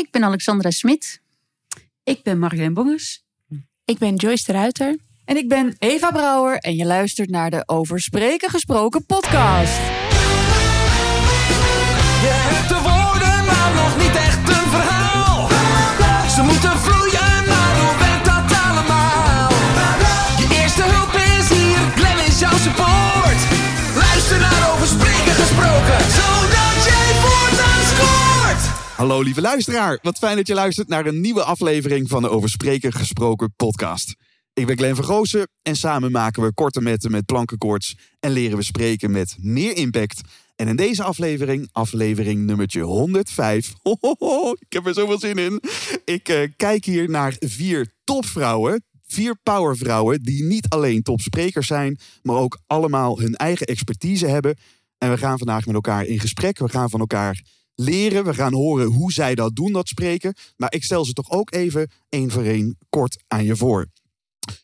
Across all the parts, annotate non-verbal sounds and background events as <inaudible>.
Ik ben Alexandra Smit. Ik ben Marjolein Bongers. Ik ben Joyce de Ruiter. En ik ben Eva Brouwer en je luistert naar de Over Spreken Gesproken podcast. Je hebt de woorden, maar nog niet echt een verhaal. Ze moeten vloeien, maar hoe werkt dat allemaal? Je eerste hulp is hier, Glenn is jouw support. Luister naar Over Spreken Gesproken. Hallo lieve luisteraar, wat fijn dat je luistert naar een nieuwe aflevering van de Over Spreken Gesproken podcast. Ik ben Glenn Vergoosen en samen maken we korte metten met plankenkoorts en leren we spreken met meer impact. En in deze aflevering, aflevering nummertje 105, <laughs> hohoho, ik heb er zoveel zin in. Ik eh, kijk hier naar vier topvrouwen, vier powervrouwen die niet alleen topsprekers zijn, maar ook allemaal hun eigen expertise hebben. En we gaan vandaag met elkaar in gesprek, we gaan van elkaar leren. We gaan horen hoe zij dat doen, dat spreken. Maar ik stel ze toch ook even één voor één kort aan je voor.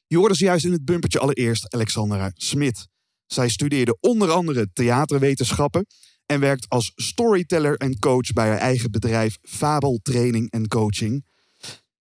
Je hoorde zojuist in het bumpertje allereerst Alexandra Smit. Zij studeerde onder andere theaterwetenschappen en werkt als storyteller en coach bij haar eigen bedrijf Fabel Training en Coaching.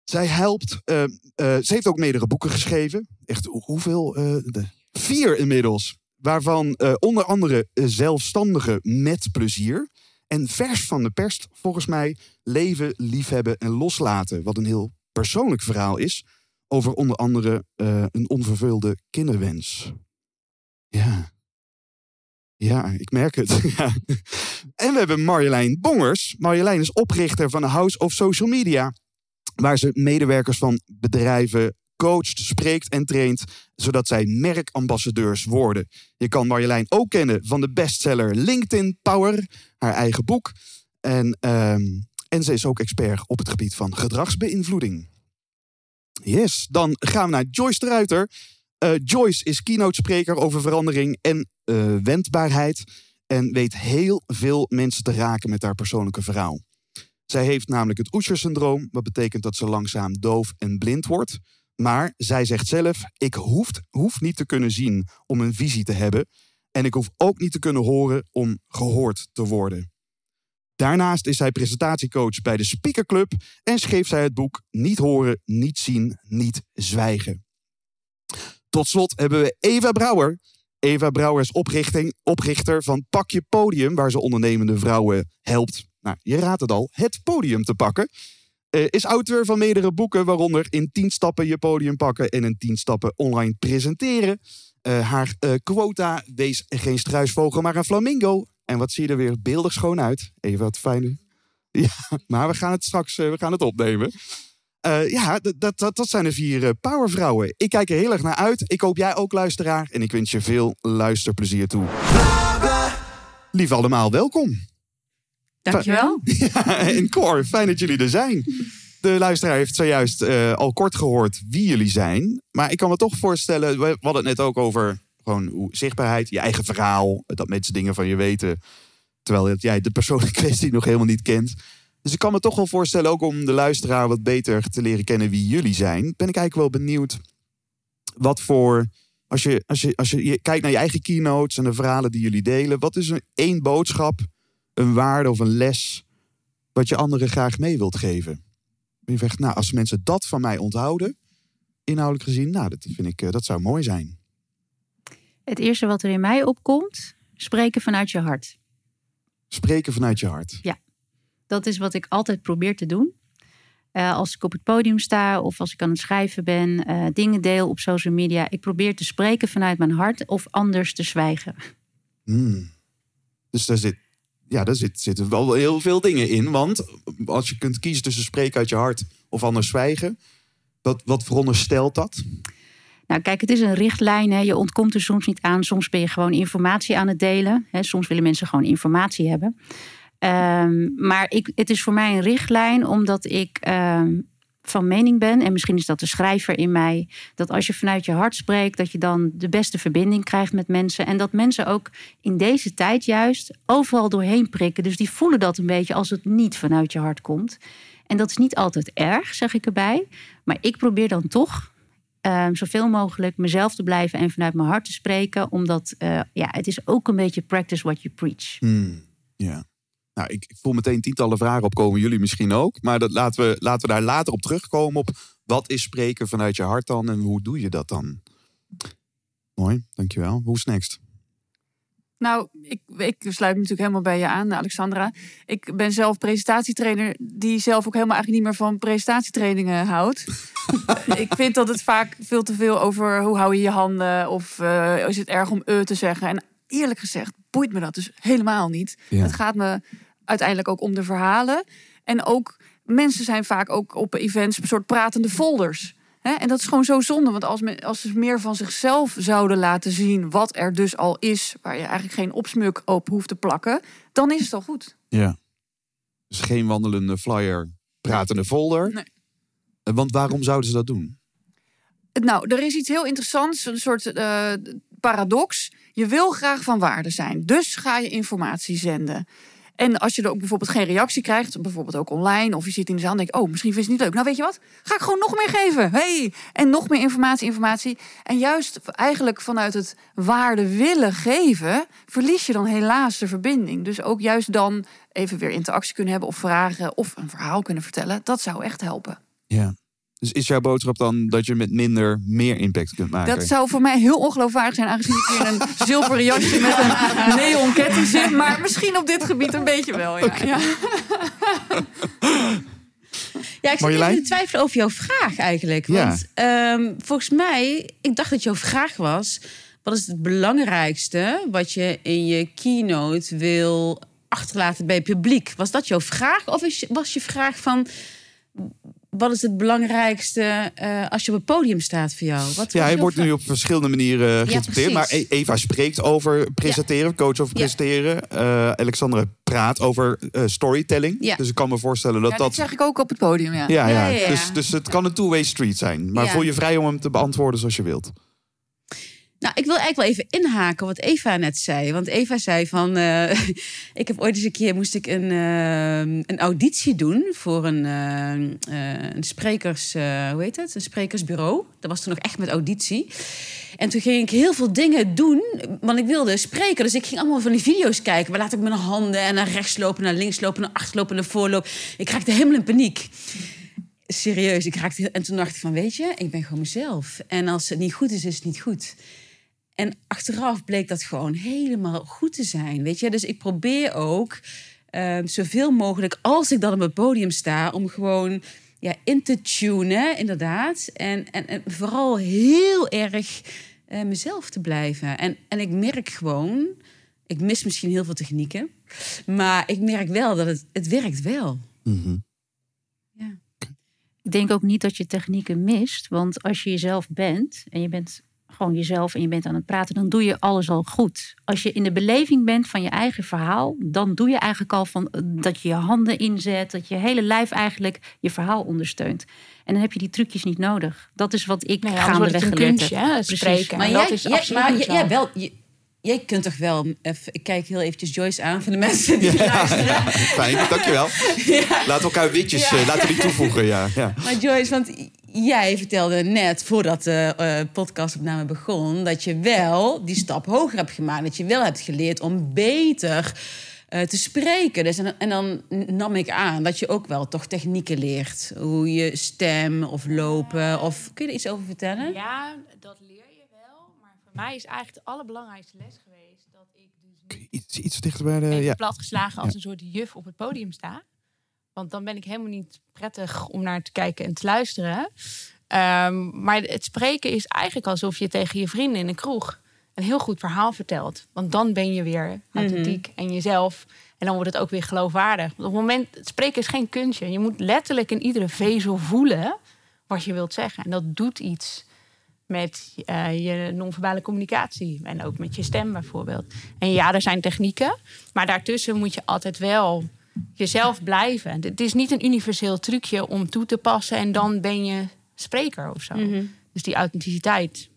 Zij helpt, uh, uh, ze heeft ook meerdere boeken geschreven. Echt hoeveel? De, vier inmiddels. Waarvan onder andere Zelfstandige met plezier. En vers van de pers, volgens mij, leven, liefhebben en loslaten. Wat een heel persoonlijk verhaal is. Over onder andere uh, een onvervulde kinderwens. Ja. Ja, ik merk het. <laughs> ja. En we hebben Marjolein Bongers. Marjolein is oprichter van de House of Social Media. Waar ze medewerkers van bedrijven coacht, spreekt en traint, zodat zij merkambassadeurs worden. Je kan Marjolein ook kennen van de bestseller LinkedIn Power, haar eigen boek. En, um, en ze is ook expert op het gebied van gedragsbeïnvloeding. Yes, dan gaan we naar Joyce de Ruiter. Uh, Joyce is keynote-spreker over verandering en uh, wendbaarheid. En weet heel veel mensen te raken met haar persoonlijke verhaal. Zij heeft namelijk het Usher-syndroom, wat betekent dat ze langzaam doof en blind wordt. Maar zij zegt zelf: ik hoef, niet te kunnen zien om een visie te hebben. En ik hoef ook niet te kunnen horen om gehoord te worden. Daarnaast is zij presentatiecoach bij de Speaker Club en schreef zij het boek Niet horen, niet zien, niet zwijgen. Tot slot hebben we Eva Brouwer. Eva Brouwer is oprichting, oprichter van Pak je Podium, waar ze ondernemende vrouwen helpt. Nou, je raadt het al, het podium te pakken. Uh, is auteur van meerdere boeken, waaronder In 10 stappen je podium pakken en in 10 stappen online presenteren. Uh, haar uh, quota wees geen struisvogel, maar een flamingo. En wat zie je er weer beeldig schoon uit. Even wat fijne. <laughs> Ja, maar we gaan het straks we gaan het opnemen. ja, dat, dat, dat zijn de vier powervrouwen. Ik kijk er heel erg naar uit. Ik hoop jij ook, luisteraar. En ik wens je veel luisterplezier toe. Lief allemaal, welkom. Dankjewel. <laughs> Ja, en Cor, fijn dat jullie er zijn. De luisteraar heeft zojuist uh, al kort gehoord wie jullie zijn. Maar ik kan me toch voorstellen, we hadden het net ook over gewoon zichtbaarheid, je eigen verhaal. Dat mensen dingen van je weten. Terwijl jij de persoon in kwestie nog helemaal niet kent. Dus ik kan me toch wel voorstellen, ook om de luisteraar wat beter te leren kennen wie jullie zijn. Ben ik eigenlijk wel benieuwd wat voor. Als je, als je, als je, je kijkt naar je eigen keynotes en de verhalen die jullie delen. Wat is een één boodschap een waarde of een les wat je anderen graag mee wilt geven. Je zegt, nou, als mensen dat van mij onthouden, inhoudelijk gezien, nou, dat vind ik, dat zou mooi zijn. Het eerste wat er in mij opkomt, spreken vanuit je hart. Spreken vanuit je hart. Ja, dat is wat ik altijd probeer te doen. Uh, als ik op het podium sta of als ik aan het schrijven ben, uh, dingen deel op social media. Ik probeer te spreken vanuit mijn hart of anders te zwijgen. Hmm. Dus daar zit ja, daar zit, zitten wel heel veel dingen in. Want als je kunt kiezen tussen spreken uit je hart of anders zwijgen, wat, wat veronderstelt dat? Nou, kijk, het is een richtlijn. Hè. Je ontkomt er soms niet aan. Soms ben je gewoon informatie aan het delen. Hè. Soms willen mensen gewoon informatie hebben. Um, maar ik, het is voor mij een richtlijn, omdat ik um, van mening ben, en misschien is dat de schrijver in mij, dat als je vanuit je hart spreekt, dat je dan de beste verbinding krijgt met mensen. En dat mensen ook in deze tijd juist overal doorheen prikken. Dus die voelen dat een beetje als het niet vanuit je hart komt. En dat is niet altijd erg, zeg ik erbij. Maar ik probeer dan toch um, zoveel mogelijk mezelf te blijven en vanuit mijn hart te spreken. Omdat uh, ja, het is ook een beetje practice what you preach. Hmm, ja. Nou, ik, ik voel meteen tientallen vragen opkomen. Jullie misschien ook. Maar dat laten, we, laten we daar later op terugkomen. Op wat is spreken vanuit je hart dan? En hoe doe je dat dan? Mooi, dankjewel. Hoe is next? Nou, ik, ik sluit me natuurlijk helemaal bij je aan, Alexandra. Ik ben zelf presentatietrainer die zelf ook helemaal eigenlijk niet meer van presentatietrainingen houdt. <laughs> ik vind dat het vaak veel te veel over hoe hou je je handen of eh, is het erg om e te zeggen. En eerlijk gezegd boeit me dat dus helemaal niet. Ja. Het gaat me uiteindelijk ook om de verhalen. En ook mensen zijn vaak ook op events een soort pratende folders. Hè? En dat is gewoon zo zonde, want als, men, als ze meer van zichzelf zouden laten zien wat er dus al is, waar je eigenlijk geen opsmuk op hoeft te plakken, dan is het al goed. Ja. Dus geen wandelende flyer, pratende folder. Nee. Eh, Want waarom zouden ze dat doen? Nou, er is iets heel interessants, een soort eh, paradox. Je wil graag van waarde zijn, dus ga je informatie zenden. En als je er ook bijvoorbeeld geen reactie krijgt, bijvoorbeeld ook online, of je zit in de zaal en denkt, oh, misschien vind je het niet leuk. Nou, weet je wat? Ga ik gewoon nog meer geven. Hey! En nog meer informatie, informatie. En juist eigenlijk vanuit het waarde willen geven, verlies je dan helaas de verbinding. Dus ook juist dan even weer interactie kunnen hebben of vragen of een verhaal kunnen vertellen. Dat zou echt helpen. Ja. Dus is jouw boodschap dan dat je met minder meer impact kunt maken? Dat zou voor mij heel ongeloofwaardig zijn, aangezien ik hier in een <laughs> zilveren jasje met een neon ketting zit. Maar misschien op dit gebied een beetje wel. Ja. Ja. <laughs> Ja, ik zit even te twijfelen over jouw vraag eigenlijk. Ja. Want ehm, volgens mij, ik dacht dat jouw vraag was... wat is het belangrijkste wat je in je keynote wil achterlaten bij het publiek? Was dat jouw vraag? Of is, was je vraag van... wat is het belangrijkste eh, als je op het podium staat voor jou? Wat Ja, hij wordt nu op verschillende manieren geïnterpreteerd. maar. E- Eva spreekt over presenteren, coach over Ja. presenteren. Eh, Alexandra praat over eh, storytelling. Ja. Dus ik kan me voorstellen dat Ja, dat... dat zeg ik ook op het podium. Ja. Ja, ja. Ja, ja, ja. Dus, dus het kan een two-way street zijn. Maar Ja. voel je vrij om hem te beantwoorden zoals je wilt. Nou, ik wil eigenlijk wel even inhaken wat Eva net zei. Want Eva zei van... eh, <laughs> ik heb ooit eens een keer... moest ik een, eh, een auditie doen... voor een, eh, sprekers... hoe heet het? Een sprekersbureau. Dat was toen nog echt met auditie. En toen ging ik heel veel dingen doen... want ik wilde spreken. Dus ik ging allemaal van die video's kijken. Waar laat ik mijn handen en naar rechts lopen... naar links lopen, naar achter lopen, naar voor lopen. Ik raakte helemaal in paniek serieus, ik raakte en toen dacht ik van, weet je, ik ben gewoon mezelf. En als het niet goed is, is het niet goed. En achteraf bleek dat gewoon helemaal goed te zijn, weet je. Dus ik probeer ook eh, zoveel mogelijk, als ik dan op het podium sta, om gewoon ja, in te tunen, inderdaad. En, en, en vooral heel erg eh, mezelf te blijven. En, en ik merk gewoon, ik mis misschien heel veel technieken, maar ik merk wel dat het, het werkt wel. Ja. Ik denk ook niet dat je technieken mist. Want als je jezelf bent en je bent gewoon jezelf en je bent aan het praten, dan doe je alles al goed. Als je in de beleving bent van je eigen verhaal, dan doe je eigenlijk al van eh, dat je je handen inzet, dat je hele lijf eigenlijk je verhaal ondersteunt. En dan heb je die trucjes niet nodig. Dat is wat ik Nee, gaandeweg het een geleerd kunstje, heb. hè, Precies. spreken. Maar jij, dat is jij- absoluut maar jij, jij wel, je- jij kunt toch wel... Even, ik kijk heel eventjes Joyce aan voor de mensen die <laughs> luisteren. Fijn, dankjewel. Laten <laughs> we elkaar witjes, eh, laten we die toevoegen. Ja, ja. Maar Joyce, want jij vertelde net voordat de eh, podcastopname begon... dat je wel die stap hoger hebt gemaakt. Dat je wel hebt geleerd om beter eh, te spreken. Dus en, en dan nam ik aan dat je ook wel toch technieken leert. Hoe je stem of lopen. Of kun je er iets over vertellen? Ja, dat leer je wel. Maar voor mij is eigenlijk de allerbelangrijkste les geweest... dat ik dus niet Iets, iets dichter bij de... even Ja. platgeslagen als Ja. een soort juf op het podium sta. Want dan ben ik helemaal niet prettig om naar te kijken en te luisteren. Ehm, maar het spreken is eigenlijk alsof je tegen je vrienden in een kroeg een heel goed verhaal vertelt. Want dan ben je weer authentiek en jezelf. En dan wordt het ook weer geloofwaardig. Want op het moment, het spreken is geen kunstje. Je moet letterlijk in iedere vezel voelen wat je wilt zeggen. En dat doet iets met eh, je non-verbale communicatie. En ook met je stem bijvoorbeeld. En ja, er zijn technieken. Maar daartussen moet je altijd wel jezelf blijven. Het is niet een universeel trucje om toe te passen... en dan ben je spreker of zo. Dus die authenticiteit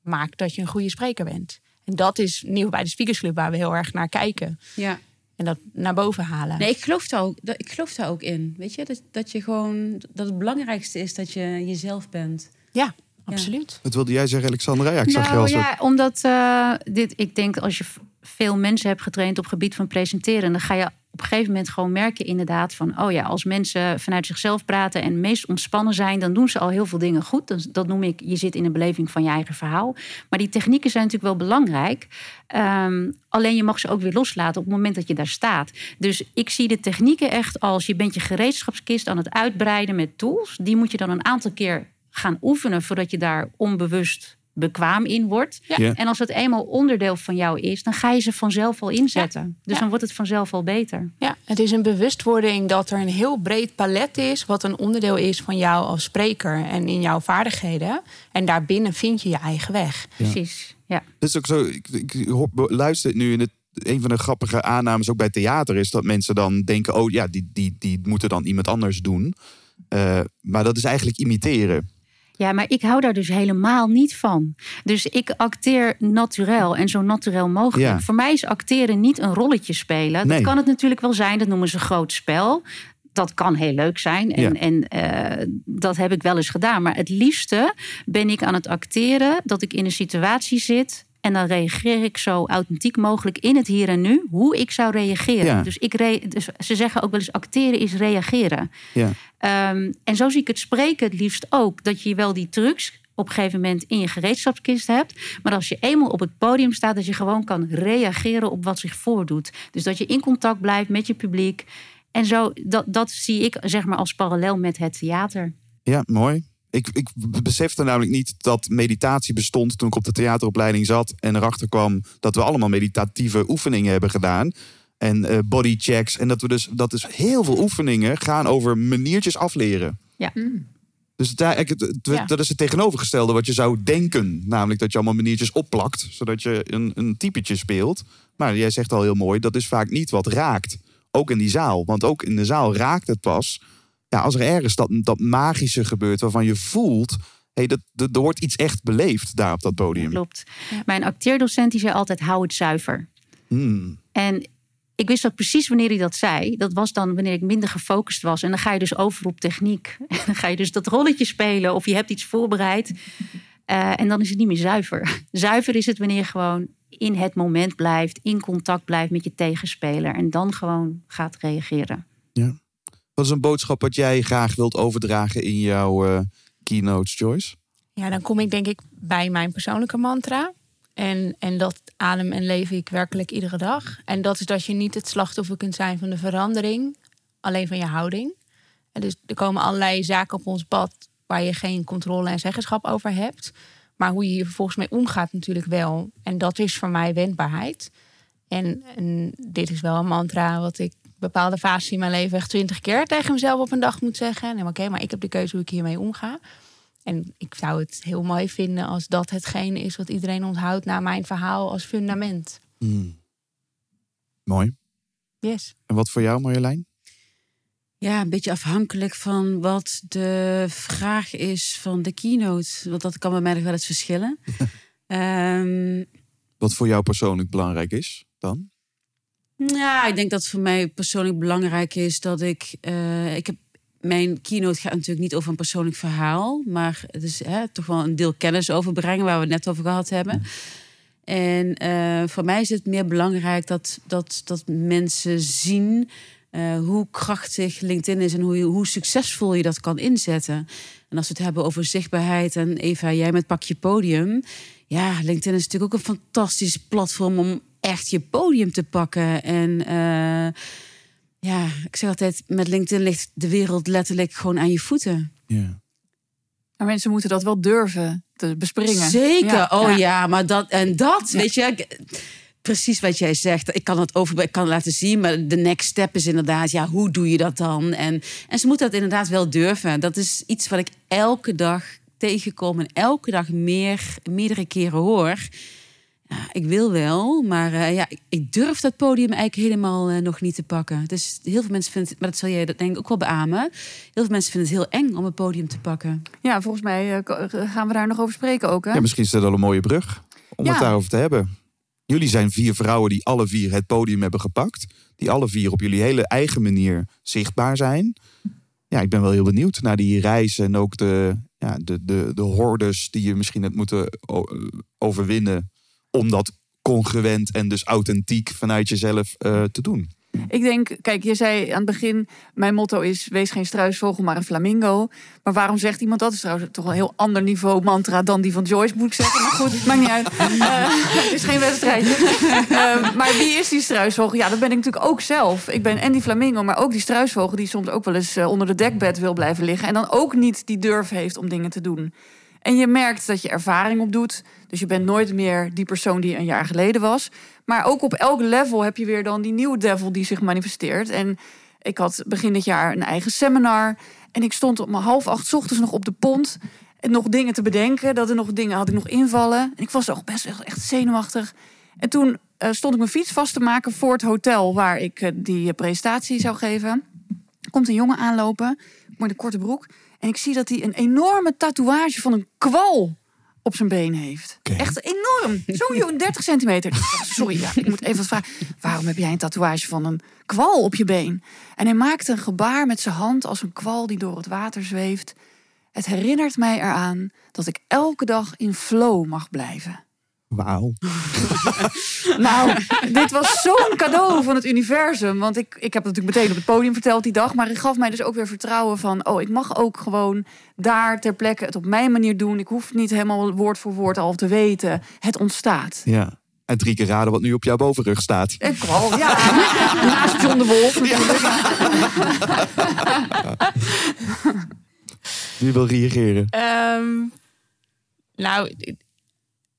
maakt dat je een goede spreker bent. En dat is nieuw bij de Speakers Club... waar we heel erg naar kijken. Ja. En dat naar boven halen. Nee, ik geloof daar ook, dat- ik geloof daar ook in. Weet je, dat, dat je gewoon dat het belangrijkste is dat je jezelf bent. Ja, absoluut. Wat wilde jij zeggen, Alexandra? Ja, ik zag je Nou al zo... ja, omdat eh, dit, ik denk als je veel mensen hebt getraind op gebied van presenteren, dan ga je op een gegeven moment gewoon merk je inderdaad van, oh ja, als mensen vanuit zichzelf praten en meest ontspannen zijn, dan doen ze al heel veel dingen goed. Dat, dat noem ik, je zit in de beleving van je eigen verhaal. Maar die technieken zijn natuurlijk wel belangrijk. Ehm, alleen je mag ze ook weer loslaten op het moment dat je daar staat. Dus ik zie de technieken echt als je bent je gereedschapskist aan het uitbreiden met tools. Die moet je dan een aantal keer gaan oefenen voordat je daar onbewust bekwaam in wordt. Ja. Ja. En als het eenmaal onderdeel van jou is, dan ga je ze vanzelf al inzetten. Dus Ja. dan wordt het vanzelf al beter. Ja, het is een bewustwording dat er een heel breed palet is, wat een onderdeel is van jou als spreker en in jouw vaardigheden. En daarbinnen vind je je eigen weg. Precies. Ja. Dat is ook zo. Ik, ik hoor, luister het nu in het. Een van de grappige aannames ook bij theater is dat mensen dan denken: oh ja, die, die, die moeten dan iemand anders doen. Eh, maar dat is eigenlijk imiteren. Ja, maar ik hou daar dus helemaal niet van. Dus ik acteer naturel en zo naturel mogelijk. Ja. Voor mij is acteren niet een rolletje spelen. Nee. Dat kan het natuurlijk wel zijn, dat noemen ze groot spel. Dat kan heel leuk zijn en, Ja. en eh, dat heb ik wel eens gedaan. Maar het liefste ben ik aan het acteren dat ik in een situatie zit... en dan reageer ik zo authentiek mogelijk in het hier en nu... hoe ik zou reageren. Ja. Dus, ik re- dus ze zeggen ook wel eens acteren is reageren. Ja. Ehm, en zo zie ik het spreken het liefst ook. Dat je wel die trucs op een gegeven moment in je gereedschapskist hebt. Maar als je eenmaal op het podium staat, dat je gewoon kan reageren op wat zich voordoet. Dus dat je in contact blijft met je publiek. En zo, dat, dat zie ik zeg maar als parallel met het theater. Ja, mooi. Ik, ik besefte namelijk niet dat meditatie bestond toen ik op de theateropleiding zat en erachter kwam dat we allemaal meditatieve oefeningen hebben gedaan. En eh, bodychecks. En dat we dus, dat dus heel veel oefeningen gaan over maniertjes afleren. Ja. Dus het- het- Ja. dat is het tegenovergestelde wat je zou denken. Namelijk dat je allemaal maniertjes opplakt, zodat je een, een typetje speelt. Maar jij zegt al heel mooi, dat is vaak niet wat raakt. Ook in die zaal. Want ook in de zaal raakt het pas ja, als er ergens dat, dat magische gebeurt waarvan je voelt... Hey, dat, dat, er wordt iets echt beleefd daar op dat podium. Klopt. Mijn acteerdocent die zei altijd: hou het zuiver. Hmm. En ik wist ook precies wanneer hij dat zei. Dat was dan wanneer ik minder gefocust was. En dan ga je dus over op techniek. <laughs> En dan ga je dus dat rolletje spelen of je hebt iets voorbereid. Eh, en dan is het niet meer zuiver. <laughs> Zuiver is het wanneer je gewoon in het moment blijft, in contact blijft met je tegenspeler. En dan gewoon gaat reageren. Wat is een boodschap wat jij graag wilt overdragen in jouw eh, keynotes, Joyce? Ja, dan kom ik denk ik bij mijn persoonlijke mantra. En, en dat adem en leef ik werkelijk iedere dag. En dat is dat je niet het slachtoffer kunt zijn van de verandering, alleen van je houding. En dus er komen allerlei zaken op ons pad waar je geen controle en zeggenschap over hebt. Maar hoe je hier vervolgens mee omgaat natuurlijk wel. En dat is voor mij wendbaarheid. En, en dit is wel een mantra wat ik bepaalde fases in mijn leven echt twintig keer tegen mezelf op een dag moet zeggen. En oké, maar ik heb de keuze hoe ik hiermee omga. En ik zou het heel mooi vinden als dat hetgene is wat iedereen onthoudt na mijn verhaal als fundament. Hmm. Mooi. Yes. En wat voor jou, Marjolein? Ja, een beetje afhankelijk van wat de vraag is van de keynote. Want dat kan bij mij nog wel eens verschillen. <laughs> Ehm, Wat voor jou persoonlijk belangrijk is dan? Ja, ik denk dat het voor mij persoonlijk belangrijk is dat ik. eh, ik heb, mijn keynote gaat natuurlijk niet over een persoonlijk verhaal, maar het is hè, toch wel een deel kennis overbrengen waar we het net over gehad hebben. En eh, voor mij is het meer belangrijk dat, dat, dat mensen zien eh, hoe krachtig LinkedIn is en hoe, hoe succesvol je dat kan inzetten. En als we het hebben over zichtbaarheid en Eva, jij met Pak je Podium. Ja, LinkedIn is natuurlijk ook een fantastisch platform om echt je podium te pakken. En eh, ja, ik zeg altijd, met LinkedIn ligt de wereld letterlijk gewoon aan je voeten. Ja. Maar mensen moeten dat wel durven te bespringen. Zeker, Ja, oh ja. ja. maar dat en dat, weet je, ik- precies wat jij zegt. Ik kan het over, ik kan het laten zien, maar de next step is inderdaad, ja, hoe doe je dat dan? En, en ze moeten dat inderdaad wel durven. Dat is iets wat ik elke dag tegenkom en elke dag meer, meerdere keren hoor. Ja, ik wil wel, maar eh, ja, ik- ik durf dat podium eigenlijk helemaal eh, nog niet te pakken. Dus heel veel mensen vinden het, maar dat zal jij dat denk ik ook wel beamen. Heel veel mensen vinden het heel eng om een podium te pakken. Ja, volgens mij eh, gaan we daar nog over spreken ook. Hè? Ja, misschien is dat wel een mooie brug om Ja. het daarover te hebben. Jullie zijn vier vrouwen die alle vier het podium hebben gepakt. Die alle vier op jullie hele eigen manier zichtbaar zijn. Ja, ik ben wel heel benieuwd naar die reis en ook de, ja, de, de, de hordes die je misschien hebt moeten overwinnen. Om dat congruent en dus authentiek vanuit jezelf eh, te doen. Ik denk, kijk, je zei aan het begin, mijn motto is wees geen struisvogel, maar een flamingo. Maar waarom zegt iemand dat? is trouwens toch een heel ander niveau mantra dan die van Joyce, moet ik zeggen. Maar goed, het maakt niet uit. Uh, het is geen wedstrijdje. Uh, maar wie is die struisvogel? Ja, dat ben ik natuurlijk ook zelf. Ik ben en die flamingo, maar ook die struisvogel die soms ook wel eens onder de dekbed wil blijven liggen. En dan ook niet die durf heeft om dingen te doen. En je merkt dat je ervaring opdoet. Dus je bent nooit meer die persoon die een jaar geleden was. Maar ook op elk level heb je weer dan die nieuwe devil die zich manifesteert. En ik had begin dit jaar een eigen seminar. En ik stond om half acht ochtends nog op de pont. En nog dingen te bedenken. Dat er nog dingen had ik nog invallen. En ik was ook best echt zenuwachtig. En toen uh, stond ik mijn fiets vast te maken voor het hotel waar ik uh, die presentatie zou geven. Komt een jongen aanlopen, met een korte broek. En ik zie dat hij een enorme tatoeage van een kwal op zijn been heeft. Okay. Echt enorm. Zo'n 30 <laughs> centimeter. Sorry, ja, ik moet even wat vragen. Waarom heb jij een tatoeage van een kwal op je been? En hij maakt een gebaar met zijn hand als een kwal die door het water zweeft. Het herinnert mij eraan dat ik elke dag in flow mag blijven. Wauw. <laughs> nou, dit was zo'n cadeau van het universum. Want ik, ik heb het natuurlijk meteen op het podium verteld die dag. Maar het gaf mij dus ook weer vertrouwen van... oh, ik mag ook gewoon daar ter plekke het op mijn manier doen. Ik hoef niet helemaal woord voor woord al te weten. Het ontstaat. Ja. En drie keer raden wat nu op jouw bovenrug staat. Ik kwal, ja. <laughs> Naast John de Wolf. <laughs> Wie wil reageren? Um, nou...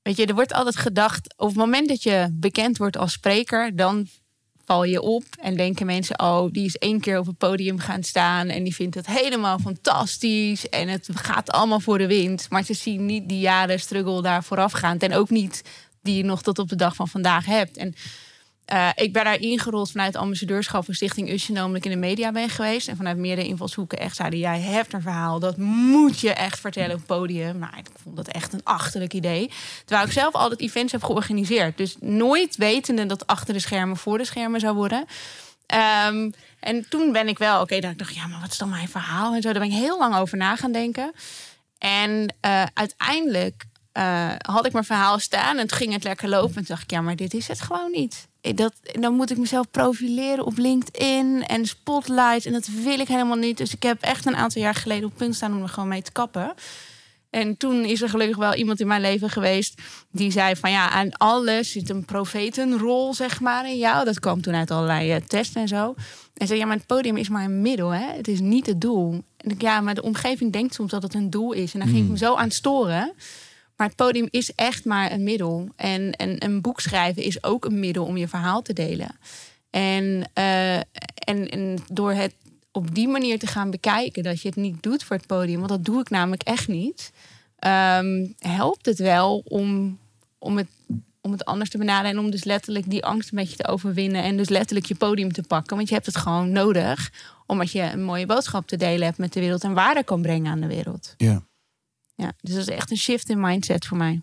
Weet je, er wordt altijd gedacht, op het moment dat je bekend wordt als spreker, dan val je op en denken mensen, oh, die is één keer op het podium gaan staan en die vindt het helemaal fantastisch en het gaat allemaal voor de wind. Maar ze zien niet die jaren struggle daar voorafgaand en ook niet die je nog tot op de dag van vandaag hebt. En uh, ik ben daar ingerold vanuit het ambassadeurschap van Stichting Usje, ik in de media ben geweest. En vanuit meerdere invalshoeken echt zeiden, jij hebt een verhaal, dat moet je echt vertellen op het podium. Nou, ik vond dat echt een achterlijk idee. Terwijl ik zelf altijd events heb georganiseerd. Dus nooit wetende dat achter de schermen voor de schermen zou worden. Um, en toen ben ik wel, oké, okay, dacht ik, ja, maar wat is dan mijn verhaal? En zo, daar ben ik heel lang over na gaan denken. En uh, uiteindelijk uh, had ik mijn verhaal staan en toen ging het lekker lopen. En toen dacht ik, ja, maar dit is het gewoon niet. Dat, dan moet ik mezelf profileren op LinkedIn en spotlight. En dat wil ik helemaal niet. Dus ik heb echt een aantal jaar geleden op punt staan om er gewoon mee te kappen. En toen is er gelukkig wel iemand in mijn leven geweest die zei van ja, aan alles zit een profetenrol zeg maar in jou. Dat kwam toen uit allerlei uh, testen en zo. En zei ja, maar het podium is maar een middel, hè? Het is niet het doel. En ik, ja, maar de omgeving denkt soms dat het een doel is. En dan ging ik me zo aan storen. Maar het podium is echt maar een middel. En, en een boek schrijven is ook een middel om je verhaal te delen. En, uh, en, en door het op die manier te gaan bekijken dat je het niet doet voor het podium, want dat doe ik namelijk echt niet, um, helpt het wel om, om, het, om het anders te benaderen en om dus letterlijk die angst een beetje te overwinnen en dus letterlijk je podium te pakken. Want je hebt het gewoon nodig, omdat je een mooie boodschap te delen hebt met de wereld en waarde kan brengen aan de wereld. Ja. Ja, dus dat is echt een shift in mindset voor mij.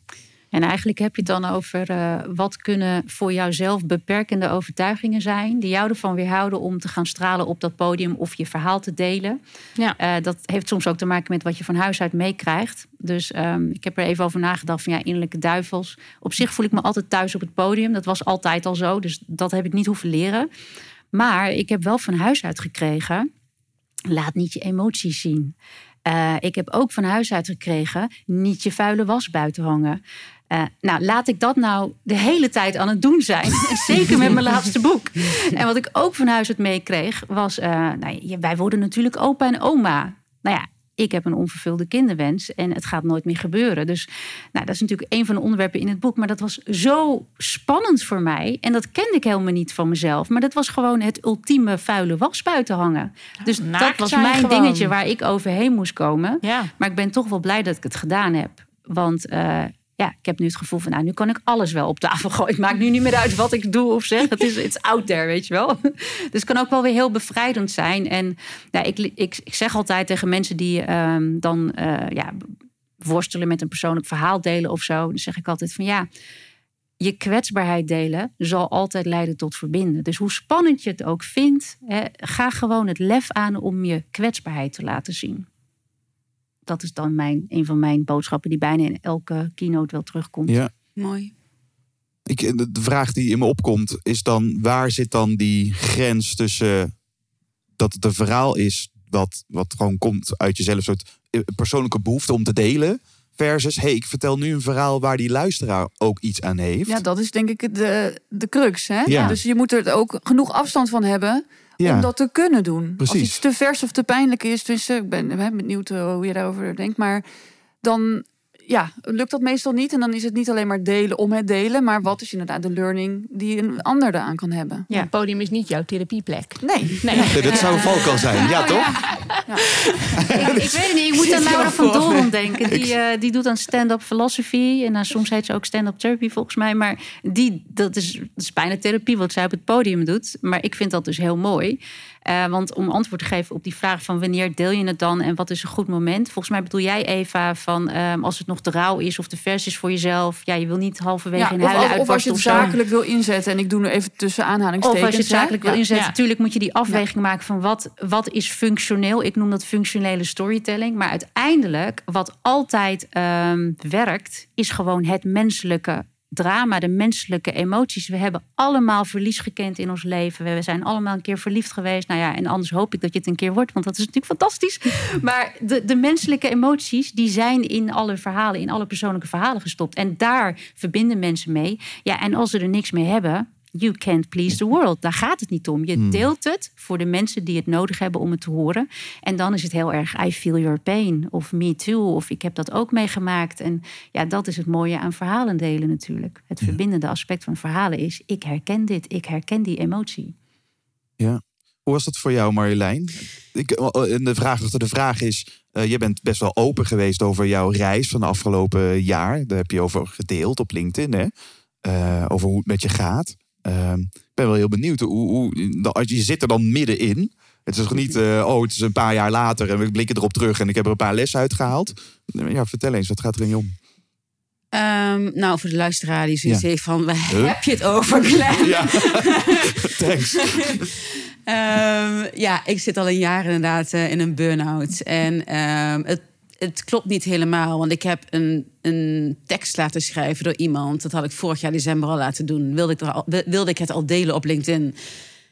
En eigenlijk heb je het dan over uh, wat kunnen voor jouzelf beperkende overtuigingen zijn. die jou ervan weerhouden om te gaan stralen op dat podium of je verhaal te delen. Ja. Uh, dat heeft soms ook te maken met wat je van huis uit meekrijgt. Dus um, ik heb er even over nagedacht van ja, innerlijke duivels. Op zich voel ik me altijd thuis op het podium. Dat was altijd al zo, dus dat heb ik niet hoeven leren. Maar ik heb wel van huis uit gekregen. Laat niet je emoties zien. Uh, ik heb ook van huis uit gekregen: niet je vuile was buiten hangen. Uh, nou, laat ik dat nou de hele tijd aan het doen zijn. <laughs> Zeker met mijn laatste boek. En wat ik ook van huis uit meekreeg, was: uh, nou, wij worden natuurlijk opa en oma. Nou ja, ik heb een onvervulde kinderwens en het gaat nooit meer gebeuren. Dus nou, dat is natuurlijk een van de onderwerpen in het boek. Maar dat was zo spannend voor mij. En dat kende ik helemaal niet van mezelf. Maar dat was gewoon het ultieme vuile was buiten hangen. Dus Naakt dat was mijn gewoon. dingetje waar ik overheen moest komen. Ja. Maar ik ben toch wel blij dat ik het gedaan heb. Want uh, ja, ik heb nu het gevoel van, nou, nu kan ik alles wel op tafel gooien. Het maakt nu niet meer uit wat ik doe of zeg. Het is it's out there, weet je wel. <laughs> Dus het kan ook wel weer heel bevrijdend zijn. En ja, ik, ik, ik zeg altijd tegen mensen die um, dan uh, ja, worstelen met een persoonlijk verhaal delen of zo. Dan zeg ik altijd van ja, je kwetsbaarheid delen zal altijd leiden tot verbinden. Dus hoe spannend je het ook vindt, hè, ga gewoon het lef aan om je kwetsbaarheid te laten zien dat is dan mijn, een van mijn boodschappen die bijna in elke keynote wel terugkomt. Ja. Mooi. Ik, de vraag die in me opkomt is dan... waar zit dan die grens tussen dat het een verhaal is... wat, wat gewoon komt uit jezelf, een soort eh, persoonlijke behoefte om te delen... versus, hey, ik vertel nu een verhaal waar die luisteraar ook iets aan heeft. Ja, dat is denk ik de, de crux. Hè? Ja. Dus je moet er ook genoeg afstand van hebben Ja. om dat te kunnen doen. Als Precies. iets te vers of te pijnlijk is, dus ik ben hè, benieuwd eh, hoe je daarover denkt. Maar dan ja, lukt dat meestal niet. En dan is het niet alleen maar delen om het delen. Maar wat is inderdaad de learning die een ander eraan kan hebben? Ja. Het podium is niet jouw therapieplek. Nee. Nee. Nee, dat zou een valkuil zijn, ja toch? ik, ik weet het niet. Ik moet <laughs> aan Laura van Doren denken. Die, eh, die doet aan stand-up philosophy. En nou, soms heet ze ook stand-up therapy volgens mij. Maar die, dat, is, dat is bijna therapie wat zij op het podium doet. Maar ik vind dat dus heel mooi. Eh, want om antwoord te geven op die vraag van wanneer deel je het dan en wat is een goed moment? Volgens mij bedoel jij Eva van ehm, als het nog te rauw is of te vers is voor jezelf. Ja, je wil niet halverwege Ja, in huilen als- of als je uitbarsten het zakelijk wil inzetten. En ik doe nu even tussen aanhalingstekens. Of als je het hè? zakelijk wil inzetten, Ja. natuurlijk moet je die afweging maken van wat, wat is functioneel. Ik noem dat functionele storytelling. Maar uiteindelijk, wat altijd ehm, werkt, is gewoon het menselijke drama, de menselijke emoties. We hebben allemaal verlies gekend in ons leven. We zijn allemaal een keer verliefd geweest. Nou ja, en anders hoop ik dat je het een keer wordt, want dat is natuurlijk fantastisch. <laughs> Maar de, de menselijke emoties, die zijn in alle verhalen, in alle persoonlijke verhalen gestopt. En daar verbinden mensen mee. Ja, en als ze er niks mee hebben, you can't please the world. Daar gaat het niet om. Je deelt het voor de mensen die het nodig hebben om het te horen. En dan is het heel erg I feel your pain. Of me too. Of ik heb dat ook meegemaakt. En ja, dat is het mooie aan verhalen delen natuurlijk. Het verbindende aspect van verhalen is... ik herken dit, ik herken die emotie. Hoe was dat voor jou, Marjolein? Ik, eh, en de vraag achter de vraag is: eh, je bent best wel open geweest over jouw reis van de afgelopen jaar. Daar heb je over gedeeld op LinkedIn, hè? Eh, over hoe het met je gaat. Ehm, Ik ben wel heel benieuwd. Hoe, hoe, je zit er dan middenin. Het is toch niet, eh, oh, het is een paar jaar later en we blikken erop terug en ik heb er een paar lessen uitgehaald. Ja, vertel eens, wat gaat er in je om? Ehm, nou, voor de luisteraar die zoiets Ja. heeft van... Waar Huh? heb je het over, Glenn? Ja, <laughs> thanks. Ehm, ja, ik zit al een jaar inderdaad eh, in een burn-out. En het, het klopt niet helemaal. Want ik heb een, een tekst laten schrijven door iemand. Dat had ik vorig jaar december al laten doen. Wilde ik, er al, wilde ik het al delen op LinkedIn.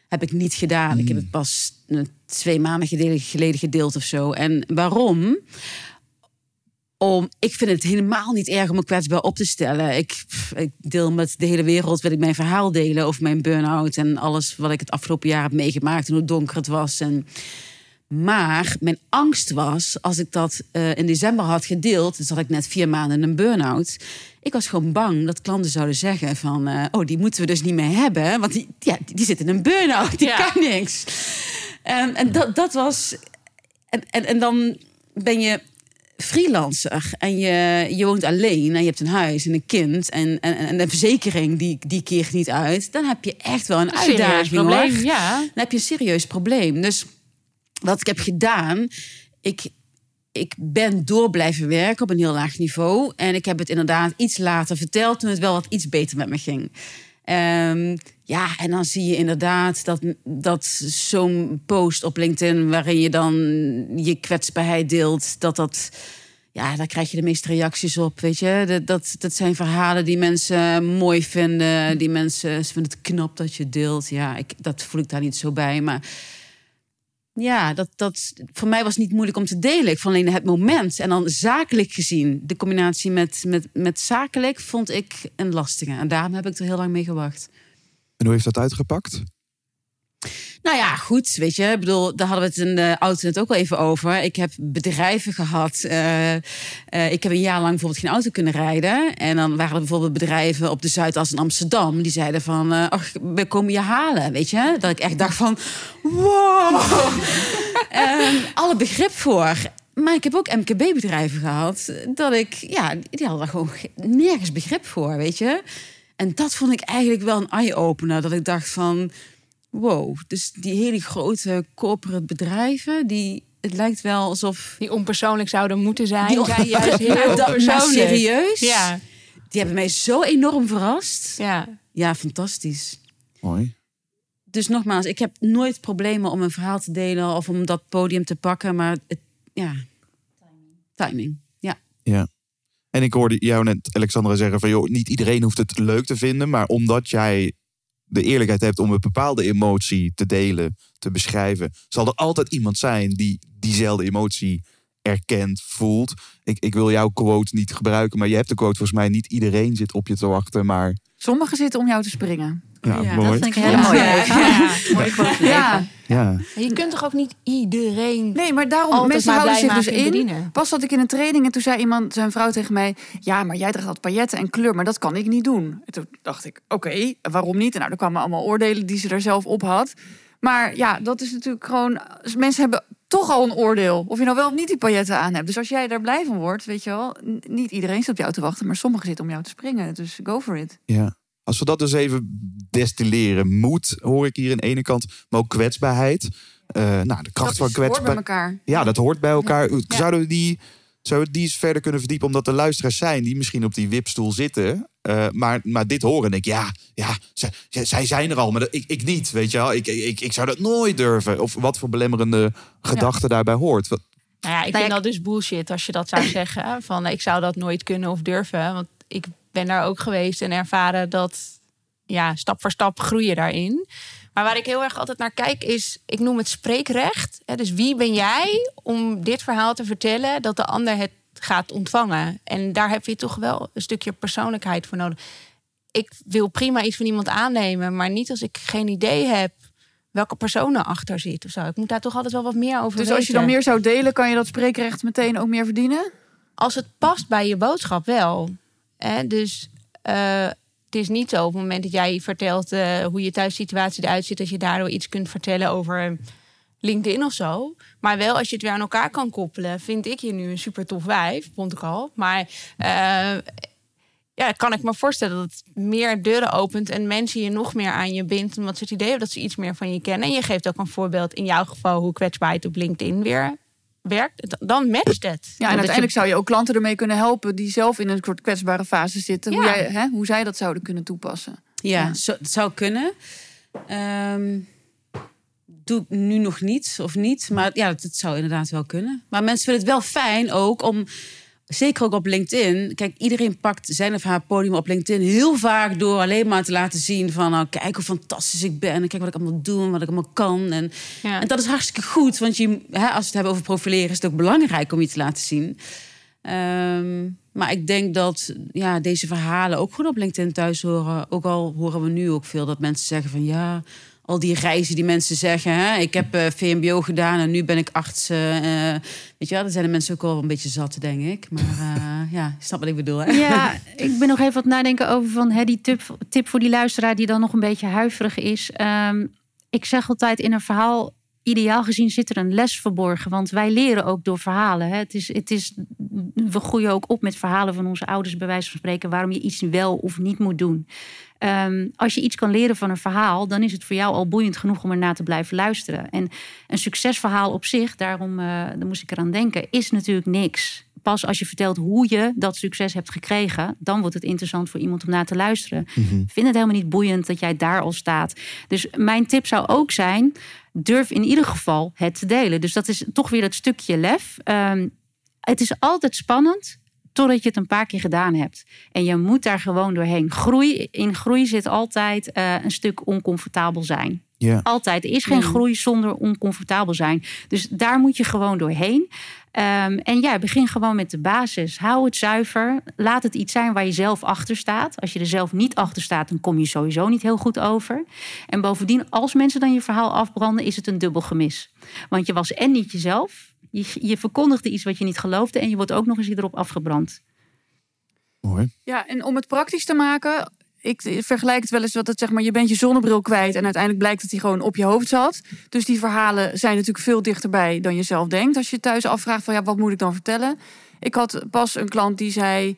Heb ik niet gedaan. Ik heb het pas eh, twee maanden geleden, gedeeld of zo. En waarom? Om, ik vind het helemaal niet erg om me kwetsbaar op te stellen. Ik, ik deel met de hele wereld wil ik mijn verhaal delen over mijn burn-out en alles wat ik het afgelopen jaar heb meegemaakt en hoe donker het was. En, maar mijn angst was, als ik dat eh, in december had gedeeld, dus had ik net vier maanden in een burn-out. Ik was gewoon bang dat klanten zouden zeggen van, eh, oh, die moeten we dus niet meer hebben, want die, ja, die, zit in een burn-out, die Ja. kan niks. En, en dat, dat was, en, en, en dan ben je freelancer en je, je woont alleen en je hebt een huis en een kind en, en, en de verzekering die, die keert niet uit, dan heb je echt wel een Serieus uitdaging. probleem, ja. Dan heb je een serieus probleem. Dus wat ik heb gedaan, ik, ik ben door blijven werken op een heel laag niveau. En ik heb het inderdaad iets later verteld toen het wel wat iets beter met me ging. Ehm, ja, en dan zie je inderdaad dat, dat zo'n post op LinkedIn... waarin je dan je kwetsbaarheid deelt, dat dat... Ja, daar krijg je de meeste reacties op, weet je. Dat, dat, dat zijn verhalen die mensen mooi vinden. Die mensen ze vinden het knap dat je deelt. Ja, ik, dat voel ik daar niet zo bij. Maar ja, dat, dat, voor mij was niet moeilijk om te delen. Ik vond alleen het moment. En dan zakelijk gezien, de combinatie met, met, met zakelijk... vond ik een lastige. En daarom heb ik er heel lang mee gewacht. En hoe heeft dat uitgepakt? Nou ja, goed, weet je. Ik bedoel, daar hadden we het in de auto net ook al even over. Ik heb bedrijven gehad. eh, eh, ik heb een jaar lang bijvoorbeeld geen auto kunnen rijden. En dan waren er bijvoorbeeld bedrijven op de Zuidas in Amsterdam... die zeiden van, eh, ach, we komen je halen, weet je. Dat ik echt dacht van, wow. <laughs> Ehm, alle begrip voor. Maar ik heb ook MKB-bedrijven gehad. Dat ik, ja, die hadden daar gewoon ge- nergens begrip voor, weet je. En dat vond ik eigenlijk wel een eye-opener. Dat ik dacht van, wow. Dus die hele grote corporate bedrijven, die, het lijkt wel alsof... Die onpersoonlijk zouden moeten zijn. Die zijn juist <laughs> heel Dat- serieus? Ja, Die hebben mij zo enorm verrast. ja. Ja, fantastisch. Mooi. Dus nogmaals, ik heb nooit problemen om een verhaal te delen of om dat podium te pakken. Maar het, ja, timing. Ja. Ja. En ik hoorde jou net, Alexandra, zeggen van... joh, niet iedereen hoeft het leuk te vinden... maar omdat jij de eerlijkheid hebt om een bepaalde emotie te delen, te beschrijven... zal er altijd iemand zijn die diezelfde emotie erkent, voelt. Ik, ik wil jouw quote niet gebruiken, maar je hebt de quote volgens mij... niet iedereen zit op je te wachten, maar... Sommigen zitten om jou te springen. Ja, Ja, mooi. Dat vind ik heel Ja. mooi. <laughs> Ja. Ja, je kunt toch ook niet iedereen nee, maar daarom, altijd mensen maar houden zich dus in. bedienen? Pas zat ik in een training en toen zei iemand, zijn vrouw tegen mij... ja, maar jij draagt altijd pailletten en kleur, maar dat kan ik niet doen. En toen dacht ik, oké, waarom niet? En nou, er kwamen allemaal oordelen die ze er zelf op had. Maar ja, dat is natuurlijk gewoon... Mensen hebben toch al een oordeel. Of je nou wel of niet die pailletten aan hebt. Dus als jij daar blij van wordt, weet je wel... niet iedereen zit op jou te wachten, maar sommigen zitten om jou te springen. Dus go for it. Ja. Als we dat dus even destilleren. Moed hoor ik hier aan de ene kant, maar ook kwetsbaarheid. Eh, nou, de kracht dat van is, hoort bij kwetsbaarheid. elkaar. Ja, dat hoort bij elkaar. Ja. Zouden we die, zouden we die eens verder kunnen verdiepen? Omdat er luisteraars zijn die misschien op die wipstoel zitten. eh, maar, maar dit horen en ik, ja, ja zij, zij- zij zijn er al, maar dat- ik, ik niet, weet je wel. Ik, ik, ik zou dat nooit durven. Of wat voor belemmerende gedachte daarbij hoort. Wat- Nou ja, ik Nou vind dat dus bullshit als je dat zou <coughs> zeggen. Van ik zou dat nooit kunnen of durven. Want ik ben daar ook geweest en ervaren dat ja, stap voor stap groei je daarin. Maar waar ik heel erg altijd naar kijk is, ik noem het spreekrecht. Dus wie ben jij om dit verhaal te vertellen dat de ander het gaat ontvangen? En daar heb je toch wel een stukje persoonlijkheid voor nodig. Ik wil prima iets van iemand aannemen, maar niet als ik geen idee heb welke persoon erachter zit of zo. Ik moet daar toch altijd wel wat meer over Dus weten. als je dan meer zou delen, kan je dat spreekrecht meteen ook meer verdienen? als het past bij je boodschap wel. Dus eh, het is niet zo op het moment dat jij vertelt eh, hoe je thuissituatie eruit ziet, dat je daardoor iets kunt vertellen over LinkedIn of zo. Maar wel als je het weer aan elkaar kan koppelen, vind ik je nu een super tof wijf, vond ik al. Maar eh, ja, kan ik me voorstellen dat het meer deuren opent en mensen je nog meer aan je bindt, omdat ze het idee hebben dat ze iets meer van je kennen. En je geeft ook een voorbeeld in jouw geval hoe kwetsbaarheid op LinkedIn weer werkt. Dan matcht het. Ja, en uiteindelijk zou je ook klanten ermee kunnen helpen die zelf in een soort kwetsbare fase zitten. Hoe, jij, hè, hoe zij dat zouden kunnen toepassen. Ja, Zo, het zou kunnen. Ehm, doe ik nu nog niet of niet. Maar ja, het, het zou inderdaad wel kunnen. Maar mensen vinden het wel fijn ook om... Zeker ook op LinkedIn. Kijk, iedereen pakt zijn of haar podium op LinkedIn heel vaak door alleen maar te laten zien van, nou, kijk hoe fantastisch ik ben en kijk wat ik allemaal doe en wat ik allemaal kan. En, Ja. en dat is hartstikke goed, want je, hè, als we het hebben over profileren, is het ook belangrijk om je te laten zien. Ehm, maar ik denk dat ja, deze verhalen ook goed op LinkedIn thuis horen. Ook al horen we nu ook veel dat mensen zeggen van ja, al die reizen die mensen zeggen. Hè, ik heb eh, VMBO gedaan en nu ben ik arts. eh, weet je wel, daar zijn de mensen ook wel een beetje zat, denk ik. Maar eh, ja, je snapt wat ik bedoel. Hè? Ja, <laughs> ik ben nog even wat nadenken over van hè, die tip, tip voor die luisteraar die dan nog een beetje huiverig is. Ehm, ik zeg altijd in een verhaal, ideaal gezien zit er een les verborgen. Want wij leren ook door verhalen. Hè. Het is, het is, we groeien ook op met verhalen van onze ouders, bij wijze van spreken, waarom je iets wel of niet moet doen. Ehm, als je iets kan leren van een verhaal, dan is het voor jou al boeiend genoeg om ernaar te blijven luisteren. En een succesverhaal op zich, daarom eh, daar moest ik eraan denken, is natuurlijk niks. Pas als je vertelt hoe je dat succes hebt gekregen, dan wordt het interessant voor iemand om naar te luisteren. Ik vind het helemaal niet boeiend dat jij daar al staat. Dus mijn tip zou ook zijn: durf in ieder geval het te delen. Dus dat is toch weer dat stukje lef. Ehm, het is altijd spannend totdat je het een paar keer gedaan hebt. En je moet daar gewoon doorheen. Groei, in groei zit altijd eh, een stuk oncomfortabel zijn. Ja. Altijd. Er is geen groei zonder oncomfortabel zijn. Dus daar moet je gewoon doorheen. Ehm, en ja, begin gewoon met de basis. Hou het zuiver. Laat het iets zijn waar je zelf achter staat. Als je er zelf niet achter staat, dan kom je sowieso niet heel goed over. En bovendien, als mensen dan je verhaal afbranden, is het een dubbel gemis. Want je was en niet jezelf. Je, je verkondigde iets wat je niet geloofde. En je wordt ook nog eens erop afgebrand. Mooi. Ja, en om het praktisch te maken, ik vergelijk het wel eens dat het zeg maar, je bent je zonnebril kwijt en uiteindelijk blijkt dat die gewoon op je hoofd zat. Dus die verhalen zijn natuurlijk veel dichterbij dan je zelf denkt. Als je thuis afvraagt van ja, wat moet ik dan vertellen? Ik had pas een klant die zei,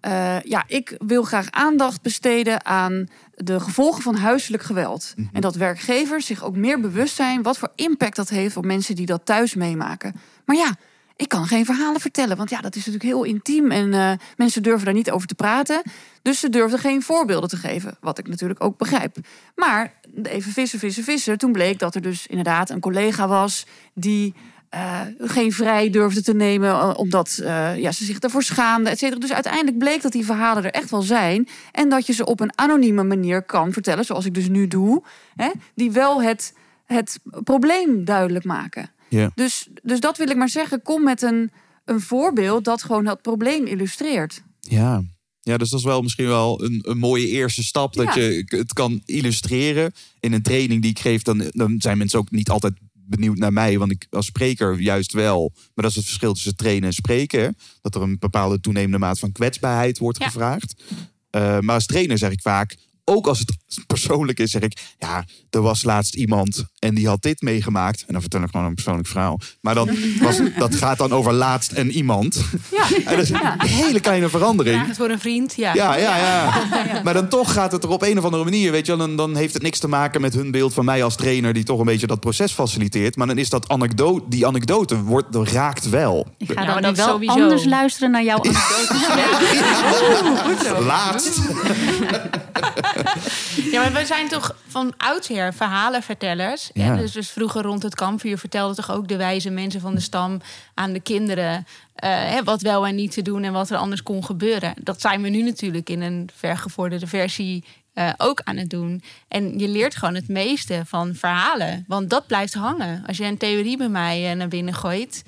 eh, ja, ik wil graag aandacht besteden aan de gevolgen van huiselijk geweld. En dat werkgevers zich ook meer bewust zijn wat voor impact dat heeft op mensen die dat thuis meemaken. Maar ja, ik kan geen verhalen vertellen, want ja, dat is natuurlijk heel intiem en eh, mensen durven daar niet over te praten. Dus ze durfden geen voorbeelden te geven, wat ik natuurlijk ook begrijp. Maar even vissen, vissen, vissen. Toen bleek dat er dus inderdaad een collega was die eh, geen vrij durfde te nemen. eh, omdat ja, ze zich ervoor schaamden, et cetera. Dus uiteindelijk bleek dat die verhalen er echt wel zijn. En dat je ze op een anonieme manier kan vertellen, zoals ik dus nu doe. Hè, die wel het, het probleem duidelijk maken. Ja. Dus, dus dat wil ik maar zeggen. Kom met een, een voorbeeld dat gewoon het probleem illustreert. Ja. Ja, dus dat is wel misschien wel een, een mooie eerste stap. Dat Ja. je het kan illustreren. In een training die ik geef, dan, dan zijn mensen ook niet altijd benieuwd naar mij. Want ik als spreker juist wel. Maar dat is het verschil tussen trainen en spreken. Dat er een bepaalde toenemende maat van kwetsbaarheid wordt Ja. gevraagd. Eh, maar als trainer zeg ik vaak, ook als het persoonlijk is, zeg ik... Ja, er was laatst iemand en die had dit meegemaakt. En dan vertel ik gewoon een persoonlijk verhaal. Maar dan was, dat gaat dan over laatst en iemand. Ja, En dat is een hele kleine verandering. Het voor een vriend, ja. Ja, ja, ja. Maar dan toch gaat het er op een of andere manier, weet je wel, dan, dan heeft het niks te maken met hun beeld van mij als trainer die toch een beetje dat proces faciliteert. Maar dan is dat anekdote, die anekdote wordt, raakt wel. Ik ga Ja, dan wel sowieso. anders luisteren naar jouw anekdotes. <laughs> Laatst. <laughs> Ja, maar we zijn toch van oudsher verhalenvertellers. Ja. Dus, dus vroeger rond het kampvuur vertelden toch ook de wijze mensen van de stam aan de kinderen. eh, hè, wat wel en niet te doen en wat er anders kon gebeuren. Dat zijn we nu natuurlijk in een vergevorderde versie eh, ook aan het doen. En je leert gewoon het meeste van verhalen. Want dat blijft hangen. Als je een theorie bij mij eh, naar binnen gooit.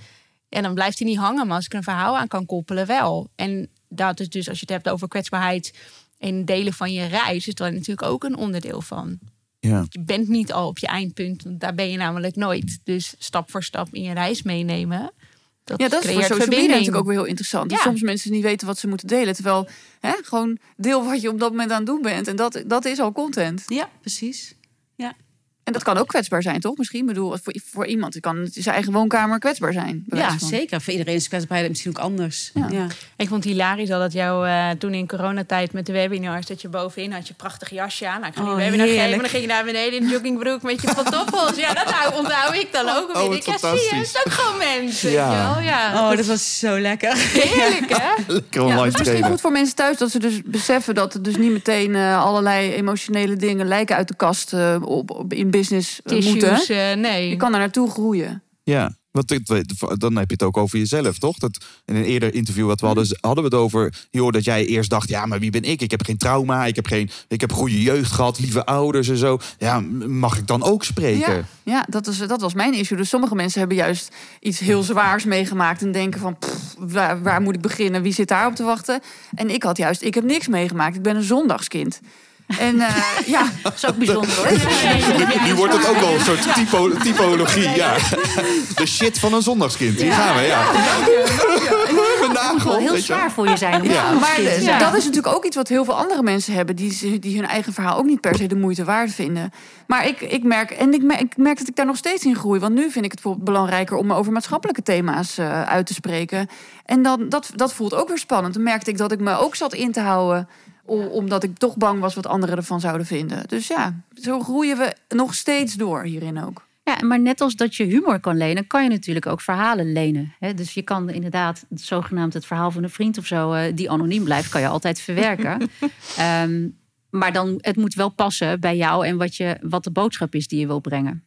Ja, dan blijft die niet hangen. Maar als ik er een verhaal aan kan koppelen, wel. En dat is dus, als je het hebt over kwetsbaarheid in delen van je reis, is dat natuurlijk ook een onderdeel van. Ja. Je bent niet al op je eindpunt, want daar ben je namelijk nooit. Dus stap voor stap in je reis meenemen. Dat Ja, dat is voor creëert social media natuurlijk ook weer heel interessant. Dat Ja. soms mensen niet weten wat ze moeten delen. Terwijl, hè, gewoon deel wat je op dat moment aan het doen bent. En dat, dat is al content. Ja, precies. En dat kan ook kwetsbaar zijn, toch? Misschien, ik bedoel, voor, voor iemand kan het in zijn eigen woonkamer kwetsbaar zijn. Ja, van. zeker. Voor iedereen is kwetsbaarheid misschien ook anders. Ja. Ja. Ik vond het hilarisch al dat jou eh, toen in coronatijd met de webinars... dat je bovenin had je prachtig jasje aan. Nou, ik ga Oh, een webinar geven. En dan ging je naar beneden in de joggingbroek met je pantoffels. Ja, dat hou, onthoud ik dan ook. Oh, Oh, ik, ja, zie je, fantastisch. het is ook gewoon mensen. Ja. Ja, wel? ja Oh, dat was zo lekker. heerlijk, hè? <laughs> Lekker Ja, online dus misschien trainen. goed voor mensen thuis dat ze dus beseffen dat het dus niet meteen eh, allerlei emotionele dingen lijken uit de kast eh, op, op- in business eh, moeten. Tissues, eh, nee. Je kan daar naartoe groeien. Ja, want dan heb je het ook over jezelf, toch? Dat in een eerder interview wat we hadden, hadden we het over... joh, dat jij eerst dacht, ja, maar wie ben ik? Ik heb geen trauma, ik heb, geen, ik heb goede jeugd gehad, lieve ouders en zo. Ja, mag ik dan ook spreken? Ja, ja dat, is, dat was mijn issue. Dus sommige mensen hebben juist iets heel zwaars meegemaakt en denken van, pff, waar, waar moet ik beginnen? Wie zit daarop te wachten? En ik had juist, ik heb niks meegemaakt. Ik ben een zondagskind. En eh, ja, Dat is ook bijzonder hoor. <laughs> Nu, nu wordt het ook wel een soort typo, typologie, ja. De shit van een zondagskind, hier gaan we, ja. Moet wel heel weet je wel. zwaar voor je zijn. Maar dat is natuurlijk ook iets wat heel veel andere mensen hebben, die, ze- die hun eigen verhaal ook niet per se de moeite waard vinden. Maar ik, ik merk, en ik merk, ik merk dat ik daar nog steeds in groei. Want nu vind ik het bijvoorbeeld belangrijker om me over maatschappelijke thema's eh, uit te spreken. En dan, dat, dat voelt ook weer spannend. Dan merkte ik dat ik me ook zat in te houden. Omdat ik toch bang was wat anderen ervan zouden vinden. Dus ja, zo groeien we nog steeds door hierin ook. Ja, maar net als dat je humor kan lenen, kan je natuurlijk ook verhalen lenen. Hè? Dus je kan inderdaad, het zogenaamd het verhaal van een vriend of zo, eh, die anoniem blijft, kan je altijd verwerken. <laughs> Ehm, maar dan, het moet wel passen bij jou en wat, je, wat de boodschap is die je wil brengen.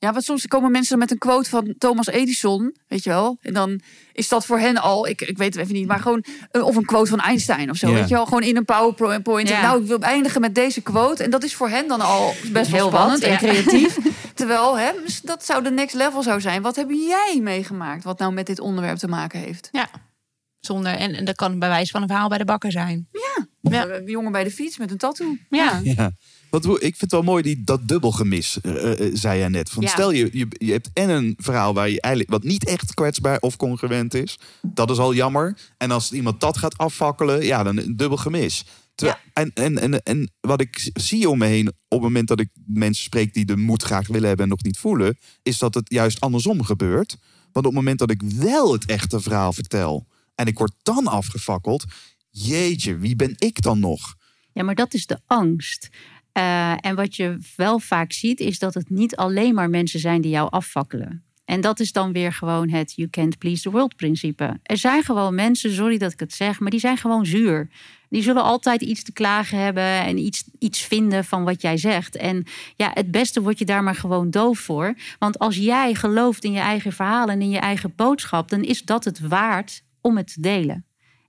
Ja, want soms komen mensen met een quote van Thomas Edison, weet je wel. En dan is dat voor hen al, ik, ik weet het even niet, maar gewoon, eh, of een quote van Einstein of zo, Ja. weet je wel. Gewoon in een PowerPoint. Ja. Nou, ik wil eindigen met deze quote. En dat is voor hen dan al best wel Heel spannend wat, en ja. creatief. <laughs> Terwijl, hè, dat zou de next level zou zijn. Wat heb jij meegemaakt wat nou met dit onderwerp te maken heeft? Ja. Zonder, en, en dat kan bij wijze van een verhaal bij de bakker zijn. Of Ja. een jongen bij de fiets met een tattoo. Ja. Ja. Hoe- ik vind het wel mooi, die, dat dubbelgemis, eh, eh, zei jij net. Van, Ja. Stel je, je, je hebt en een verhaal waar je eigenlijk wat niet echt kwetsbaar of congruent is. Dat is al jammer. En als iemand dat gaat afvakkelen, ja, dan een dubbel gemis. Terwijl- en, en, en, en wat ik zie om me heen op het moment dat ik mensen spreek die de moed graag willen hebben en nog niet voelen, is dat het juist andersom gebeurt. Want op het moment dat ik wel het echte verhaal vertel en ik word dan afgefakkeld, jeetje, wie ben ik dan nog? Ja, maar dat is de angst. Eh, en wat je wel vaak ziet, is dat het niet alleen maar mensen zijn die jou afvakkelen. En dat is dan weer gewoon het you can't please the world principe. Er zijn gewoon mensen, sorry dat ik het zeg, maar die zijn gewoon zuur. Die zullen altijd iets te klagen hebben en iets, iets vinden van wat jij zegt. En ja, het beste word je daar maar gewoon doof voor. Want als jij gelooft in je eigen verhaal en in je eigen boodschap, dan is dat het waard om het te delen.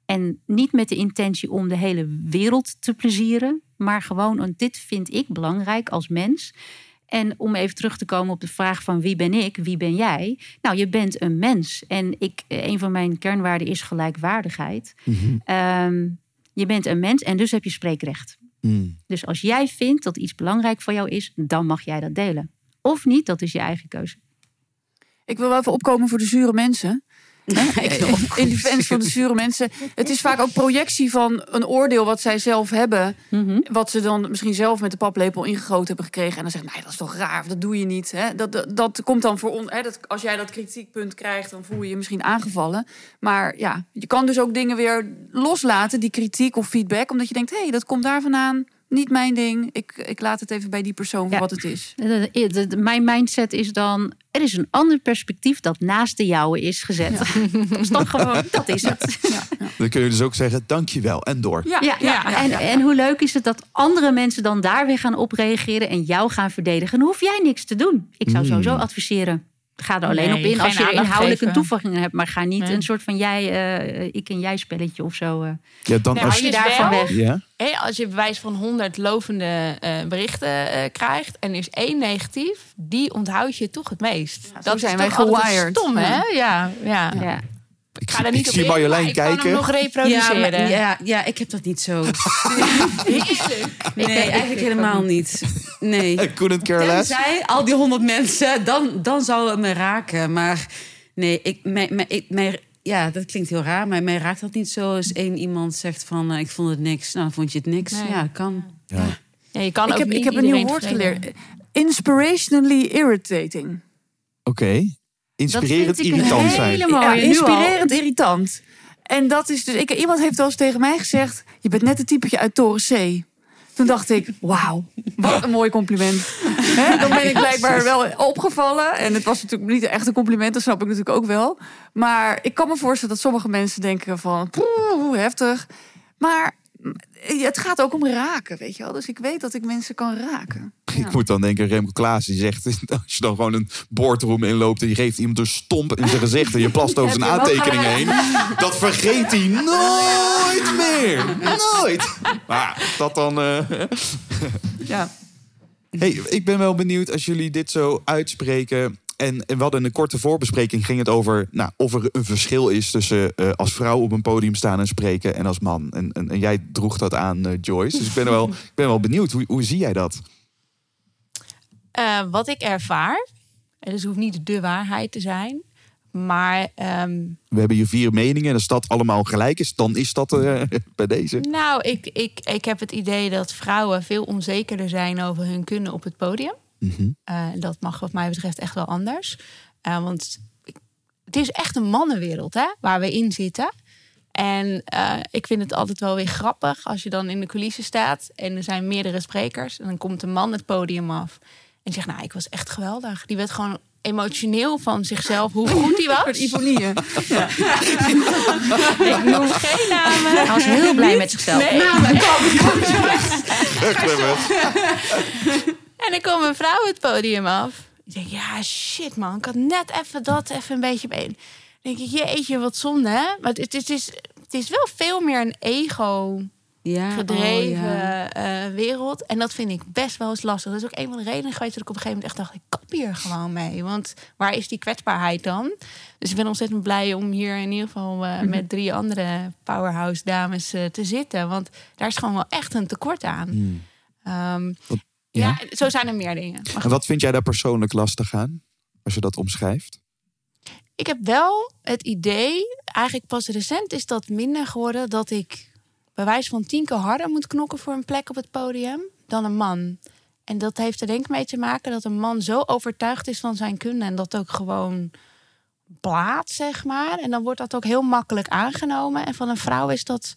En niet met de intentie om de hele wereld te plezieren, maar gewoon, want dit vind ik belangrijk als mens. En om even terug te komen op de vraag van wie ben ik, wie ben jij? Nou, je bent een mens. En ik, een van mijn kernwaarden is gelijkwaardigheid. Ehm, je bent een mens en dus heb je spreekrecht. Mm. Dus als jij vindt dat iets belangrijk voor jou is, dan mag jij dat delen. Of niet, dat is je eigen keuze. Ik wil wel even opkomen voor de zure mensen. <laughs> In defense van de zure mensen. Het is vaak ook projectie van een oordeel wat zij zelf hebben. Mhm. Wat ze dan misschien zelf met de paplepel ingegoten hebben gekregen. En dan zeggen, nee, dat is toch raar, dat doe je niet. Hè? Dat, dat, dat komt dan voor ons. Hè? Dat, als jij dat kritiekpunt krijgt, dan voel je je misschien aangevallen. Maar ja, je kan dus ook dingen weer loslaten, die kritiek of feedback. Omdat je denkt, hé, hey, dat komt daar vandaan. Niet mijn ding. Ik, ik laat het even bij die persoon voor Ja. wat het is. De- de- de- de- mijn mindset is dan, er is een ander perspectief dat naast de jouwe is gezet. Dat is dan gewoon, dat is het. Dan kun je dus ook zeggen, dankjewel en door. Ja, Ja, ja, En, en hoe leuk is het dat andere mensen dan daar weer gaan op reageren en jou gaan verdedigen. Dan hoef jij niks te doen. Ik zou sowieso adviseren. Ga er alleen Nee, op in als je er aandacht inhoudelijke geven. toevoegingen hebt. Maar ga niet Nee. een soort van jij, eh, ik en jij spelletje of zo. eh. Ja, dan Nee, als Als je daarvan wel- weg. Ja? Hé, als je bewijs van 100 lovende eh, berichten eh, krijgt en er is één negatief, die onthoud je toch het meest. zo zijn wij gewired. Stom, hè? Ja, ja. Ja. Ik, Ga er ik niet op zie in, Marjolein ik kan hem kijken. nog Ja, reproduceren. maar, ja, ja, ik heb dat niet zo. <laughs> Nee, eigenlijk helemaal niet. Nee. I <laughs> couldn't care less. Tenzij al die honderd mensen, dan, dan zou het me raken. Maar nee, ik, mij, mij, ik, mij, ja, dat klinkt heel raar, maar mij raakt dat niet zo als één iemand zegt van eh, ik vond het niks. Nou, vond je het niks? Nee. Ja, kan. Ja. Ja, je kan Ik ook heb, niet ik heb een nieuw woord geleerd. Inspirationally irritating. Oké. Inspirerend Dat vind ik een irritant zijn. Ja, nu al. inspirerend irritant. En dat is dus. Ik, iemand heeft wel eens tegen mij gezegd: Je bent net een typetje uit Toren C. Toen dacht ik: Wauw, wat een mooi compliment. <laughs> Hè, dan ben ik blijkbaar wel opgevallen. En het was natuurlijk niet echt een compliment, dat snap ik natuurlijk ook wel. Maar ik kan me voorstellen dat sommige mensen denken: van, "Poeh, hoe heftig. Maar het gaat ook om raken, weet je wel. Dus ik weet dat ik mensen kan raken. <laughs> Ik moet dan denken, Remco Klaas die zegt... <laughs> als je dan gewoon een boardroom inloopt... en je geeft iemand een stomp in zijn gezicht... en je plast over <laughs> zijn aantekeningen heen... dat vergeet hij nooit meer. Nooit. Maar dat dan... eh, Ja. Hey, ik ben wel benieuwd als jullie dit zo uitspreken. En, en we hadden in een korte voorbespreking ging het over nou, of er een verschil is tussen eh, als vrouw op een podium staan en spreken en als man. En, en, en jij droeg dat aan, eh, Joyce. Dus ik ben wel, ik ben wel benieuwd. Hoe, hoe zie jij dat? Eh, wat ik ervaar, en dus het hoeft niet de waarheid te zijn, maar ehm, We hebben hier vier meningen. En als dat allemaal gelijk is, dan is dat <laughs> bij deze. nou, ik, ik, ik heb het idee dat vrouwen veel onzekerder zijn over hun kunnen op het podium. Mhm. Eh, dat mag wat mij betreft echt wel anders. Eh, want het is echt een mannenwereld hè, waar we in zitten. En eh, ik vind het altijd wel weer grappig als je dan in de coulissen staat en er zijn meerdere sprekers. En dan komt een man het podium af en zegt, nou, ik was echt geweldig. Die werd gewoon emotioneel van zichzelf, hoe goed hij <laughs> was. Ivonie. <laughs> Ik noem geen namen. Hij was heel blij met zichzelf. Nee. Clever. <laughs> En dan komt een vrouw het podium af. Ik denk, ja, shit man, ik had net even dat even een beetje bij. Dan denk ik, jeetje, wat zonde hè. Maar het, het, is, het is wel veel meer een ego Ja, gedreven oh, ja. eh, wereld. En dat vind ik best wel eens lastig. Dat is ook een van de redenen geweest dat ik op een gegeven moment echt dacht... ik kap hier gewoon mee. Want waar is die kwetsbaarheid dan? Dus ik ben ontzettend blij om hier in ieder geval eh, Mhm. met drie andere powerhouse dames eh, te zitten. Want daar is gewoon wel echt een tekort aan. Hmm. Ehm, ja. ja? zo zijn er meer dingen. Maar En wat vind jij daar persoonlijk lastig aan? Als je dat omschrijft? ik heb wel het idee, eigenlijk pas recent is dat minder geworden, dat ik bij wijze van tien keer harder moet knokken voor een plek op het podium dan een man. En dat heeft er denk ik mee te maken dat een man zo overtuigd is van zijn kunnen en dat ook gewoon blaat, zeg maar. En dan wordt dat ook heel makkelijk aangenomen. En van een vrouw is dat,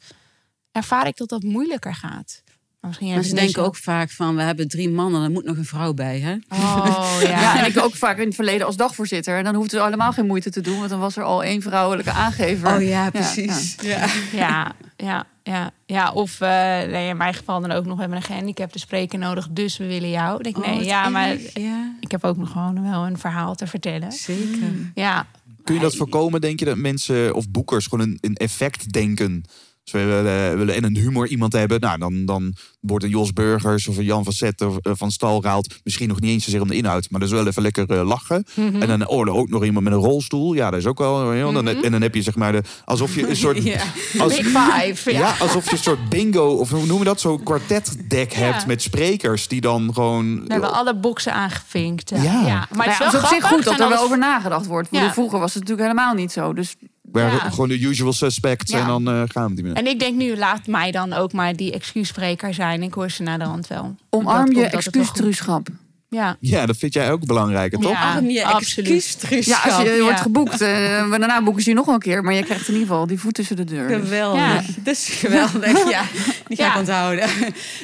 ervaar ik dat dat moeilijker gaat. Misschien Maar ze denken ook vaak van, we hebben drie mannen, er moet nog een vrouw bij, hè? Oh <laughs> ja. Ja, en ik ook vaak in het verleden als dagvoorzitter. En dan hoefde ze helemaal geen moeite te doen, want dan was er al één vrouwelijke aangever. Oh ja, precies. Ja, Ja, ja, ja, ja. Of eh, nee, in mijn geval dan ook nog, we hebben een gehandicapte spreker nodig, dus we willen jou. Ik denk, Oh, nee, ja, maar erg. Ik heb ook nog gewoon wel een verhaal te vertellen. zeker. Ja, Kun je dat voorkomen, denk je, dat mensen of boekers gewoon een, een effect denken? Dus we willen, willen en een humor iemand hebben. Nou, dan, dan wordt een Jos Burgers of een Jan van Zetten of eh, van Stalraalt misschien nog niet eens zozeer om de inhoud, maar dat is wel even lekker eh, lachen. Mhm. En dan oh, er ook nog iemand met een rolstoel. Ja, dat is ook wel. dan, En dan heb je zeg maar de, alsof je een soort. <laughs> Ja. Als, Big Five. ja. Ja. alsof je een soort bingo of hoe noemen we dat? Zo'n kwartetdek Ja. hebt met sprekers die dan gewoon. We hebben alle boxen aangevinkt. Ja, Ja. maar Maar het is ja, wel het is op zich grappig. goed dat er wel over nagedacht wordt. Vroeger was het natuurlijk helemaal niet zo. Dus Ja. Gewoon de usual suspects Ja. en dan eh, gaan we die En ik denk nu, laat mij dan ook maar die excuusspreker zijn. Ik hoor ze naar de hand wel. omarm je excuustruuschap. Ja. Ja, dat vind jij ook belangrijker, toch? Ja, Arm je absoluut. excuustruschap. Ja, als je Ja. wordt geboekt, maar daarna boeken ze je nog een keer. Maar je krijgt in ieder geval die voet tussen de deur. Dus- Geweldig. Ja. Dat is geweldig. <laughs> Ja, die ga ik Ja. onthouden.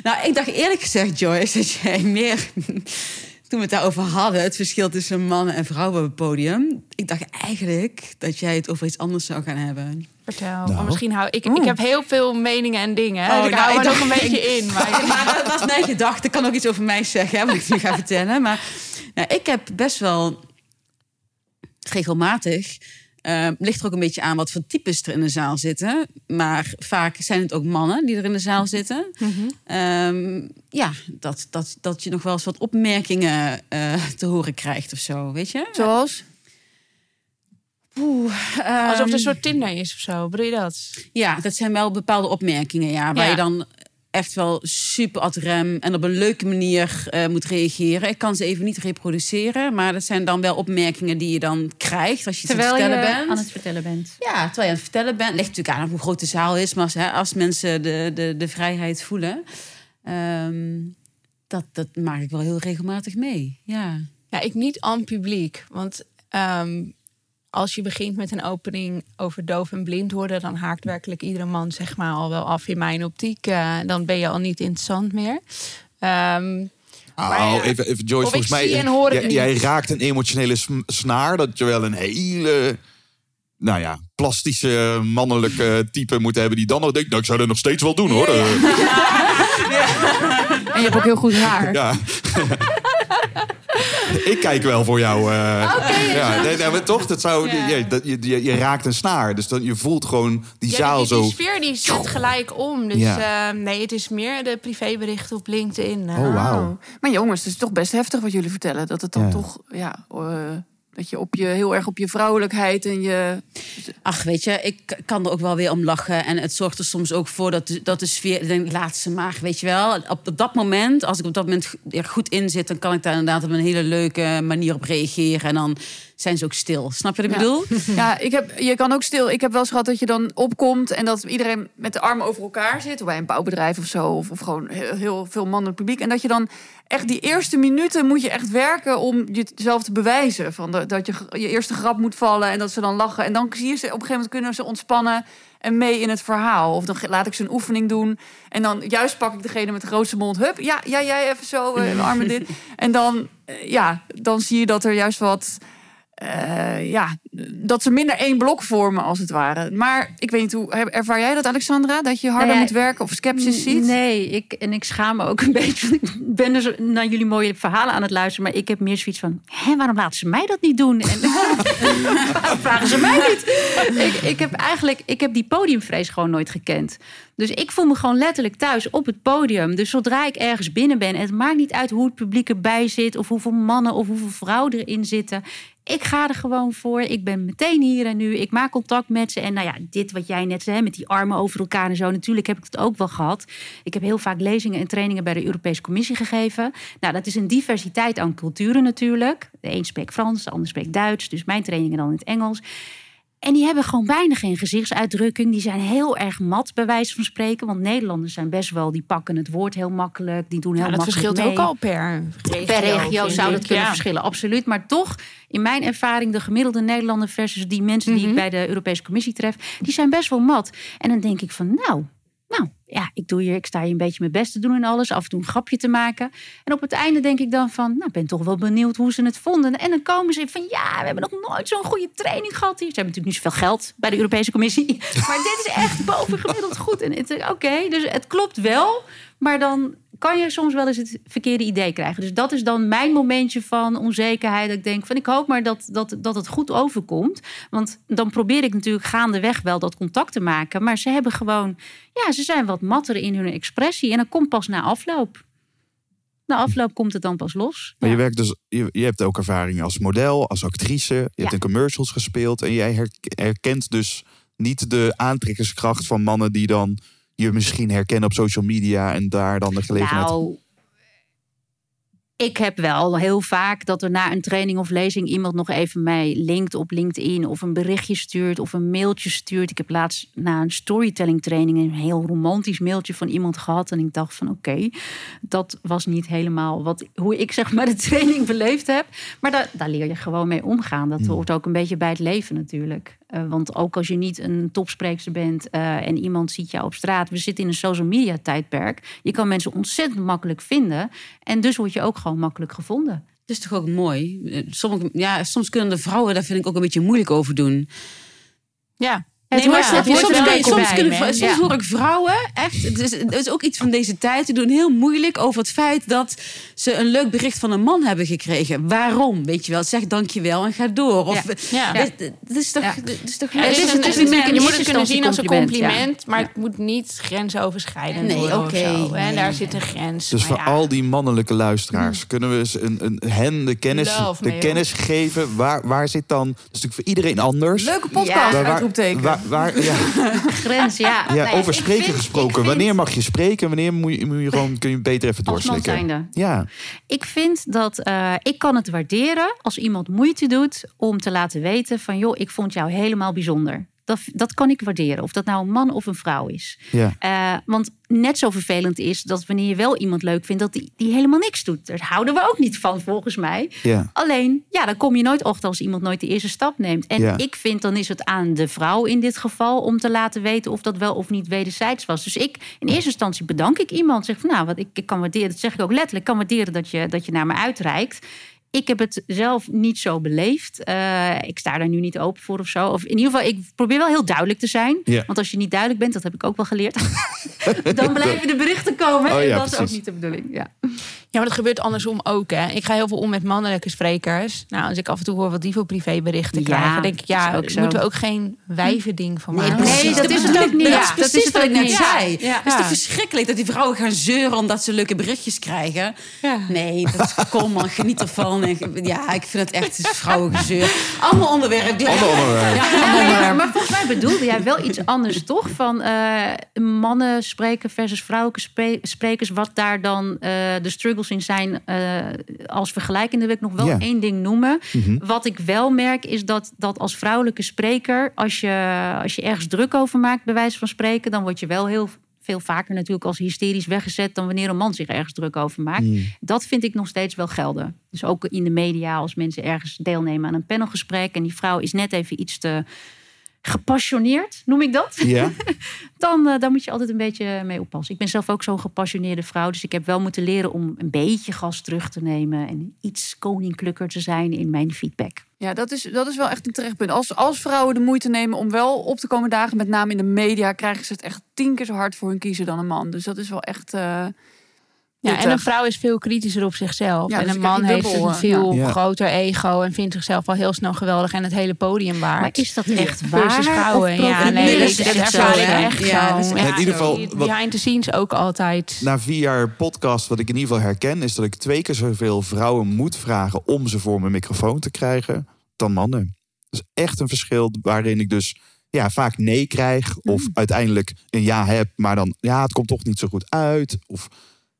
Nou, ik dacht eerlijk gezegd, Joyce, dat jij meer... Toen we het daarover hadden, het verschil tussen mannen en vrouwen op het podium. Ik dacht eigenlijk dat jij het over iets anders zou gaan hebben. Vertel. Nou. Maar misschien hou ik... Ik heb heel veel meningen en dingen. Oh, ik nou, hou ik er ook dacht- een beetje in. <laughs> Maar Maar dat was mijn gedachte. Ik kan ook iets over mij zeggen, hè, wat ik nu ga vertellen. Maar nou, ik heb best wel regelmatig... eh, ligt er ook een beetje aan wat voor types er in de zaal zitten. Maar vaak zijn het ook mannen die er in de zaal zitten. Ehm, ja, dat, dat, dat je nog wel eens wat opmerkingen eh, te horen krijgt of zo, weet je? Zoals? Oeh, alsof het ehm, een soort Tinder is of zo. Bedoel je dat? Ja, dat zijn wel bepaalde opmerkingen, ja. Waar Ja. je dan echt wel super ad rem en op een leuke manier eh, moet reageren. Ik kan ze even niet reproduceren, maar dat zijn dan wel opmerkingen die je dan krijgt als je iets Terwijl aan je het vertellen bent. aan het vertellen bent. Ja, terwijl je aan het vertellen bent. Ligt natuurlijk aan hoe groot de zaal is, maar als, hè, als mensen de, de, de vrijheid voelen, ehm, dat, dat maak ik wel heel regelmatig mee. Ja. Ja, ik niet aan publiek. Want ehm, als je begint met een opening over doof en blind worden... dan haakt werkelijk iedere man zeg maar al wel af in mijn optiek. Eh, dan ben je al niet interessant meer. Ehm, Oh, ja. even, even Joyce, volgens mij. jij, raakt een emotionele snaar dat je wel een hele. Nou ja, plastische mannelijke type moet hebben die dan nog denkt, nou, ik zou dat nog steeds wel doen hoor. Eh, <laughs> En je hebt ook heel goed haar. Ja. Ik kijk wel voor jou. eh. ja, nee, nee, maar toch, dat zou, Ja. je, dat, je, je, je raakt een snaar. Dus dan, je voelt gewoon die ja, zaal die, zo. die sfeer die zet gelijk om. Dus Ja. ehm, nee, het is meer de privéberichten op LinkedIn. eh. Oh, wauw. Maar jongens, het is toch best heftig wat jullie vertellen. Dat het dan Ja. toch, ja, eh, dat je op je heel erg op je vrouwelijkheid en je. Ach, weet je, ik kan er ook wel weer om lachen. En het zorgt er soms ook voor dat de, dat de sfeer... Denk, laat ze maar, weet je wel. Op, op dat moment, als ik op dat moment er goed in zit... dan kan ik daar inderdaad op een hele leuke manier op reageren. En dan zijn ze ook stil. Snap je wat ik Ja. bedoel? <laughs> Ja, ik heb, je kan ook stil. Ik heb wel eens gehad dat je dan opkomt en dat iedereen met de armen over elkaar zit. Bij een bouwbedrijf of zo. Of, of gewoon heel, heel veel mannelijk publiek. En dat je dan echt die eerste minuten moet je echt werken om jezelf te bewijzen. Van de- dat je je eerste grap moet vallen en dat ze dan lachen. En dan zie je ze op een gegeven moment kunnen ze ontspannen en mee in het verhaal. Of dan laat ik ze een oefening doen. En dan juist pak ik degene met de grootste mond. Hup, ja, ja jij even zo, eh, armen dit. <laughs> En dan, eh, ja, dan zie je dat er juist wat... eh, ja, dat ze minder één blok vormen als het ware. Maar ik weet niet hoe ervaar jij dat, Alexandra? Dat je harder Nou ja, moet werken of sceptisch ziet? Nee, ik, en ik schaam me ook een <laughs> beetje. Ik ben dus naar jullie mooie verhalen aan het luisteren. Maar ik heb meer zoiets van... Hé, waarom laten ze mij dat niet doen? En waarom <laughs> <laughs> vragen ze mij niet? Ik, ik heb eigenlijk ik heb die podiumvrees gewoon nooit gekend. Dus ik voel me gewoon letterlijk thuis op het podium. Dus zodra ik ergens binnen ben... en het maakt niet uit hoe het publiek erbij zit... of hoeveel mannen of hoeveel vrouwen erin zitten... Ik ga er gewoon voor. Ik ben meteen hier en nu. Ik maak contact met ze. En nou ja, dit wat jij net zei, met die armen over elkaar en zo. Natuurlijk heb ik het ook wel gehad. Ik heb heel vaak lezingen en trainingen bij de Europese Commissie gegeven. Nou, dat is een diversiteit aan culturen natuurlijk. De een spreekt Frans, de ander spreekt Duits. Dus mijn trainingen dan in het Engels. En die hebben gewoon bijna geen gezichtsuitdrukking. Die zijn heel erg mat, bij wijze van spreken. Want Nederlanders zijn best wel, die pakken het woord heel makkelijk. Die doen heel Ja, dat makkelijk verschilt mee. ook al per regio. Per regio zou dat kunnen Ja. verschillen, absoluut. Maar toch, in mijn ervaring, de gemiddelde Nederlander versus die mensen die ik Mhm. bij de Europese Commissie tref, die zijn best wel mat. En dan denk ik van, nou, nou ja, ik, doe hier, ik sta hier een beetje mijn best te doen en alles. Af en toe een grapje te maken. En op het einde denk ik dan van, nou, ben toch wel benieuwd hoe ze het vonden. En dan komen ze van, ja, we hebben nog nooit zo'n goede training gehad hier. Ze hebben natuurlijk niet zoveel geld bij de Europese Commissie. <laughs> Maar dit is echt <laughs> bovengemiddeld goed. En oké, dus het klopt wel. Maar dan kan je soms wel eens het verkeerde idee krijgen. Dus dat is dan mijn momentje van onzekerheid. Dat ik denk van, ik hoop maar dat, dat, dat het goed overkomt. Want dan probeer ik natuurlijk gaandeweg wel dat contact te maken. Maar ze hebben gewoon, ja, ze zijn wat matter in hun expressie. En dat komt pas na afloop. Na afloop komt het dan pas los. Maar je werkt dus, je, je hebt ook ervaring als model, als actrice. Je hebt in commercials gespeeld. En jij herk- herkent dus niet de aantrekkingskracht van mannen die dan je misschien herkennen op social media en daar dan de gelegenheid. Nou, ik heb wel heel vaak dat er na een training of lezing iemand nog even mij linkt op LinkedIn of een berichtje stuurt of een mailtje stuurt. Ik heb laatst na een storytelling training een heel romantisch mailtje van iemand gehad en ik dacht van oké, dat was niet helemaal wat, hoe ik zeg maar de training beleefd heb. Maar daar, daar leer je gewoon mee omgaan. Dat hoort ook een beetje bij het leven natuurlijk. Eh, want ook als je niet een topspreekster bent eh, en iemand ziet jou op straat. We zitten in een social media tijdperk. Je kan mensen ontzettend makkelijk vinden. En dus word je ook gewoon makkelijk gevonden. Het is toch ook mooi. Eh, Sommige, ja, soms kunnen de vrouwen daar vind ik ook een beetje moeilijk over doen. Ja. Het Nee, maar hoort- het soms, kun- wel soms, bij, kunnen, hè? vrou- soms Ja. hoor ik vrouwen echt. Het is, het is ook iets van deze tijd. Die doen heel moeilijk over het feit dat ze een leuk bericht van een man hebben gekregen. Waarom? Weet je wel, zeg dankjewel en ga door. Of, Ja. Het, het is toch, het is toch het is het een- je moet het kunnen zien als een compliment, maar het moet niet grensoverschrijdend Nee, worden oké, of zo. En nee. daar zit een grens. Dus voor ja. al die mannelijke luisteraars kunnen we eens een, een, hen de kennis, Love de kennis geven. Waar, waar zit dan? Dat is natuurlijk voor iedereen anders. Leuke podcast, Ja. Waar- waar, ja, <laughs> Grens, ja. ja, Nou over spreken vind- gesproken. vind- Wanneer mag je spreken? Wanneer moet je, moet je gewoon, kun je beter even doorslikken? Ja, Ik vind dat eh, ik kan het waarderen als iemand moeite doet om te laten weten van joh, ik vond jou helemaal bijzonder. Dat, dat kan ik waarderen, of dat nou een man of een vrouw is. ja. Eh, want net zo vervelend is dat wanneer je wel iemand leuk vindt, dat die, die helemaal niks doet. Daar houden we ook niet van, volgens mij. ja. Alleen, ja, dan kom je nooit achter als iemand nooit de eerste stap neemt. En Ja. ik vind dan is het aan de vrouw in dit geval om te laten weten of dat wel of niet wederzijds was. Dus ik, in eerste instantie bedank ik iemand. Zeg van nou, wat ik, ik kan waarderen, dat zeg ik ook letterlijk, ik kan waarderen dat je, dat je naar me uitreikt. Ik heb het zelf niet zo beleefd. Eh, ik sta daar nu niet open voor of zo. Of in ieder geval, ik probeer wel heel duidelijk te zijn. Ja. Want als je niet duidelijk bent, dat heb ik ook wel geleerd. <laughs> dan blijven de berichten komen. Oh ja, en dat is ook niet de bedoeling. Ja. Ja, maar dat gebeurt andersom ook. Hè. Ik ga heel veel om met mannelijke sprekers. Nou, als ik af en toe hoor wat die voor privéberichten Ja, krijgen, denk ik, ja, is moeten we ook geen wijvending van maken. nee, dat is het ook niet. Dat Ja, is dat precies is het wat ik ook net zei. Ja. Het is toch verschrikkelijk dat die vrouwen gaan zeuren omdat ze leuke berichtjes krijgen. Ja. Nee, dat kom man, geniet ervan. En, ja, ik vind het echt vrouwengezeur. Allemaal onderwerp. Ander onderwerp. Ja, Ja, allemaal maar, volgens mij bedoelde jij wel iets anders, toch? Van eh, mannen spreken versus vrouwelijke spre- sprekers. Wat daar dan eh, de in zijn eh, als vergelijkende wil ik nog wel één ding noemen. Mhm. Wat ik wel merk is dat, dat als vrouwelijke spreker... Als je, als je ergens druk over maakt, bij wijze van spreken... dan word je wel heel veel vaker natuurlijk als hysterisch weggezet... dan wanneer een man zich ergens druk over maakt. Mm. Dat vind ik nog steeds wel gelden. Dus ook in de media, als mensen ergens deelnemen aan een panelgesprek... en die vrouw is net even iets te gepassioneerd, noem ik dat... Ja? <laughs> dan, eh, daar moet je altijd een beetje mee oppassen. Ik ben zelf ook zo'n gepassioneerde vrouw... dus ik heb wel moeten leren om een beetje gas terug te nemen... en iets koninklijker te zijn in mijn feedback. Ja, dat is, dat is wel echt een terechtpunt. Als, als vrouwen de moeite nemen om wel op te komen dagen, met name in de media, krijgen ze het echt tien keer zo hard voor hun kiezen dan een man. Dus dat is wel echt. eh, Ja, en een vrouw is veel kritischer op zichzelf. Ja, en dus een man heeft een eh, veel ja. groter ego en vindt zichzelf al heel snel geweldig en het hele podium waard. Maar is dat echt waar? Versus vrouwen. Ja, nee, dat, is dat echt zo, echt Ja, zo. In ieder geval, wat- Behind the scenes ook altijd. Na vier jaar podcast, wat ik in ieder geval herken, is dat ik twee keer zoveel vrouwen moet vragen om ze voor mijn microfoon te krijgen dan mannen. Dat is echt een verschil waarin ik dus ja, vaak nee krijg. Of uiteindelijk een ja heb, maar dan ja, het komt toch niet zo goed uit. Of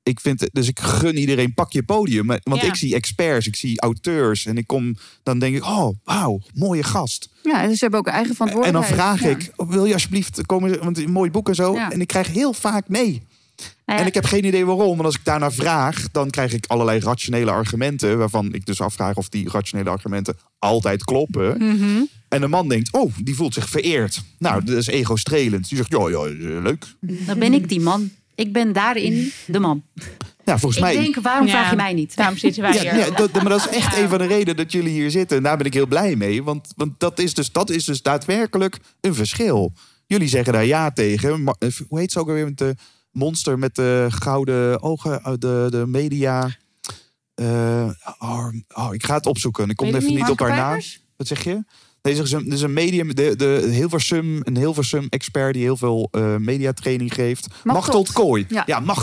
ik vind dus ik gun iedereen pak je podium. Want Ja. ik zie experts, ik zie auteurs. En ik kom, dan denk ik, oh wauw, mooie gast. ja, en ze hebben ook eigen En dan verantwoordelijkheid. vraag Ja. ik, wil je alsjeblieft komen, want een mooi boek en zo. Ja. En ik krijg heel vaak nee. Nou En ik heb geen idee waarom. En als ik daarna vraag, dan krijg ik allerlei rationele argumenten. Waarvan ik dus afvraag of die rationele argumenten altijd kloppen. Mhm. En de man denkt, oh, die voelt zich vereerd. Nou, dat is ego-strelend. Die zegt, ja, ja, leuk. Dan ben ik die man. Ik ben daarin de man. Ja, volgens Ik mij... denk, waarom Ja. vraag je mij niet? Daarom zitten wij Ja, hier. ja, dat, maar dat is echt een van de redenen dat jullie hier zitten. En daar ben ik heel blij mee. Want, want dat, is dus, dat is dus daadwerkelijk een verschil. Jullie zeggen daar ja tegen. Maar, eh, hoe heet ze ook alweer met de monster met de gouden ogen? eh, De, de media... eh, oh, oh, ik ga het opzoeken. Ik kom even niet. niet op haar naam. Wat zeg je? Deze is een, is een medium, de, de Hilversum, een Hilversum-expert die heel veel eh mediatraining geeft. Machteld Kooi. Ja. Ja.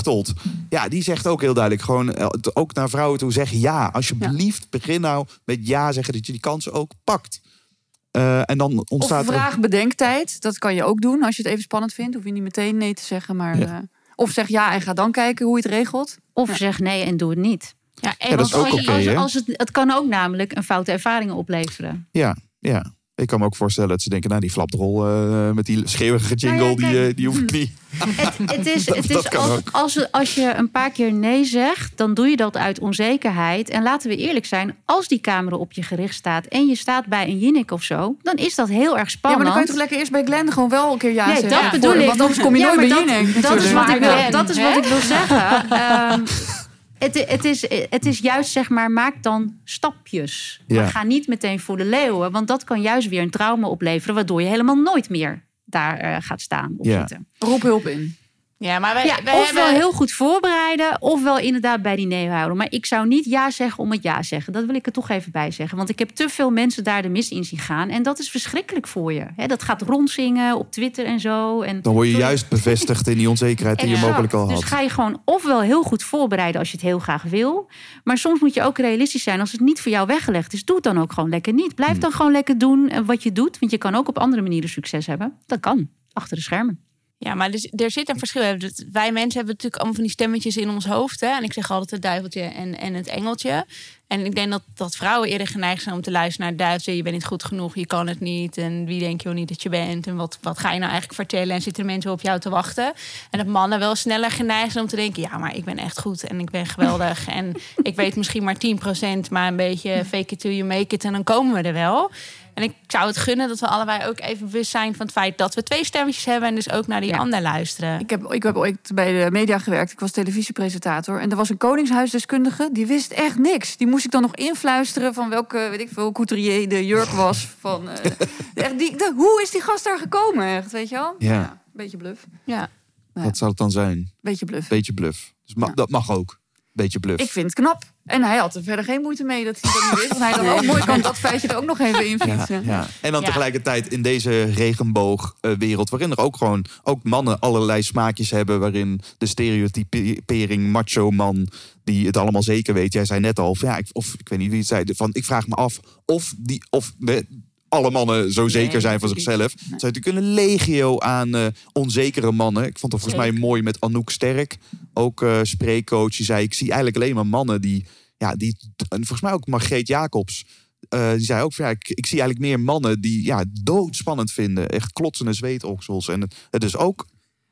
Ja, die zegt ook heel duidelijk gewoon, eh, ook naar vrouwen toe, zeg ja. Alsjeblieft, begin nou met ja zeggen dat je die kansen ook pakt. Eh, en dan Of ontstaat er... vraag bedenktijd. Dat kan je ook doen als je het even spannend vindt. Hoef je niet meteen nee te zeggen. Maar, Ja. eh, of zeg ja en ga dan kijken hoe je het regelt. Of Ja. zeg nee en doe het niet. Ja, en Ja, dat is ook als- oké, als, het, het kan ook namelijk een foute ervaringen opleveren. Ja, ja. Ik kan me ook voorstellen dat ze denken, nou die flapdrol eh, met die schreeuwige jingle, Nou ja, die, eh, die hoef ik niet. Het, het is, <laughs> Dat- het dat is kan als, ook. als, als je een paar keer nee zegt, dan doe je dat uit onzekerheid. En laten we eerlijk zijn, als die camera op je gericht staat en je staat bij een Jinnik of zo, dan is dat heel erg Ja, maar spannend. dan kan je toch lekker eerst bij Glenn gewoon wel een keer ja Nee, zeggen. dat bedoel Voor- ik. Want anders kom je Ja, nooit bij dat, dat is wat ik wil, dat is wat ik wil zeggen. <laughs> Ehm, het, het, is, het is juist, zeg maar, maak dan stapjes. Ja. Maar ga niet meteen voor de leeuwen. Want dat kan juist weer een trauma opleveren... waardoor je helemaal nooit meer daar eh, gaat staan of Ja. zitten. Roep hulp in. Ja, maar wij, Ja, wij ofwel hebben... heel goed voorbereiden, ofwel inderdaad bij die nee houden. Maar ik zou niet ja zeggen om het ja zeggen. Dat wil ik er toch even bij zeggen. Want ik heb te veel mensen daar de mis in zien gaan. En dat is verschrikkelijk voor je. Hè, dat gaat rondzingen op Twitter en zo. En Dan word je juist bevestigd in die onzekerheid die je mogelijk al Dus had. ga je gewoon ofwel heel goed voorbereiden als je het heel graag wil. Maar soms moet je ook realistisch zijn. Als het niet voor jou weggelegd is, doe het dan ook gewoon lekker niet. Hmm. Blijf dan gewoon lekker doen eh, wat je doet. Want je kan ook op andere manieren succes hebben. Dat kan, achter de schermen. Ja, maar dus, er zit een verschil. Wij mensen hebben natuurlijk allemaal van die stemmetjes in ons hoofd. Hè? En ik zeg altijd het duiveltje en, en het engeltje. En ik denk dat, dat vrouwen eerder geneigd zijn om te luisteren naar het duiveltje. Je bent niet goed genoeg, je kan het niet. En wie denk je wel niet dat je bent? En wat, wat ga je nou eigenlijk vertellen? En zitten mensen op jou te wachten? En dat mannen wel sneller geneigd zijn om te denken... ja, maar ik ben echt goed en ik ben geweldig. <laughs> en ik weet misschien maar 10%, maar een beetje fake it till you make it. En dan komen we er wel. En ik zou het gunnen dat we allebei ook even bewust zijn van het feit dat we twee stemmetjes hebben. En dus ook naar die Ja. ander luisteren. Ik heb, ik heb ooit bij de media gewerkt. Ik was televisiepresentator. En er was een koningshuisdeskundige. Die wist echt niks. Die moest ik dan nog influisteren van welke, weet ik veel, couturier de jurk was. Van, eh, <laughs> echt, die, de- hoe is die gast daar gekomen? Echt, weet je wel? Ja. beetje bluff. Ja. Wat zou het dan zijn? Beetje bluff. Beetje bluff. Dus ma- Ja. dat mag ook. Beetje bluff. Ik vind het knap. En hij had er verder geen moeite mee dat hij dat niet wist. Want hij dacht, <laughs> oh mooi, kan dat feitje er ook nog even in Ja, fietsen. ja. En dan Ja. tegelijkertijd in deze regenboogwereld, waarin er ook gewoon ook mannen allerlei smaakjes hebben, waarin de stereotypering macho man die het allemaal zeker weet. Jij zei net al, of, ja, ik, of ik weet niet wie het zei, van ik vraag me af of die of we, alle mannen zo zeker zijn van zichzelf. Er zijn natuurlijk een legio aan eh, onzekere mannen. Ik vond het volgens mij mooi met Anouk Sterk, ook eh spreekcoach. Die zei, ik zie eigenlijk alleen maar mannen die, ja, die en volgens mij ook Margreet Jacobs. Eh, die zei ook van ja, ik, ik zie eigenlijk meer mannen die ja, doodspannend vinden. Echt klotsende zweetoksels. En het, het is ook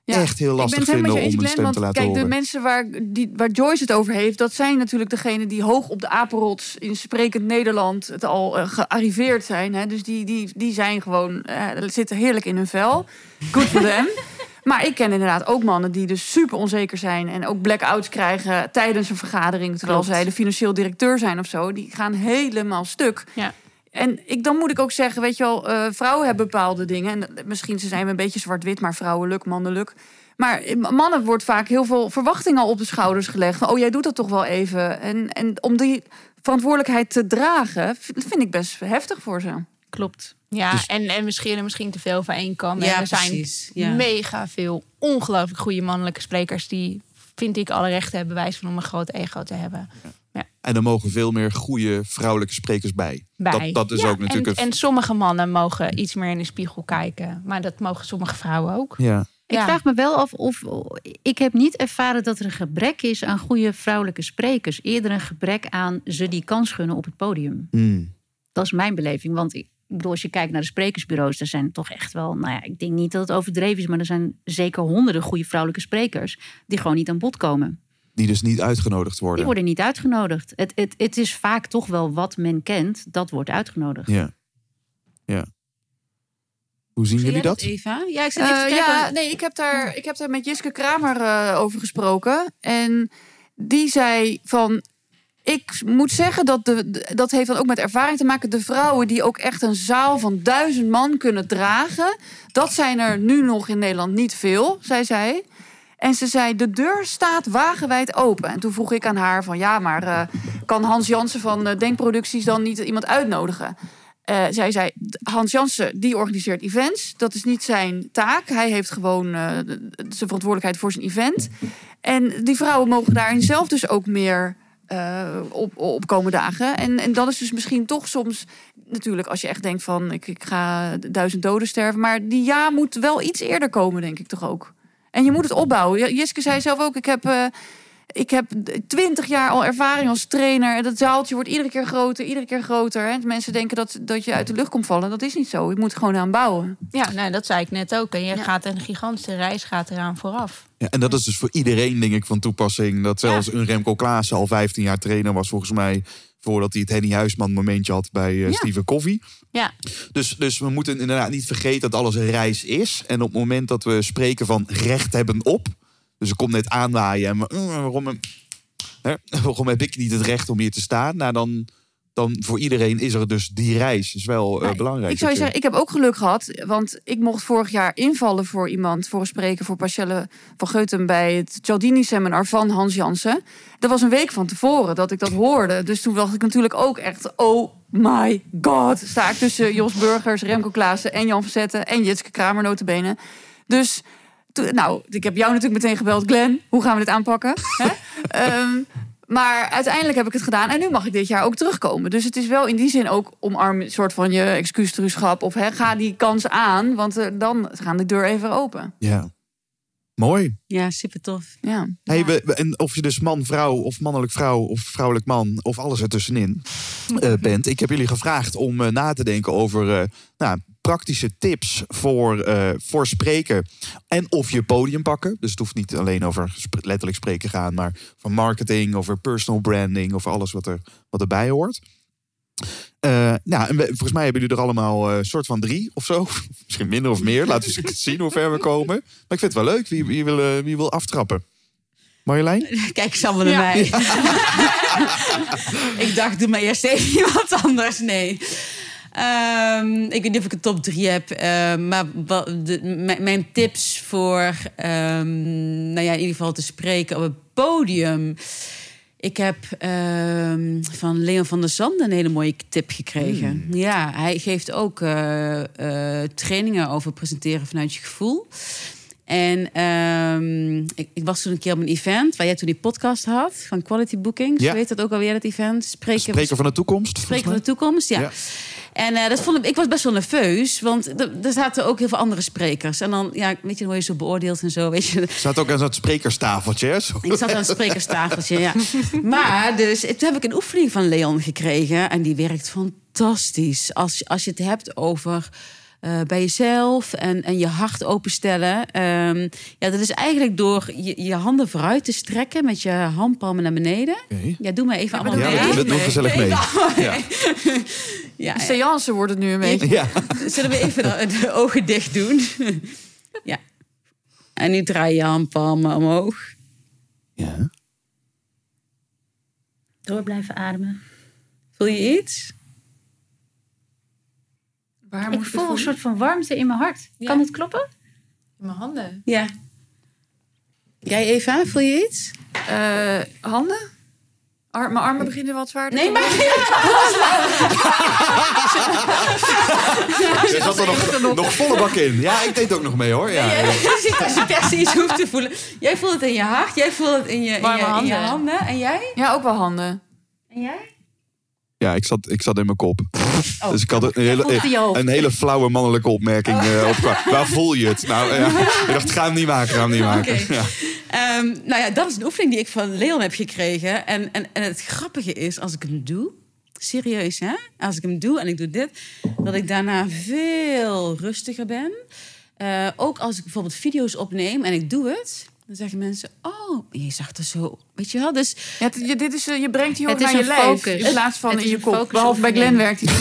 Ja, echt heel lastig vinden om een stem Glenn, te want laten kijk, de horen. mensen waar, die, waar Joyce het over heeft... dat zijn natuurlijk degenen die hoog op de apenrots... in sprekend Nederland het al eh, gearriveerd zijn. Hè? Dus die, die, die zijn gewoon... eh, zitten heerlijk in hun vel. Good for them. <laughs> Maar ik ken inderdaad ook mannen die dus super onzeker zijn... en ook blackouts krijgen tijdens een vergadering... terwijl Klopt. zij de financieel directeur zijn of zo. Die gaan helemaal stuk. Ja. En ik, dan moet ik ook zeggen, weet je wel, eh, vrouwen hebben bepaalde dingen. En misschien ze zijn we een beetje zwart-wit, maar vrouwelijk, mannelijk. Maar eh, mannen wordt vaak heel veel verwachting al op de schouders gelegd. Van, oh, jij doet dat toch wel even. En, en om die verantwoordelijkheid te dragen, vind ik best heftig voor ze. Klopt. Ja, Dus- en, en we scheren misschien te veel van één. En Ja, er zijn precies. Ja. mega veel ongelooflijk goede mannelijke sprekers... die, vind ik, alle rechten hebben bewijs van om een groot ego te hebben. En er mogen veel meer goede vrouwelijke sprekers bij. Bij. Dat, dat is Ja, ook natuurlijk en, een... en sommige mannen mogen iets meer in de spiegel kijken. Maar dat mogen sommige vrouwen ook. ja. Ik Ja. vraag me wel af of. Ik heb niet ervaren dat er een gebrek is aan goede vrouwelijke sprekers. Eerder een gebrek aan ze die kans gunnen op het podium. Mm. Dat is mijn beleving. Want ik bedoel, als je kijkt naar de sprekersbureaus, er zijn toch echt wel. Nou ja, ik denk niet dat het overdreven is, maar er zijn zeker honderden goede vrouwelijke sprekers. die gewoon niet aan bod komen. Die dus niet uitgenodigd Die worden. worden niet uitgenodigd. Het, het, het is vaak toch wel wat men kent, dat wordt uitgenodigd. Ja. ja. Hoe zien Zie jullie dat? Eva? Ja, ik zit even Eh, te kijken. ja, nee, ik heb daar, ik heb daar met Jiske Kramer eh, over gesproken. En die zei van. Ik moet zeggen dat de, de- dat heeft dan ook met ervaring te maken. De vrouwen die ook echt een zaal van duizend man kunnen dragen. Dat zijn er nu nog in Nederland niet veel, zei zij. En ze zei, de deur staat wagenwijd open. En toen vroeg ik aan haar van... ja, maar eh, kan Hans Jansen van eh, Denkproducties dan niet iemand uitnodigen? Eh, zij zei, Hans Jansen, die organiseert events. Dat is niet zijn taak. Hij heeft gewoon zijn verantwoordelijkheid voor zijn event. En die vrouwen mogen daarin zelf dus ook meer eh, op, op dagen. En, en dat is dus misschien toch soms... Natuurlijk, als je echt denkt van, ik, ik ga duizend doden sterven. Maar die ja moet wel iets eerder komen, denk ik toch ook. En je moet het opbouwen. Jiske zei zelf ook, ik heb... eh, ik heb twintig jaar al ervaring als trainer. En dat zaaltje wordt iedere keer groter, iedere keer groter. Hè? Mensen denken dat, dat je uit de lucht komt vallen. Dat is niet zo. Je moet gewoon aan bouwen. Ja, nou, dat zei ik net ook. En je Ja. gaat een gigantische reis gaat eraan vooraf. Ja, en dat is dus voor iedereen, denk ik, van toepassing. Dat zelfs een Remco Klaassen al 15 jaar trainer was, volgens mij. Voordat hij het Henny Huisman momentje had bij eh, Ja. Steven Koffie. Ja. Dus, dus we moeten inderdaad niet vergeten dat alles een reis is. En op het moment dat we spreken van recht hebben op. Dus er komt net aanwaaien. En we, "Mm, waarom, hè, <laughs> waarom heb ik niet het recht om hier te staan? Nou, dan, dan voor iedereen is er dus die reis. is wel eh, belangrijk. Ik zou je zeggen, ik heb ook geluk gehad. Want ik mocht vorig jaar invallen voor iemand, voor een spreker voor Pascelle van Geutem bij het Cialdini seminar van Hans Jansen. Dat was een week van tevoren dat ik dat hoorde. Dus toen dacht ik natuurlijk ook echt, oh my god. Sta ik tussen Jos Burgers, Remco Klaassen en Jan Verzetten en Jitske Kramer notabene. Dus, nou, ik heb jou natuurlijk meteen gebeld. Glenn, hoe gaan we dit aanpakken? Hè? <laughs> Maar uiteindelijk heb ik het gedaan. En nu mag ik dit jaar ook terugkomen. Dus het is wel in die zin ook omarm een soort van je excuustruuschap. Of hè, ga die kans aan. Want eh, dan gaan de deur even open. Ja. Mooi. Ja, super tof. Ja. Hey, we, we- en of je dus man, vrouw of mannelijk vrouw of vrouwelijk man of alles ertussenin eh, bent. Ik heb jullie gevraagd om eh, na te denken over eh, nou, praktische tips voor, eh, voor spreken. En of je podium pakken. Dus het hoeft niet alleen over sp- letterlijk spreken gaan. Maar van marketing, over personal branding. Over alles wat, er, wat erbij hoort. Eh, nou, en we- volgens mij hebben jullie er allemaal een soort van drie of zo. <laughs> Misschien minder of meer. Laten we eens zien hoe ver we komen. Maar ik vind het wel leuk. Wie, wie, wil, eh, wie wil aftrappen? Marjolein? <laughs> Kijk eens allemaal naar mij. <laughs> ik dacht, doe maar eerst even iemand anders. Nee. Ehm, ik weet niet of ik een top drie heb. maar wa- de, mijn, mijn tips voor, ehm, nou ja, in ieder geval te spreken op het podium. Ik heb ehm, van Leon van der Zanden een hele mooie tip gekregen. Ja, hij geeft ook eh, eh, trainingen over presenteren vanuit je gevoel. En ehm, ik, ik was toen een keer op een event waar jij toen die podcast had van Quality Bookings. Ja. Weet dat ook alweer, dat event? Spreken, Spreker van de toekomst. Spreken volgens van de toekomst, ja. Ja. En eh, dat vond ik, ik was best wel nerveus, want er- zaten ook heel veel andere sprekers. En dan, ja, weet je, dan word je zo beoordeeld en zo, weet je. Staat ook aan zo'n sprekerstafeltje. Hè? Zo. Ik zat aan het sprekerstafeltje, ja. <laughs> Maar dus, toen heb ik een oefening van Leon gekregen. En die werkt fantastisch. Als, als je het hebt over eh, bij jezelf en, en je hart openstellen. Ehm, ja, dat is eigenlijk door je, je handen vooruit te strekken met je handpalmen naar beneden. Ja, doe maar even allemaal Ja, mee. gezellig mee. Ja. <laughs> Ja, De seance wordt het nu een beetje. Ja. <laughs> Zullen we even de, de ogen dicht doen? <laughs> ja. En nu draai je handpalmen omhoog. Ja. Door blijven ademen. Voel je iets? Waar Ik moet voel een soort van warmte in mijn hart. Kan het kloppen? In mijn handen. Ja. Jij Eva, voel je iets? Eh, handen? Ar- mijn armen beginnen wat zwaarder. Nee, maar Je <laughs> zat er nog, nog volle bak in. Ja, ik deed ook nog mee hoor. Ja. je <laughs> als je se iets hoeft te voelen. Jij voelt het in je hart, jij voelt het in je, in je, in je handen. handen. En jij? Ja, ook wel handen. En jij? Ja, ik zat, ik zat in mijn kop. Oh, dus ik had een hele, een hele flauwe mannelijke opmerking. eh, op, <laughs> waar voel je het? Nou, ja. ik dacht, ga hem niet maken, ga hem niet maken. Ja. Ehm, nou ja, dat is een oefening die ik van Leon heb gekregen. En, en, en het grappige is, als ik hem doe, serieus hè, als ik hem doe en ik doe dit, dat ik daarna veel rustiger ben. Eh, ook als ik bijvoorbeeld video's opneem en ik doe het. Dan zeggen mensen, oh, je zag er zo, weet je wel. Dus Ja, het- je, dit is, eh, je brengt die is naar je lijf. In plaats van Het in is je kop. Behalve bij Glenn werkt hij.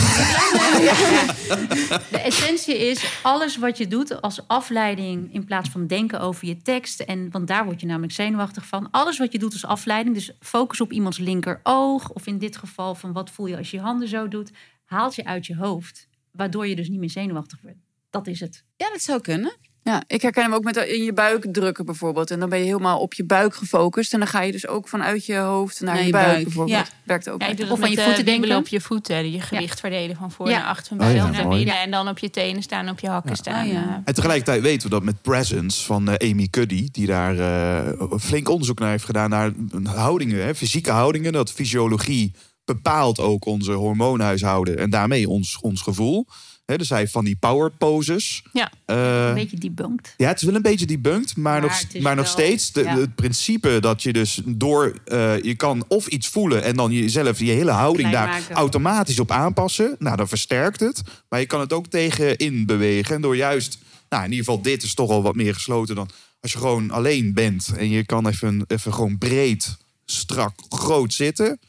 De essentie is alles wat je doet als afleiding in plaats van denken over je tekst. En, want daar word je namelijk zenuwachtig van. Alles wat je doet als afleiding, dus focus op iemands linkeroog. Of in dit geval van wat voel je als je je handen zo doet. Haalt je uit je hoofd. Waardoor je dus niet meer zenuwachtig wordt. Dat is het. ja, dat zou kunnen. Ja, ik herken hem ook met in je buik drukken bijvoorbeeld. En dan ben je helemaal op je buik gefocust. En dan ga je dus ook vanuit je hoofd naar, Naar je je buik, buik, bijvoorbeeld. ja. Werkt ook. Ja, Of met je voeten eh, denken. op je voeten. Je gewicht verdelen van voor Ja. naar achter, van Oh naar mooi. binnen. En dan op je tenen staan, op je hakken staan. Ja. eh. En tegelijkertijd weten we dat met Presence van eh, Amy Cuddy, die daar eh, flink onderzoek naar heeft gedaan naar houdingen, hè, fysieke houdingen, dat fysiologie bepaalt ook onze hormoonhuishouden en daarmee ons, ons gevoel. Hè, dus hij van die power poses. Ja. Eh, Een beetje debunked. ja, het is wel een beetje debunked, maar, Maar nog, maar nog wel- steeds de, ja. het principe dat je dus door eh, je kan of iets voelen en dan jezelf je hele houding Klein daar maken. automatisch op aanpassen. Nou, dan versterkt het. Maar je kan het ook tegenin bewegen en door juist, nou in ieder geval dit is toch al wat meer gesloten dan als je gewoon alleen bent en je kan even, even gewoon breed, strak, groot zitten.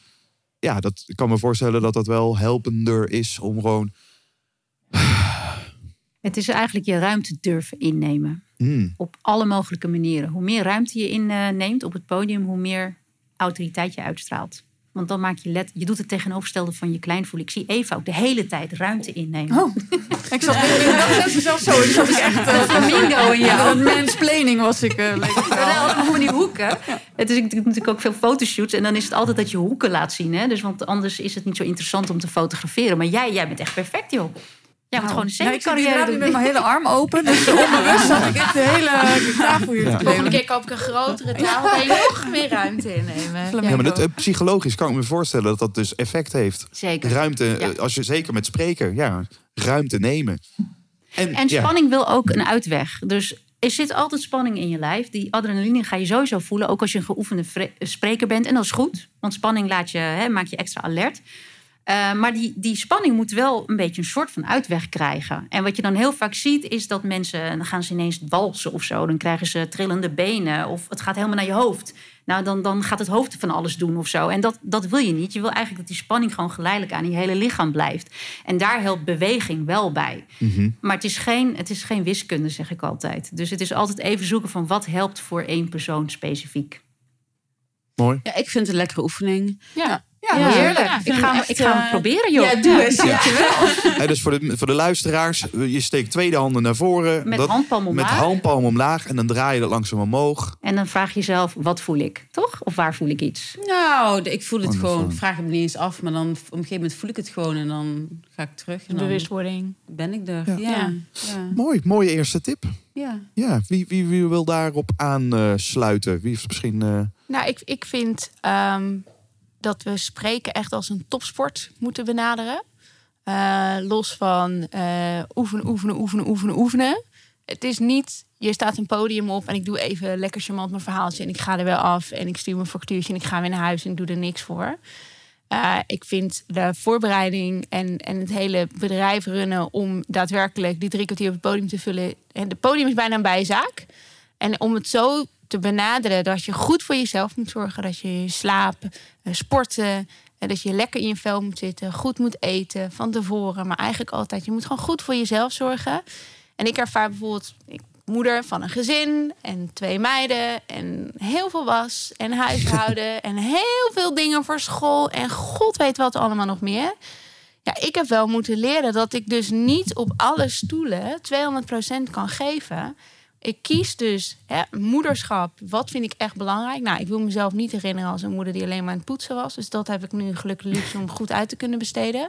Ja, dat ik kan me voorstellen dat dat wel helpender is om gewoon. Het is eigenlijk je ruimte durven innemen. hmm, Op alle mogelijke manieren. Hoe meer ruimte je inneemt op het podium, hoe meer autoriteit je uitstraalt. Want dan maak je let, je doet het tegenovergestelde van je kleinvoel. Ik zie Eva ook de hele tijd ruimte innemen. Oh, ik zat dacht zelfs zo. Ik zat echt eh, flamingo in jou. Een mansplaining was ik. eh. Ja, allemaal van die hoeken. Het is ik doe natuurlijk ook veel fotoshoots. En dan is het altijd dat je hoeken laat zien. Hè? Dus, want anders is het niet zo interessant om te fotograferen. Maar jij, jij bent echt perfect, joh. Jij moet gewoon een Ja, ik semi-carrière inderdaad nu met mijn hele arm open. Dus <laughs> onbewust zat ik echt de hele tafel hier te Volgende keer koop ik een grotere tafel en nog meer ruimte innemen. Ja, maar dat, eh, psychologisch kan ik me voorstellen dat dat dus effect heeft. Zeker. Ruimte, Ja. eh, als je zeker met spreken, ja, ruimte nemen. En, En ja, spanning wil ook een uitweg. Dus er zit altijd spanning in je lijf. Die adrenaline ga je sowieso voelen. Ook als je een geoefende vre- spreker bent. En dat is goed. Want spanning laat je, hè, maakt je extra alert. Eh, maar die, die spanning moet wel een beetje een soort van uitweg krijgen. En wat je dan heel vaak ziet, is dat mensen... dan gaan ze ineens walsen of zo. Dan krijgen ze trillende benen. Of het gaat helemaal naar je hoofd. Nou, dan, dan gaat het hoofd van alles doen of zo. En dat, dat wil je niet. Je wil eigenlijk dat die spanning gewoon geleidelijk aan je hele lichaam blijft. En daar helpt beweging wel bij. Mhm. Maar het is, geen, het is geen wiskunde, zeg ik altijd. Dus het is altijd even zoeken van wat helpt voor één persoon specifiek. mooi. Ja, ik vind het een lekkere oefening. Ja. Ja, Ja. heerlijk. Ja. Ik ga, echt, ik ga hem eh, proberen, joh. Ja, doe eens. Ja. Hè, dus voor de, voor de luisteraars, eh, je steekt tweede handen naar voren. Met dat- handpalm Met omlaag. handpalm omlaag en dan draai je dat langzaam omhoog. En dan vraag je jezelf, wat voel ik? Toch? Of waar voel ik iets? Nou, ik voel het Wonderful. gewoon. Ik vraag het me niet eens af, maar dan op een gegeven moment voel ik het gewoon en dan ga ik terug. En dan Bewustwording. ben ik er. Ja. Ja. Ja. Ja. Mooi, mooie eerste tip. ja. Ja, wie, wie, wie wil daarop aansluiten? Wie heeft misschien... eh, Nou, ik, ik vind ehm, dat we spreken echt als een topsport moeten benaderen. Eh, los van eh, oefenen, oefenen, oefenen, oefenen, oefenen. Het is niet, je staat een podium op en ik doe even lekker charmant mijn verhaaltje en ik ga er wel af en ik stuur mijn factuurtje en ik ga weer naar huis en ik doe er niks voor. Eh, ik vind de voorbereiding en, en het hele bedrijf runnen om daadwerkelijk die drie kwartier op het podium te vullen. En het podium is bijna een bijzaak. En om het zo te benaderen dat je goed voor jezelf moet zorgen. Dat je slaapt, eh, sporten, eh, dat je lekker in je vel moet zitten. Goed moet eten van tevoren. Maar eigenlijk altijd, je moet gewoon goed voor jezelf zorgen. En ik ervaar bijvoorbeeld, ik moeder van een gezin en twee meiden en heel veel was en huishouden <laughs> en heel veel dingen voor school en god weet wat allemaal nog meer. Ja, ik heb wel moeten leren dat ik dus niet op alle stoelen 200% kan geven. Ik kies dus hè, moederschap. Wat vind ik echt belangrijk? Nou, ik wil mezelf niet herinneren als een moeder die alleen maar aan het poetsen was. Dus dat heb ik nu gelukkig luxe om goed uit te kunnen besteden.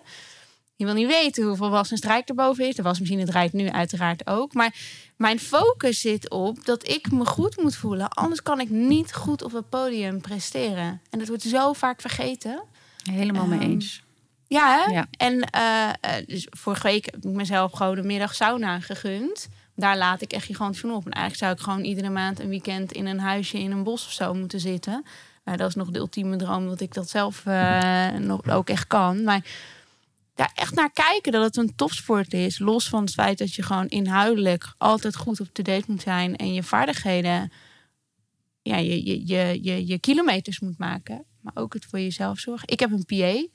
Je wil niet weten hoeveel was en strijk erboven is. De wasmachine draait nu uiteraard ook. Maar mijn focus zit op dat ik me goed moet voelen. Anders kan ik niet goed op het podium presteren. En dat wordt zo vaak vergeten. Helemaal mee Ehm, eens. Ja, hè? Ja. En eh, eh, dus vorige week heb ik mezelf gewoon de middag sauna gegund. Daar laat ik echt gigantisch van op. En eigenlijk zou ik gewoon iedere maand een weekend in een huisje in een bos of zo moeten zitten. Nou, dat is nog de ultieme droom dat ik dat zelf eh, nog ook echt kan. Maar daar echt naar kijken dat het een topsport is. Los van het feit dat je gewoon inhoudelijk altijd goed op to date moet zijn. En je vaardigheden ja, je, je, je, je, je kilometers moet maken. Maar ook het voor jezelf zorgen. Ik heb een PA.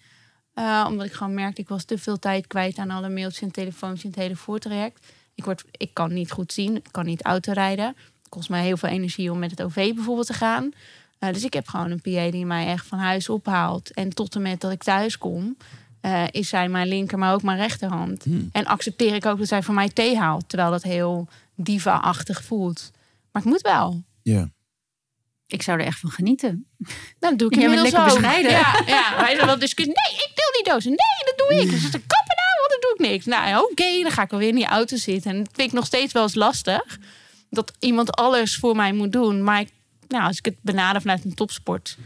eh, omdat ik gewoon merkte, ik was te veel tijd kwijt aan alle mailtjes en telefoons in het hele voortraject. Ik, word, ik kan niet goed zien, ik kan niet autorijden. Het kost mij heel veel energie om met het OV bijvoorbeeld te gaan. Eh, dus ik heb gewoon een PA die mij echt van huis ophaalt. En tot en met dat ik thuis kom, eh, is zij mijn linker, maar ook mijn rechterhand. En accepteer ik ook dat zij voor mij thee haalt. Terwijl dat heel diva-achtig voelt. Maar ik moet wel. Ja. Ik zou er echt van genieten. Nou, dat doe ik Jij bent inmiddels lekker ook. bescheiden. Ja, ja, wij zijn wel discussie. Nee, ik deel die dozen. Nee, dat doe ik. Dus ze kappen nou, want dat doe ik niks. Nou, oké, dan ga ik alweer in die auto zitten. En dat vind ik nog steeds wel eens lastig. Dat iemand alles voor mij moet doen. Maar ik, nou, als ik het benader vanuit een topsport.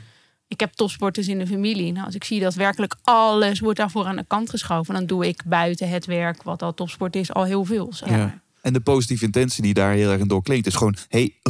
Ik heb topsporters in de familie. Nou, als ik zie dat werkelijk alles wordt daarvoor aan de kant geschoven. Dan doe ik buiten het werk, wat al topsport is, al heel veel. zeg Ja. En de positieve intentie die daar heel erg in doorklinkt, is gewoon: hey,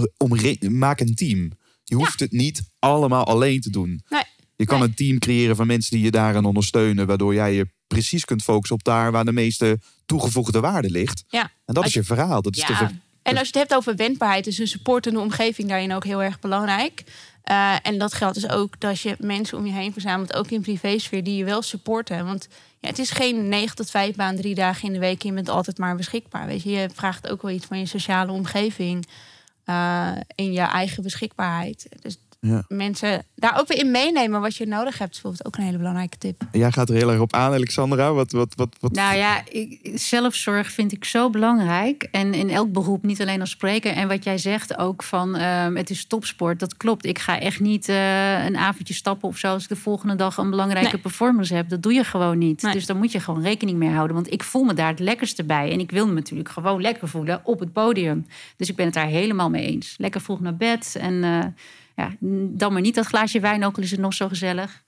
maak een team. Je hoeft het niet allemaal alleen te doen. Nee. Je kan een team creëren van mensen die je daarin ondersteunen, waardoor jij je precies kunt focussen op daar waar de meeste toegevoegde waarde ligt. Ja. En dat is je verhaal. Dat is Ja, en als je het hebt over wendbaarheid, is een supportende omgeving daarin ook heel erg belangrijk. Eh, en dat geldt dus ook dat je mensen om je heen verzamelt, ook in privésfeer, die je wel supporten. Want ja, het is geen 9 tot 5 baan, drie dagen in de week. en Je bent altijd maar beschikbaar. Weet je, je vraagt ook wel iets van je sociale omgeving eh in je eigen beschikbaarheid. Dus Ja. mensen daar ook weer in meenemen wat je nodig hebt, is bijvoorbeeld ook een hele belangrijke tip. Jij gaat er heel erg op aan, Alexandra. Wat, wat, wat, wat... Nou ja, ik, zelfzorg vind ik zo belangrijk. En in elk beroep, niet alleen als spreker. En wat jij zegt ook van ehm, het is topsport. Dat klopt. Ik ga echt niet eh, een avondje stappen of zo als ik de volgende dag een belangrijke Nee. performance heb. Dat doe je gewoon niet. Nee. Dus daar moet je gewoon rekening mee houden. Want ik voel me daar het lekkerste bij. En ik wil me natuurlijk gewoon lekker voelen op het podium. Dus ik ben het daar helemaal mee eens. Lekker vroeg naar bed. En eh, ja, dan maar niet dat glaasje wijn, ook al is het nog zo gezellig.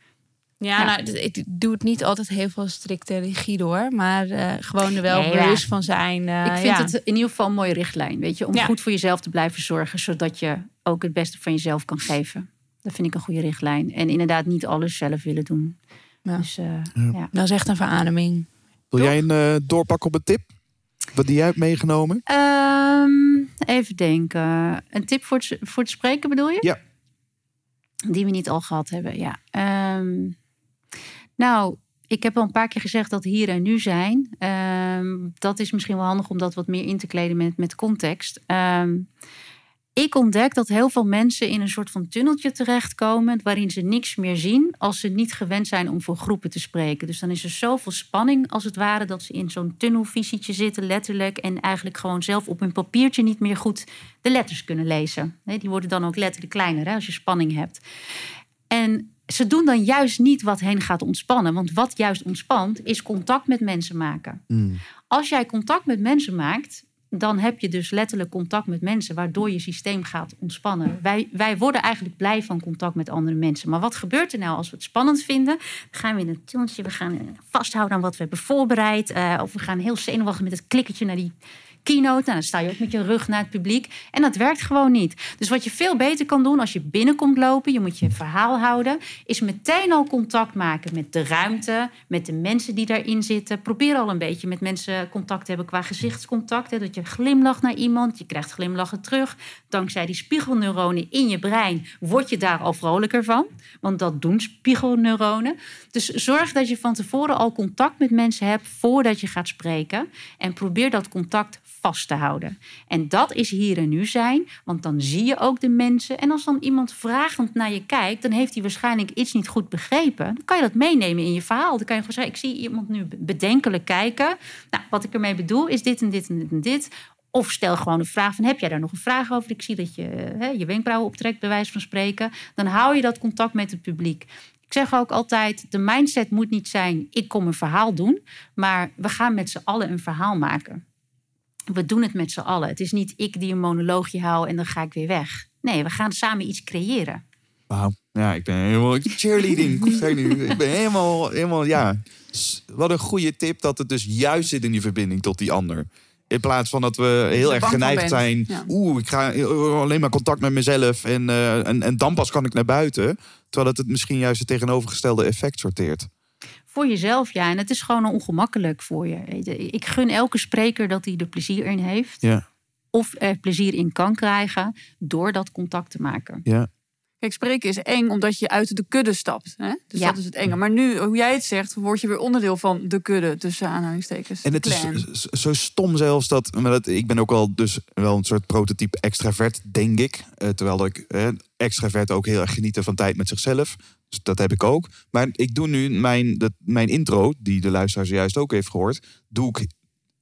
Ja, Ja. nou, ik doe het niet altijd heel veel strikt en rigide hoor. Maar eh, gewoon er wel Nee, ja. bewust van zijn. eh, Ik vind ja. het in ieder geval een mooie richtlijn, weet je, om Ja. goed voor jezelf te blijven zorgen, zodat je ook het beste van jezelf kan geven. Dat vind ik een goede richtlijn. En inderdaad niet alles zelf willen doen. Ja. Dus, eh, ja. Dat is echt een verademing. Wil jij een doorpak op een tip? Wat die jij hebt meegenomen? Ehm, even denken. Een tip voor het, voor het spreken bedoel je? Ja. Die we niet al gehad hebben, ja. Ehm, nou, ik heb al een paar keer gezegd dat hier en nu zijn. Ehm, dat is misschien wel handig om dat wat meer in te kleden met, met context. Ehm, ik ontdek dat heel veel mensen in een soort van tunneltje terechtkomen... waarin ze niks meer zien als ze niet gewend zijn om voor groepen te spreken. Dus dan is er zoveel spanning als het ware... dat ze in zo'n tunnelvisietje zitten, letterlijk... en eigenlijk gewoon zelf op hun papiertje niet meer goed de letters kunnen lezen. Die worden dan ook letterlijk kleiner hè, als je spanning hebt. En ze doen dan juist niet wat hen gaat ontspannen. Want wat juist ontspant, is contact met mensen maken. Als jij contact met mensen maakt, dan heb je dus letterlijk contact met mensen, waardoor je systeem gaat ontspannen. Wij, wij worden eigenlijk blij van contact met andere mensen. Maar wat gebeurt er nou als we het spannend vinden? Dan gaan we in een tunneltje, we gaan vasthouden aan wat we hebben voorbereid. eh, of we gaan heel zenuwachtig met het klikkertje naar die keynote. Nou, dan sta je ook met je rug naar het publiek. En dat werkt gewoon niet. Dus wat je veel beter kan doen als je binnenkomt lopen, je moet je verhaal houden, is meteen al contact maken met de ruimte, met de mensen die daarin zitten. Probeer al een beetje met mensen contact te hebben qua gezichtscontact. Hè, dat je glimlacht naar iemand, je krijgt glimlachen terug. Dankzij die spiegelneuronen in je brein word je daar al vrolijker van. Want dat doen spiegelneuronen. Dus zorg dat je van tevoren al contact met mensen hebt voordat je gaat spreken. En probeer dat contact houden. En dat is hier en nu zijn, want dan zie je ook de mensen. En als dan iemand vragend naar je kijkt, dan heeft hij waarschijnlijk iets niet goed begrepen. Dan kan je dat meenemen in je verhaal. Dan kan je gewoon zeggen: Ik zie iemand nu bedenkelijk kijken. Nou, wat ik ermee bedoel is dit en dit en dit en dit. Of stel gewoon een vraag van, heb jij daar nog een vraag over? Ik zie dat je hè, je wenkbrauwen optrekt, bij wijze van spreken. Dan hou je dat contact met het publiek. Ik zeg ook altijd, de mindset moet niet zijn... ik kom een verhaal doen, maar we gaan met z'n allen een verhaal maken. We doen het met z'n allen. Het is niet ik die een monoloogje hou en dan ga ik weer weg. Nee, we gaan samen iets creëren. Wauw. Ja, ik ben helemaal cheerleading. Nu. <laughs> Ik ben helemaal, helemaal, ja. Wat een goede tip dat het dus juist zit in die verbinding tot die ander. In plaats van dat we heel er erg geneigd zijn. Ja. Oeh, ik ga alleen maar contact met mezelf. En, eh, en, en dan pas kan ik naar buiten. Terwijl het het misschien juist het tegenovergestelde effect sorteert. Voor jezelf, ja. En het is gewoon ongemakkelijk voor je. Ik gun elke spreker dat hij er plezier in heeft. Ja. of er plezier in kan krijgen door dat contact te maken. Ja. Kijk, spreken is eng omdat je uit de kudde stapt. Hè? Dus Ja. dat is het enge. Maar nu, hoe jij het zegt, word je weer onderdeel van de kudde, tussen aanhalingstekens. En het is zo stom zelfs dat, maar dat. Ik ben ook wel dus wel een soort prototype extravert, denk ik. Eh, terwijl ik eh, extravert ook heel erg genieten van tijd met zichzelf. Dus dat heb ik ook. Maar ik doe nu mijn, dat, mijn intro, die de luisteraar zojuist ook heeft gehoord, doe ik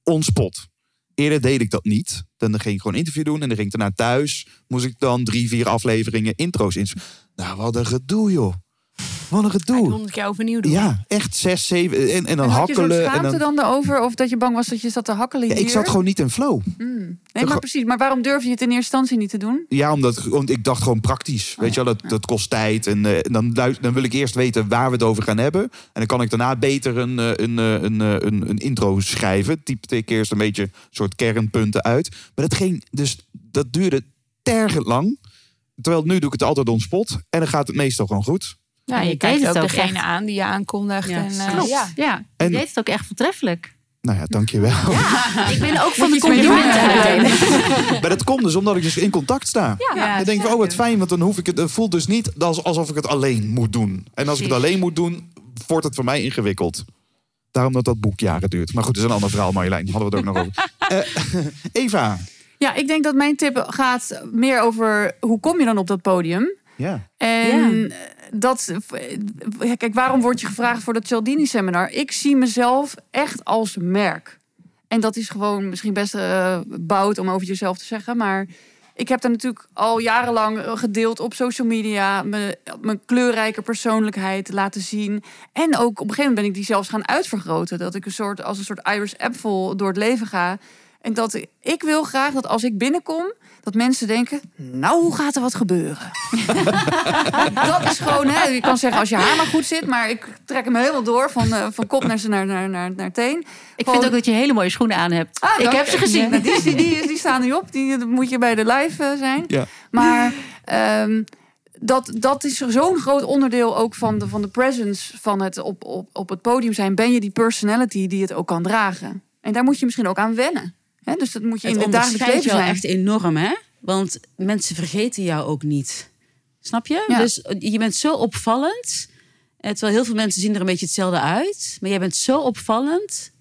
onspot. Eerder deed ik dat niet. Dan ging ik gewoon interview doen en dan ging ik daarna thuis. Moest ik dan drie, vier afleveringen intro's in. Nou, wat een gedoe, joh. Wat een ik gedoe. honderd keer overnieuw doen. Ja, echt zes, zeven. En, en dan En had je hakkelen. En schaamte dan, dan erover? Of dat je bang was dat je zat te hakkelen Ja, hier? ik zat gewoon niet in flow. Hmm. Nee, maar precies. Maar waarom durf je het in eerste instantie niet te doen? Ja, omdat want ik dacht gewoon praktisch. Weet je wel, dat, dat kost tijd. En eh, dan, dan wil ik eerst weten waar we het over gaan hebben. En dan kan ik daarna beter een, eh, een, eh, een, een, een intro schrijven. Typ ik eerst een beetje soort kernpunten uit. Maar dat ging, dus dat duurde tergend lang. Terwijl nu doe ik het altijd on spot. En dan gaat het meestal gewoon goed. Ja, Ja, je je kijkt ook ook degene echt. aan die je aankondigt. Ja, en, eh, ja. Ja, En- je deed het ook echt voortreffelijk. Nou ja, dankjewel. <laughs> Ik ben ook van de complimenten. <laughs> Maar dat komt dus omdat ik dus in contact sta. Ja, dan denk ik, oh wat fijn, want dan hoef ik het. Het voelt dus niet als, alsof ik het alleen moet doen. En als ik het alleen moet doen, wordt het voor mij ingewikkeld. Daarom dat dat boek jaren duurt. Maar goed, dat is een ander verhaal, Marjolein. Hadden we het ook nog over. <laughs> Eh, Eva. Ja, ik denk dat mijn tip gaat meer over hoe kom je dan op dat podium? Ja. En dat, kijk, waarom word je gevraagd voor dat Cialdini-seminar? Ik zie mezelf echt als merk. En dat is gewoon misschien best eh bout om over jezelf te zeggen, maar ik heb daar natuurlijk al jarenlang gedeeld op social media, mijn, kleurrijke persoonlijkheid laten zien. En ook op een gegeven moment ben ik die zelfs gaan uitvergroten, dat ik een soort als een soort Irish apfel door het leven ga. En dat ik wil graag dat als ik binnenkom, dat mensen denken, nou hoe gaat er wat gebeuren? <laughs> dat is gewoon, hè, je kan zeggen als je haar maar goed zit, maar ik trek hem helemaal door van, eh, van kop naar, naar, naar, naar, naar teen. Ik vind ook dat je hele mooie schoenen aan hebt. Ah, ik dank. heb ze gezien. Die, die, die, die staan nu op, die die moet je bij de live eh, zijn. Ja. Maar ehm, dat, dat is zo'n groot onderdeel ook van de, van de presence van het op, op, op het podium zijn. Ben je die personality die het ook kan dragen? En daar moet je misschien ook aan wennen. Hè? Dus dat moet je Het in het dagelijks leven zijn. echt enorm, hè? Want mensen vergeten jou ook niet. Snap je? Ja. Dus je bent zo opvallend. eh, Terwijl heel veel mensen zien er een beetje hetzelfde uit. Maar jij bent zo opvallend.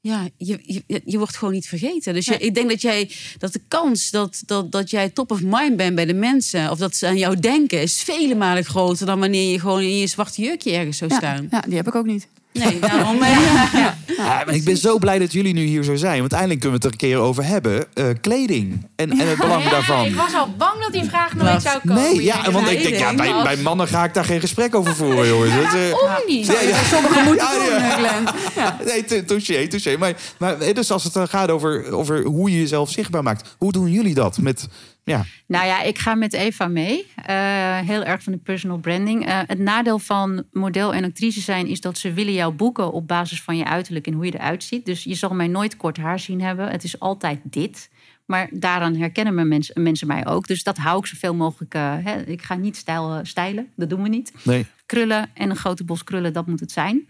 Ja, je, je, je wordt gewoon niet vergeten. Dus je, ik denk dat jij dat de kans dat, dat, dat jij top of mind bent bij de mensen, of dat ze aan jou denken, is vele malen groter dan wanneer je gewoon in je zwarte jurkje ergens zou Ja, staan. ja, die heb ik ook niet. Nee, daarom. <laughs> eh, ja. Ja, maar ik ben zo blij dat jullie nu hier zo zijn. Want eindelijk kunnen we het er een keer over hebben. Eh, kleding en, en het belang Ja, daarvan. ik was al bang dat die vraag nooit zou komen. Nee, ja, want ik denk, ja, bij, bij mannen ga ik daar geen gesprek over voeren, jongens. Dat, eh, Waarom niet? ja, ja. Sommigen moeten Ja, doen, ja. Glenn. Ja. <laughs> Nee, tou- touché, touché. Maar, maar dus als het dan gaat over, over hoe je jezelf zichtbaar maakt. Hoe doen jullie dat? Met, ja, Nou ja, ik ga met Eva mee. Eh, heel erg van de personal branding. Eh, het nadeel van model en actrice zijn is dat ze willen jou boeken op basis van je uiterlijk en hoe je eruit ziet. Dus je zal mij nooit kort haar zien hebben. Het is altijd dit. Maar daaraan herkennen mijn mensen, mensen mij ook. Dus dat hou ik zoveel mogelijk. eh, hè. Ik ga niet stijl, stijlen, dat doen we niet. nee. Krullen en een grote bos krullen, dat moet het zijn.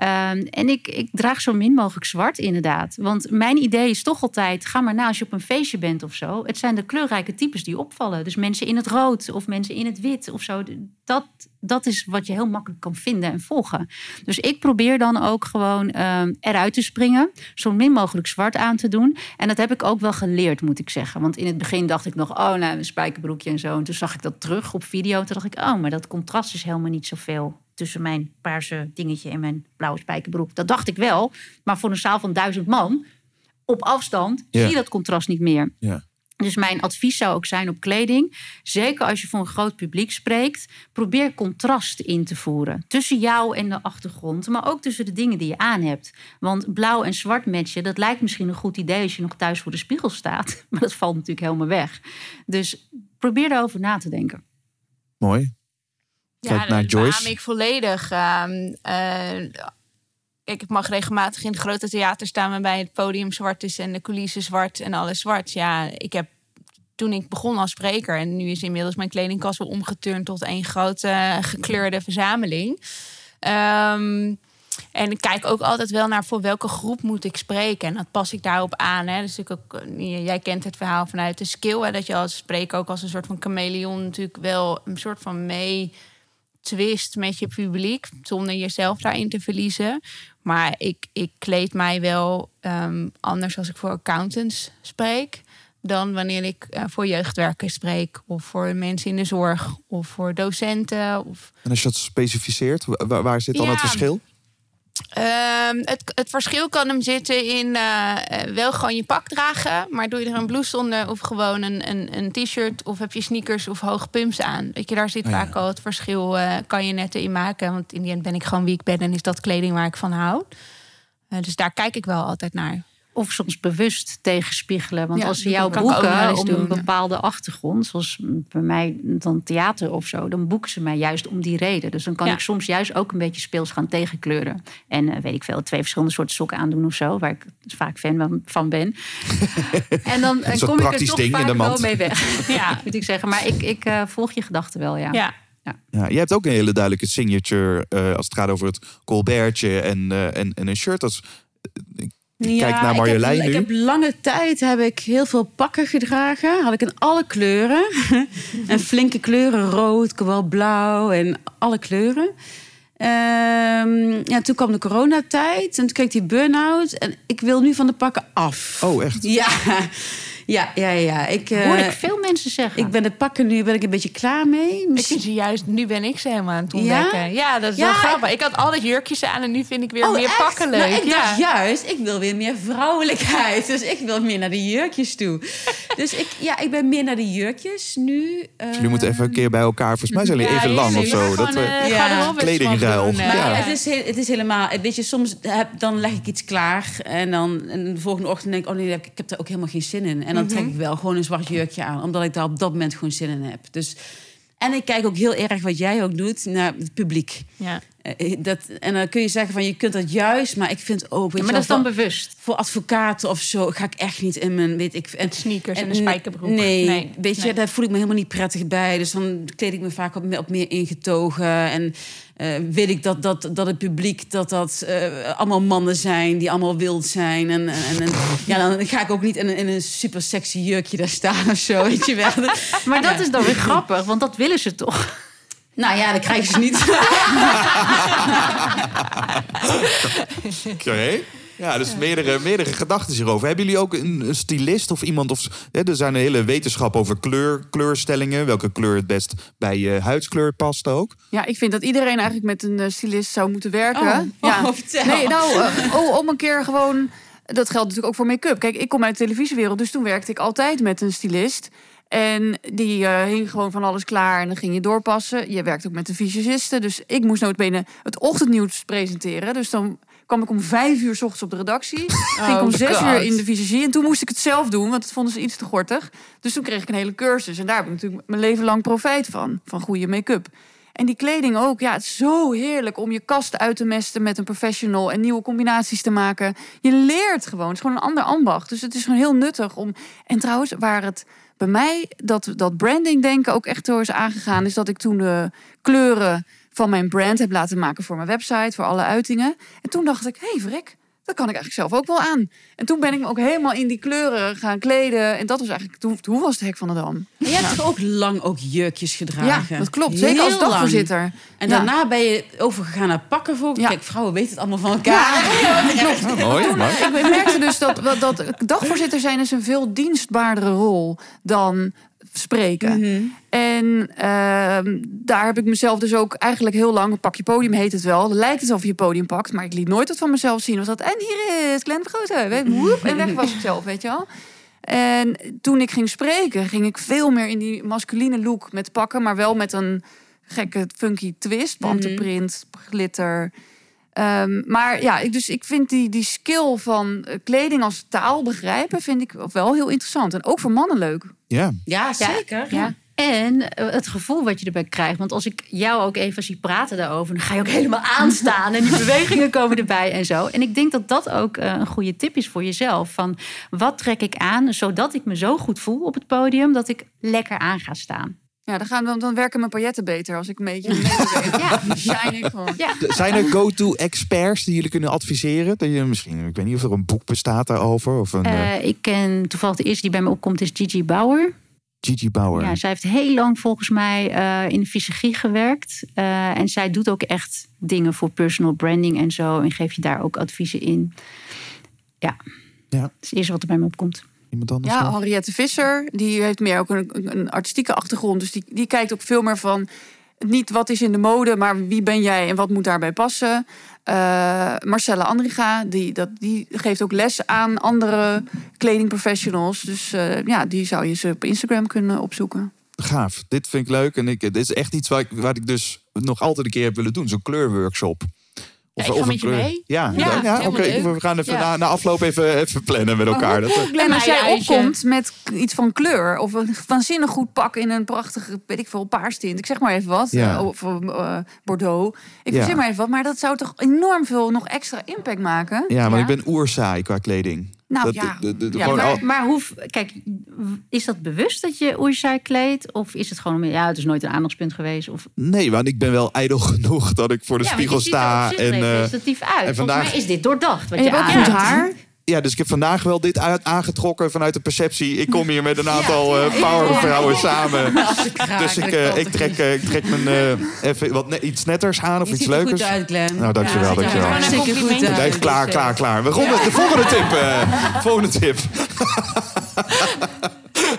Ehm, en ik, ik draag zo min mogelijk zwart, inderdaad. Want mijn idee is toch altijd: ga maar na als je op een feestje bent of zo. Het zijn de kleurrijke types die opvallen. Dus mensen in het rood of mensen in het wit of zo. Dat, dat is wat je heel makkelijk kan vinden en volgen. Dus ik probeer dan ook gewoon ehm, eruit te springen. Zo min mogelijk zwart aan te doen. En dat heb ik ook wel geleerd, moet ik zeggen. Want in het begin dacht ik nog: oh, nou, een spijkerbroekje en zo. En toen zag ik dat terug op video. Toen dacht ik: oh, maar dat contrast is helemaal niet zoveel tussen mijn paarse dingetje en mijn blauwe spijkerbroek. Dat dacht ik wel. Maar voor een zaal van duizend man, op afstand, zie je dat contrast niet meer. Ja. Dus mijn advies zou ook zijn op kleding. Zeker als je voor een groot publiek spreekt. Probeer contrast in te voeren. Tussen jou en de achtergrond. Maar ook tussen de dingen die je aan hebt. Want blauw en zwart matchen. Dat lijkt misschien een goed idee als je nog thuis voor de spiegel staat. <laughs> Maar dat valt natuurlijk helemaal weg. Dus probeer daarover na te denken. Mooi. Kijk naar Joyce. ik volledig. Ehm, eh, ik mag regelmatig in het grote theater staan waarbij het podium zwart is en de coulissen zwart en alles zwart. Ja, ik heb toen ik begon als spreker en nu is inmiddels mijn kledingkast wel omgeturnd tot één grote eh, gekleurde verzameling. Ehm, En ik kijk ook altijd wel naar voor welke groep moet ik spreken. En dat pas ik daarop aan. Hè. Dus ik ook, eh, jij kent het verhaal vanuit de skill. Hè, dat je als spreker ook als een soort van chameleon natuurlijk wel een soort van mee twist met je publiek. Zonder jezelf daarin te verliezen. Maar ik, ik kleed mij wel ehm, anders als ik voor accountants spreek. Dan wanneer ik eh, voor jeugdwerkers spreek. Of voor mensen in de zorg. Of voor docenten. Of En als je dat specificeert, wa- waar, waar zit dan Ja. het verschil? Ehm, het, het verschil kan hem zitten in eh, eh, wel gewoon je pak dragen, maar doe je er een blouse onder of gewoon een, een, een t-shirt of heb je sneakers of hoge pumps aan. Weet je, daar zit Oh ja. vaak al het verschil, eh, kan je net in maken. Want in die end ben ik gewoon wie ik ben en is dat kleding waar ik van hou. Dus daar kijk ik wel altijd naar. Of soms bewust tegenspiegelen. Want Ja, als ze jou boeken om doen, een ja. bepaalde achtergrond, zoals bij mij dan theater of zo, dan boeken ze mij juist om die reden. Dus dan kan Ja. ik soms juist ook een beetje speels gaan tegenkleuren. En eh, weet ik veel, twee verschillende soorten sokken aandoen of zo, waar ik vaak fan van- ben. <laughs> en dan eh, kom ik er toch ding in vaak de wel mee weg. <laughs> ja, moet ik zeggen. Maar ik, ik eh, volg je gedachten wel, ja. Ja. Ja, je hebt ook een hele duidelijke signature eh, als het gaat over het colbertje en, eh, en, en een shirt. Dat is, kijk naar Marjolein ik heb, nu. Ik heb lange tijd heb ik heel veel pakken gedragen. Had ik in alle kleuren. <laughs> en flinke kleuren. Rood, blauw en alle kleuren. Ehm, ja, toen kwam de coronatijd. En toen kreeg ik die burn-out. En ik wil nu van de pakken af. oh, echt? Ja, ja, ja, ja. Ik, eh, Hoor ik veel mensen zeggen. ik ben de pakken nu ben ik een beetje klaar mee. Ik vind ze juist, nu ben ik ze helemaal aan het Ja? ontdekken. Ja, dat is Ja, wel ik- grappig. Ik had altijd jurkjes aan en nu vind ik weer Oh, meer echt? pakken leuk. Nou, ik ja. dacht juist, ik wil weer meer vrouwelijkheid. Dus ik wil meer naar de jurkjes toe. <laughs> Dus ik, ja, ik ben meer naar de jurkjes nu. eh, Jullie moeten even een keer bij elkaar. Volgens mij zijn jullie Ja, even lang of zo. Dat, gewoon, eh, eh, Ja. Kledingruil. eh. Maar Ja. het, is heel, het is helemaal, weet je, soms heb, dan leg ik iets klaar en dan en de volgende ochtend denk ik, oh nee, ik heb daar ook helemaal geen zin in. En dan trek ik wel gewoon een zwart jurkje aan, omdat ik daar op dat moment gewoon zin in heb. Dus, en ik kijk ook heel erg wat jij ook doet naar het publiek. Ja. Eh, Dat, en dan kun je zeggen van je kunt dat juist, maar ik vind ook. Ja, maar dat is dan bewust. voor advocaten of zo ga ik echt niet in mijn weet ik en Sneakers en en een spijkerbroek. Nee, Nee, weet je, daar voel ik me helemaal niet prettig bij. Dus dan kleed ik me vaak op, op meer ingetogen en eh, weet ik dat, dat, dat het publiek dat dat eh, allemaal mannen zijn die allemaal wild zijn en, en, en ja, dan ga ik ook niet in, een- in een super sexy jurkje daar staan of zo, weet je wel. <laughs> Maar dat is dan weer grappig, want dat willen ze toch. Nou ja, dat krijgen ze niet. <laughs> Oké. Ja, dus meerdere, meerdere gedachten hierover. Hebben jullie ook een, een stylist of iemand? Of, hè, er zijn een hele wetenschap over kleur, kleurstellingen. Welke kleur het best bij je huidskleur past ook. Ja, ik vind dat iedereen eigenlijk met een eh, stylist zou moeten werken. Oh, ja. oh. Nee, nou, eh, oh, om een keer gewoon... Dat geldt natuurlijk ook voor make-up. Kijk, ik kom uit de televisiewereld, dus toen werkte ik altijd met een stylist. En die eh, hing gewoon van alles klaar en dan ging je doorpassen. Je werkt ook met de visagisten, dus ik moest notabene het ochtendnieuws presenteren. Dus dan kwam ik om vijf uur s ochtends op de redactie. <laughs> ging ik om zes God. uur in de visagie. En toen moest ik het zelf doen, want dat vonden ze iets te gortig. Dus toen kreeg ik een hele cursus. En daar heb ik natuurlijk mijn leven lang profijt van. Van goede make-up. En die kleding ook. Ja, het is zo heerlijk om je kast uit te mesten met een professional. En nieuwe combinaties te maken. Je leert gewoon. Het is gewoon een ander ambacht. Dus het is gewoon heel nuttig om... En trouwens, waar het bij mij dat, dat branding denken ook echt door is aangegaan... is dat ik toen de kleuren van mijn brand heb laten maken voor mijn website. Voor alle uitingen. En toen dacht ik, hé hey, vrek, dat kan ik eigenlijk zelf ook wel aan. En toen ben ik me ook helemaal in die kleuren gaan kleden. En dat was eigenlijk, toen, toen was het hek van de dam. En jij hebt toch ook lang ook jurkjes gedragen? Ja, dat klopt. Zeker als lang. dagvoorzitter. En Ja. daarna ben je overgegaan naar pakken voor. Ja. Kijk, vrouwen weten het allemaal van elkaar. Ja, mooi, mooi. Ik merkte dus dat, dat, dat dagvoorzitter zijn is een veel dienstbaardere rol dan spreken. Mhm. En ehm, daar heb ik mezelf dus ook eigenlijk heel lang... Pak je podium heet het wel. Lijkt het alsof je podium pakt. Maar ik liet nooit wat van mezelf zien. Was dat, en hier is Glenn. Weet je, woep, En weg was ik zelf, weet je wel. En toen ik ging spreken, ging ik veel meer in die masculine look met pakken. Maar wel met een gekke funky twist. Pantenprint, glitter... Ehm, maar ja, ik, dus ik vind die, die skill van eh, kleding als taal begrijpen, vind ik wel heel interessant. En ook voor mannen leuk. Ja, Ja, zeker. Ja. En eh, het gevoel wat je erbij krijgt. Want als ik jou ook even zie praten daarover, dan ga je ook helemaal <laughs> aanstaan. En die bewegingen komen erbij en zo. En ik denk dat dat ook eh, een goede tip is voor jezelf. Van wat trek ik aan, zodat ik me zo goed voel op het podium dat ik lekker aan ga staan. Ja, dan, gaan, dan, dan werken mijn pailletten beter als ik een beetje <laughs> mee. Ja. Dan shine ik gewoon. Ja. Zijn er go-to experts die jullie kunnen adviseren? Dat je misschien, ik weet niet of er een boek bestaat daarover. Of een eh, Eh, ik ken toevallig de eerste die bij me opkomt, is Gigi Bauer. Gigi Bauer. Ja, zij heeft heel lang volgens mij eh, in de fysiologie gewerkt. Eh, en zij doet ook echt dingen voor personal branding en zo. En geeft je daar ook adviezen in. Ja, Ja. dat is het eerste wat er bij me opkomt. Iemand anders? Ja? Henriette Visser, die heeft meer ook een, een- artistieke achtergrond. Dus die, die kijkt ook veel meer van niet wat is in de mode, maar wie ben jij en wat moet daarbij passen. Eh Marcella Andriga, die, dat, die geeft ook les aan andere kledingprofessionals. Dus eh, ja, die zou je ze op Instagram kunnen opzoeken. Gaaf. Dit vind ik leuk. En ik, dit is echt iets waar ik, waar ik dus nog altijd een keer heb willen doen. Zo'n kleurworkshop. Ja, ik ga een met je mee. Ja, Ja, ja, ja, helemaal oké. We gaan even Ja. na, na afloop even, even plannen met elkaar. Dat, En als jij opkomt met iets van kleur of een waanzinnig goed pak in een prachtige, weet ik veel, paarstint. Ik zeg maar even wat. Ja. eh, Of eh, Bordeaux. Ik Ja. zeg maar even wat. Maar dat zou toch enorm veel nog extra impact maken? ja, maar Ja. ik ben oerzaai qua kleding. Nou Dat- ja. de- de- de- Ja, gewoon maar- hoe, kijk, is dat bewust dat je oerzai kleedt? Of is het gewoon, ja, het is nooit een aandachtspunt geweest? Of, Nee, want ik ben wel ijdel <laughs> genoeg dat ik voor de ja, want spiegel je ziet er sta. En, eh, representatief uit. en vandaag- Volgens mij is dit doordacht. Wat En je je hebt ook goed haar. Ja, dus ik heb vandaag wel dit uit, aangetrokken vanuit de perceptie. Ik kom hier met een aantal Ja, eh, ja, powervrouwen ja. samen. Dus ik, eh, ik, trek, eh, ik trek mijn eh, even wat ne- iets netters aan of Je iets ziet er leukers. goed uit, Glenn. Nou, dankjewel, Ja, dankjewel. goed uit. Klaar, klaar, klaar. We gaan de volgende tip. eh, volgende tip. <laughs>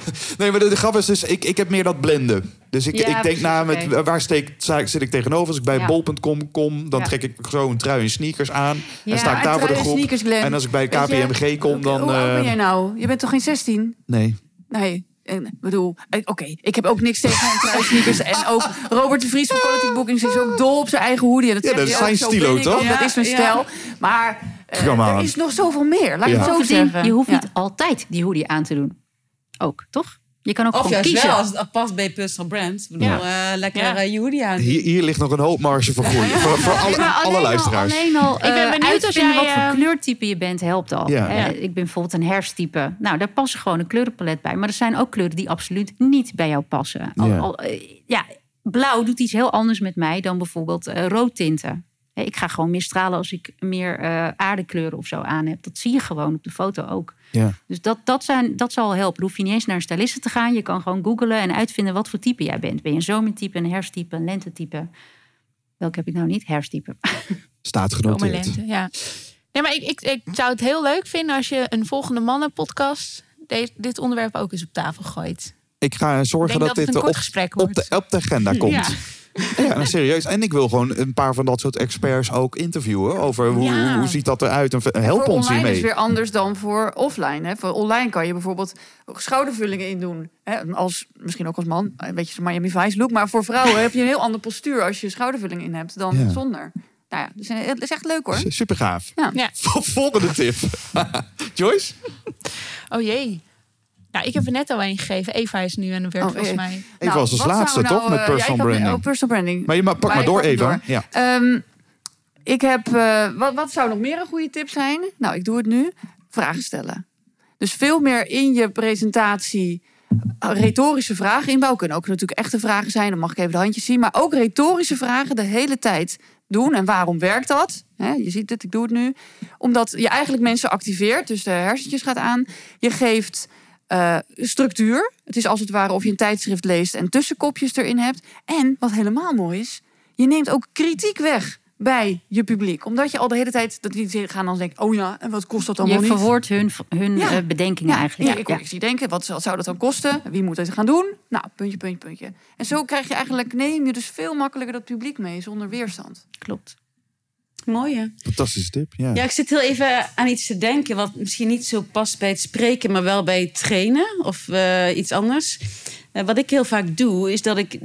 <laughs> nee, maar de, de grap is dus, ik, ik heb meer dat blenden. Dus ik, Ja, ik denk precies, na, met, waar steek, zit ik tegenover? Als ik bij Ja. bol.com kom, dan Ja. trek ik zo een trui en sneakers aan. Ja, en sta ik daar voor de groep. sneakers. En als ik bij KPMG kom, dan... Hoe oud ben eh, jij nou? Je bent toch geen 16? nee. Nee. En, ik bedoel, eh, oké, ik heb ook niks tegen mijn truisneakers. <laughs> En ook Robert de Vries van Quality Bookings is ook dol op zijn eigen hoodie. En dat Ja, dat is zijn stilo, toch? Dat is mijn Ja, stijl. Maar eh, er is nog zoveel meer. Laat ik het zo zeggen. je hoeft Ja. niet altijd die hoodie aan te doen. Ook, toch? Je kan ook Of gewoon juist kiezen. wel, als het past bij personal brand. Ik bedoel, Ja. eh, lekker Ja. eh, je hoodie aan. Hier, hier ligt nog een hoop marge voor groei. Voor, voor alle, alleen alle al- luisteraars. alleen al ben eh, benieuwd als jij, wat voor kleurtype je bent, helpt al. Ja. Ja. Ik ben bijvoorbeeld een herfsttype. Nou, daar passen gewoon een kleurenpalet bij. Maar er zijn ook kleuren die absoluut niet bij jou passen. Al, Ja. al, ja, blauw doet iets heel anders met mij dan bijvoorbeeld eh, roodtinten. Eh, Ik ga gewoon meer stralen als ik meer eh aardekleuren of zo aan heb. Dat zie je gewoon op de foto ook. Ja. Dus dat, dat, zijn, dat zal helpen. Hoef je niet eens naar een styliste te gaan. Je kan gewoon googlen en uitvinden wat voor type jij bent. Ben je een zomertype, een herfsttype, een lentetype? Welke heb ik nou niet? Herfsttype. <laughs> Staat genoteerd. lente, ja. Nee, maar ik, ik, ik zou het heel leuk vinden als je een volgende mannenpodcast dit onderwerp ook eens op tafel gooit. Ik ga zorgen Ik dat, dit een op, de, op de agenda <laughs> komt. Ja. Ja, nou, serieus. En ik wil gewoon een paar van dat soort experts ook interviewen. Over hoe, Ja. hoe ziet dat eruit. En help voor ons online hiermee. is weer anders dan voor offline. Hè. Voor online kan je bijvoorbeeld schoudervullingen in doen. Hè. Als, misschien ook als man, een beetje zo'n Miami Vice look. Maar voor vrouwen heb je een heel ander postuur als je schoudervulling in hebt dan Ja. zonder. Nou ja, dus eh, het is echt leuk hoor. Super gaaf. Ja. Ja. Volgende tip. <laughs> Joyce? Oh jee. Nou, ik heb er net al een gegeven. Eva is nu aan de beurt Oh, volgens eh. mij. Even Nou, als als laatste, toch? nou, Met eh, ja, personal branding. Oh, personal branding. Maar je ma- pak maar door, Eva. door. Ja. Ehm, ik heb, eh, wat, wat zou nog meer een goede tip zijn? Nou, ik doe het nu. Vragen stellen. Dus veel meer in je presentatie retorische vragen inbouwen. Kunnen ook natuurlijk echte vragen zijn. Dan mag ik even de handjes zien. Maar ook retorische vragen de hele tijd doen. En waarom werkt dat? Hè, je ziet het, ik doe het nu. Omdat je eigenlijk mensen activeert. Dus de hersentjes gaat aan. Je geeft eh, structuur. Het is als het ware of je een tijdschrift leest en tussenkopjes erin hebt. En wat helemaal mooi is, je neemt ook kritiek weg bij je publiek. Omdat je al de hele tijd dat die gaan dan denken, oh ja, en wat kost dat allemaal Je niet? verwoordt hun, hun Ja. eh, bedenkingen Ja, eigenlijk. ja, ik, ik zie denken, wat zou, zou dat dan kosten? Wie moet het gaan doen? Nou, puntje, puntje, puntje. En zo krijg je eigenlijk, neem je dus veel makkelijker dat publiek mee zonder weerstand. Klopt. Mooi hè? Fantastische tip. Ja. Ja, ik zit heel even aan iets te denken... wat misschien niet zo past bij het spreken... maar wel bij het trainen of eh, iets anders. Eh, wat ik heel vaak doe, is dat ik...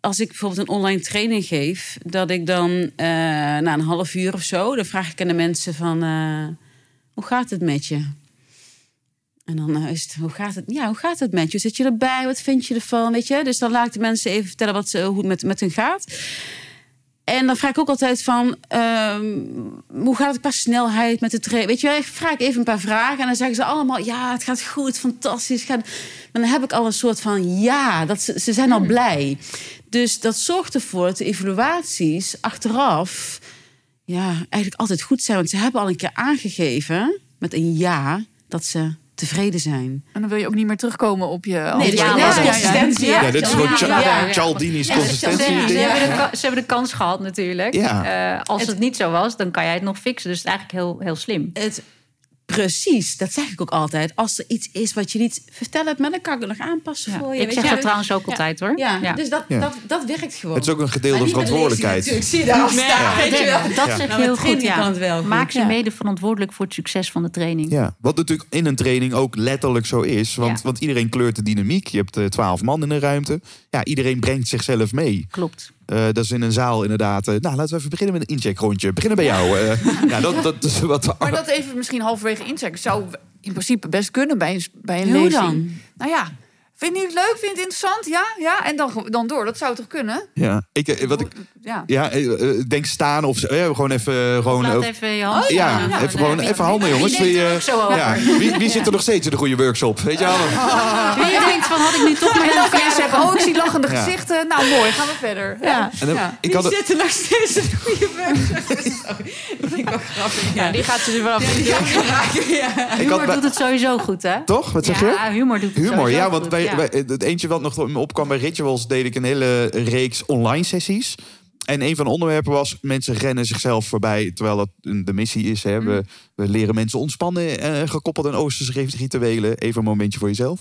als ik bijvoorbeeld een online training geef... dat ik dan eh, na een half uur of zo... dan vraag ik aan de mensen van... hoe gaat het met je? En dan is het, hoe gaat het? Ja, hoe gaat het met je? Zit je erbij? Wat vind je ervan? Weet je? Dus dan laat ik de mensen even vertellen wat ze, hoe het met, met hun gaat. En dan vraag ik ook altijd van, ehm, hoe gaat het qua snelheid met de trainen? Weet je, wel, ik vraag even een paar vragen en dan zeggen ze allemaal, ja, het gaat goed, fantastisch. Gaat... Dan heb ik al een soort van, ja, dat ze, ze zijn al blij. Dus dat zorgt ervoor dat de evaluaties achteraf, ja, eigenlijk altijd goed zijn. Want ze hebben al een keer aangegeven, met een ja, dat ze tevreden zijn. En dan wil je ook niet meer terugkomen op je... Nee, dus ja, ja, dat consistentie. Ja, Ja, dit is gewoon. Cialdini's consistentie. ze, hebben de, ka- ze hebben de kans gehad natuurlijk. Ja. Eh, als het, niet zo was, dan kan jij het nog fixen. Dus het is eigenlijk heel, heel slim. Het, precies, dat zeg ik ook altijd. Als er iets is wat je niet... Vertel het me, dan kan ik het nog aanpassen Ja. voor je. Ik weet zeg je? dat trouwens ook altijd hoor. Ja, dus dat, Ja. Dat, dat werkt gewoon. Het is ook een gedeelde verantwoordelijkheid. natuurlijk. Zie je staan, je. Dat zeg je Nou, heel met goed. Ja. het wel goed. Maak ze Ja. mede verantwoordelijk voor het succes van de training. Ja, wat natuurlijk in een training ook letterlijk zo is. Want, Ja. want iedereen kleurt de dynamiek. Je hebt eh, twaalf man in een ruimte. Ja, iedereen brengt zichzelf mee. Klopt. Eh, dat is in een zaal inderdaad. eh, nou, laten we even beginnen met een incheckrondje. Beginnen bij jou. eh. <laughs> ja, dat, dat is wat... Maar dat even misschien halverwege inchecken zou in principe best kunnen bij een, bij een Hoe lezing. dan? Nou ja, vind je het leuk? Vind je het interessant? Ja, ja. En dan, dan door. Dat zou toch kunnen? Ja, ik, eh, wat ik, Ja. ja eh, eh, denk staan of zo. Ja, gewoon even... gewoon, Laat even je hand. Oh, ja, even, gewoon, even handen jongens. Wie er eh, ja, wie, wie zit er nog steeds in de goede workshop? Weet je wel? <laughs> Wie denkt van, had ik nu toch En maar dan een kun je zeggen, oh, ik zie lachende Ja. gezichten. Nou, mooi. Gaan we verder. Ja. En dan- Ja. ik had Die het- zitten nog steeds in de goede workshop. <laughs> Sorry, dat vind ik wel grappig. Ja, die gaat ze er wel af. Ja, Humor doet het sowieso goed, hè? Toch? Wat zeg je? Ja, humor doet het Humor, ja, want ja. het eentje wat nog opkwam bij Rituals deed ik een hele reeks online sessies. En een van de onderwerpen was: mensen rennen zichzelf voorbij terwijl dat de missie is. Hè. We, we leren mensen ontspannen, eh, gekoppeld aan Oosterse rituelen. Even een momentje voor jezelf.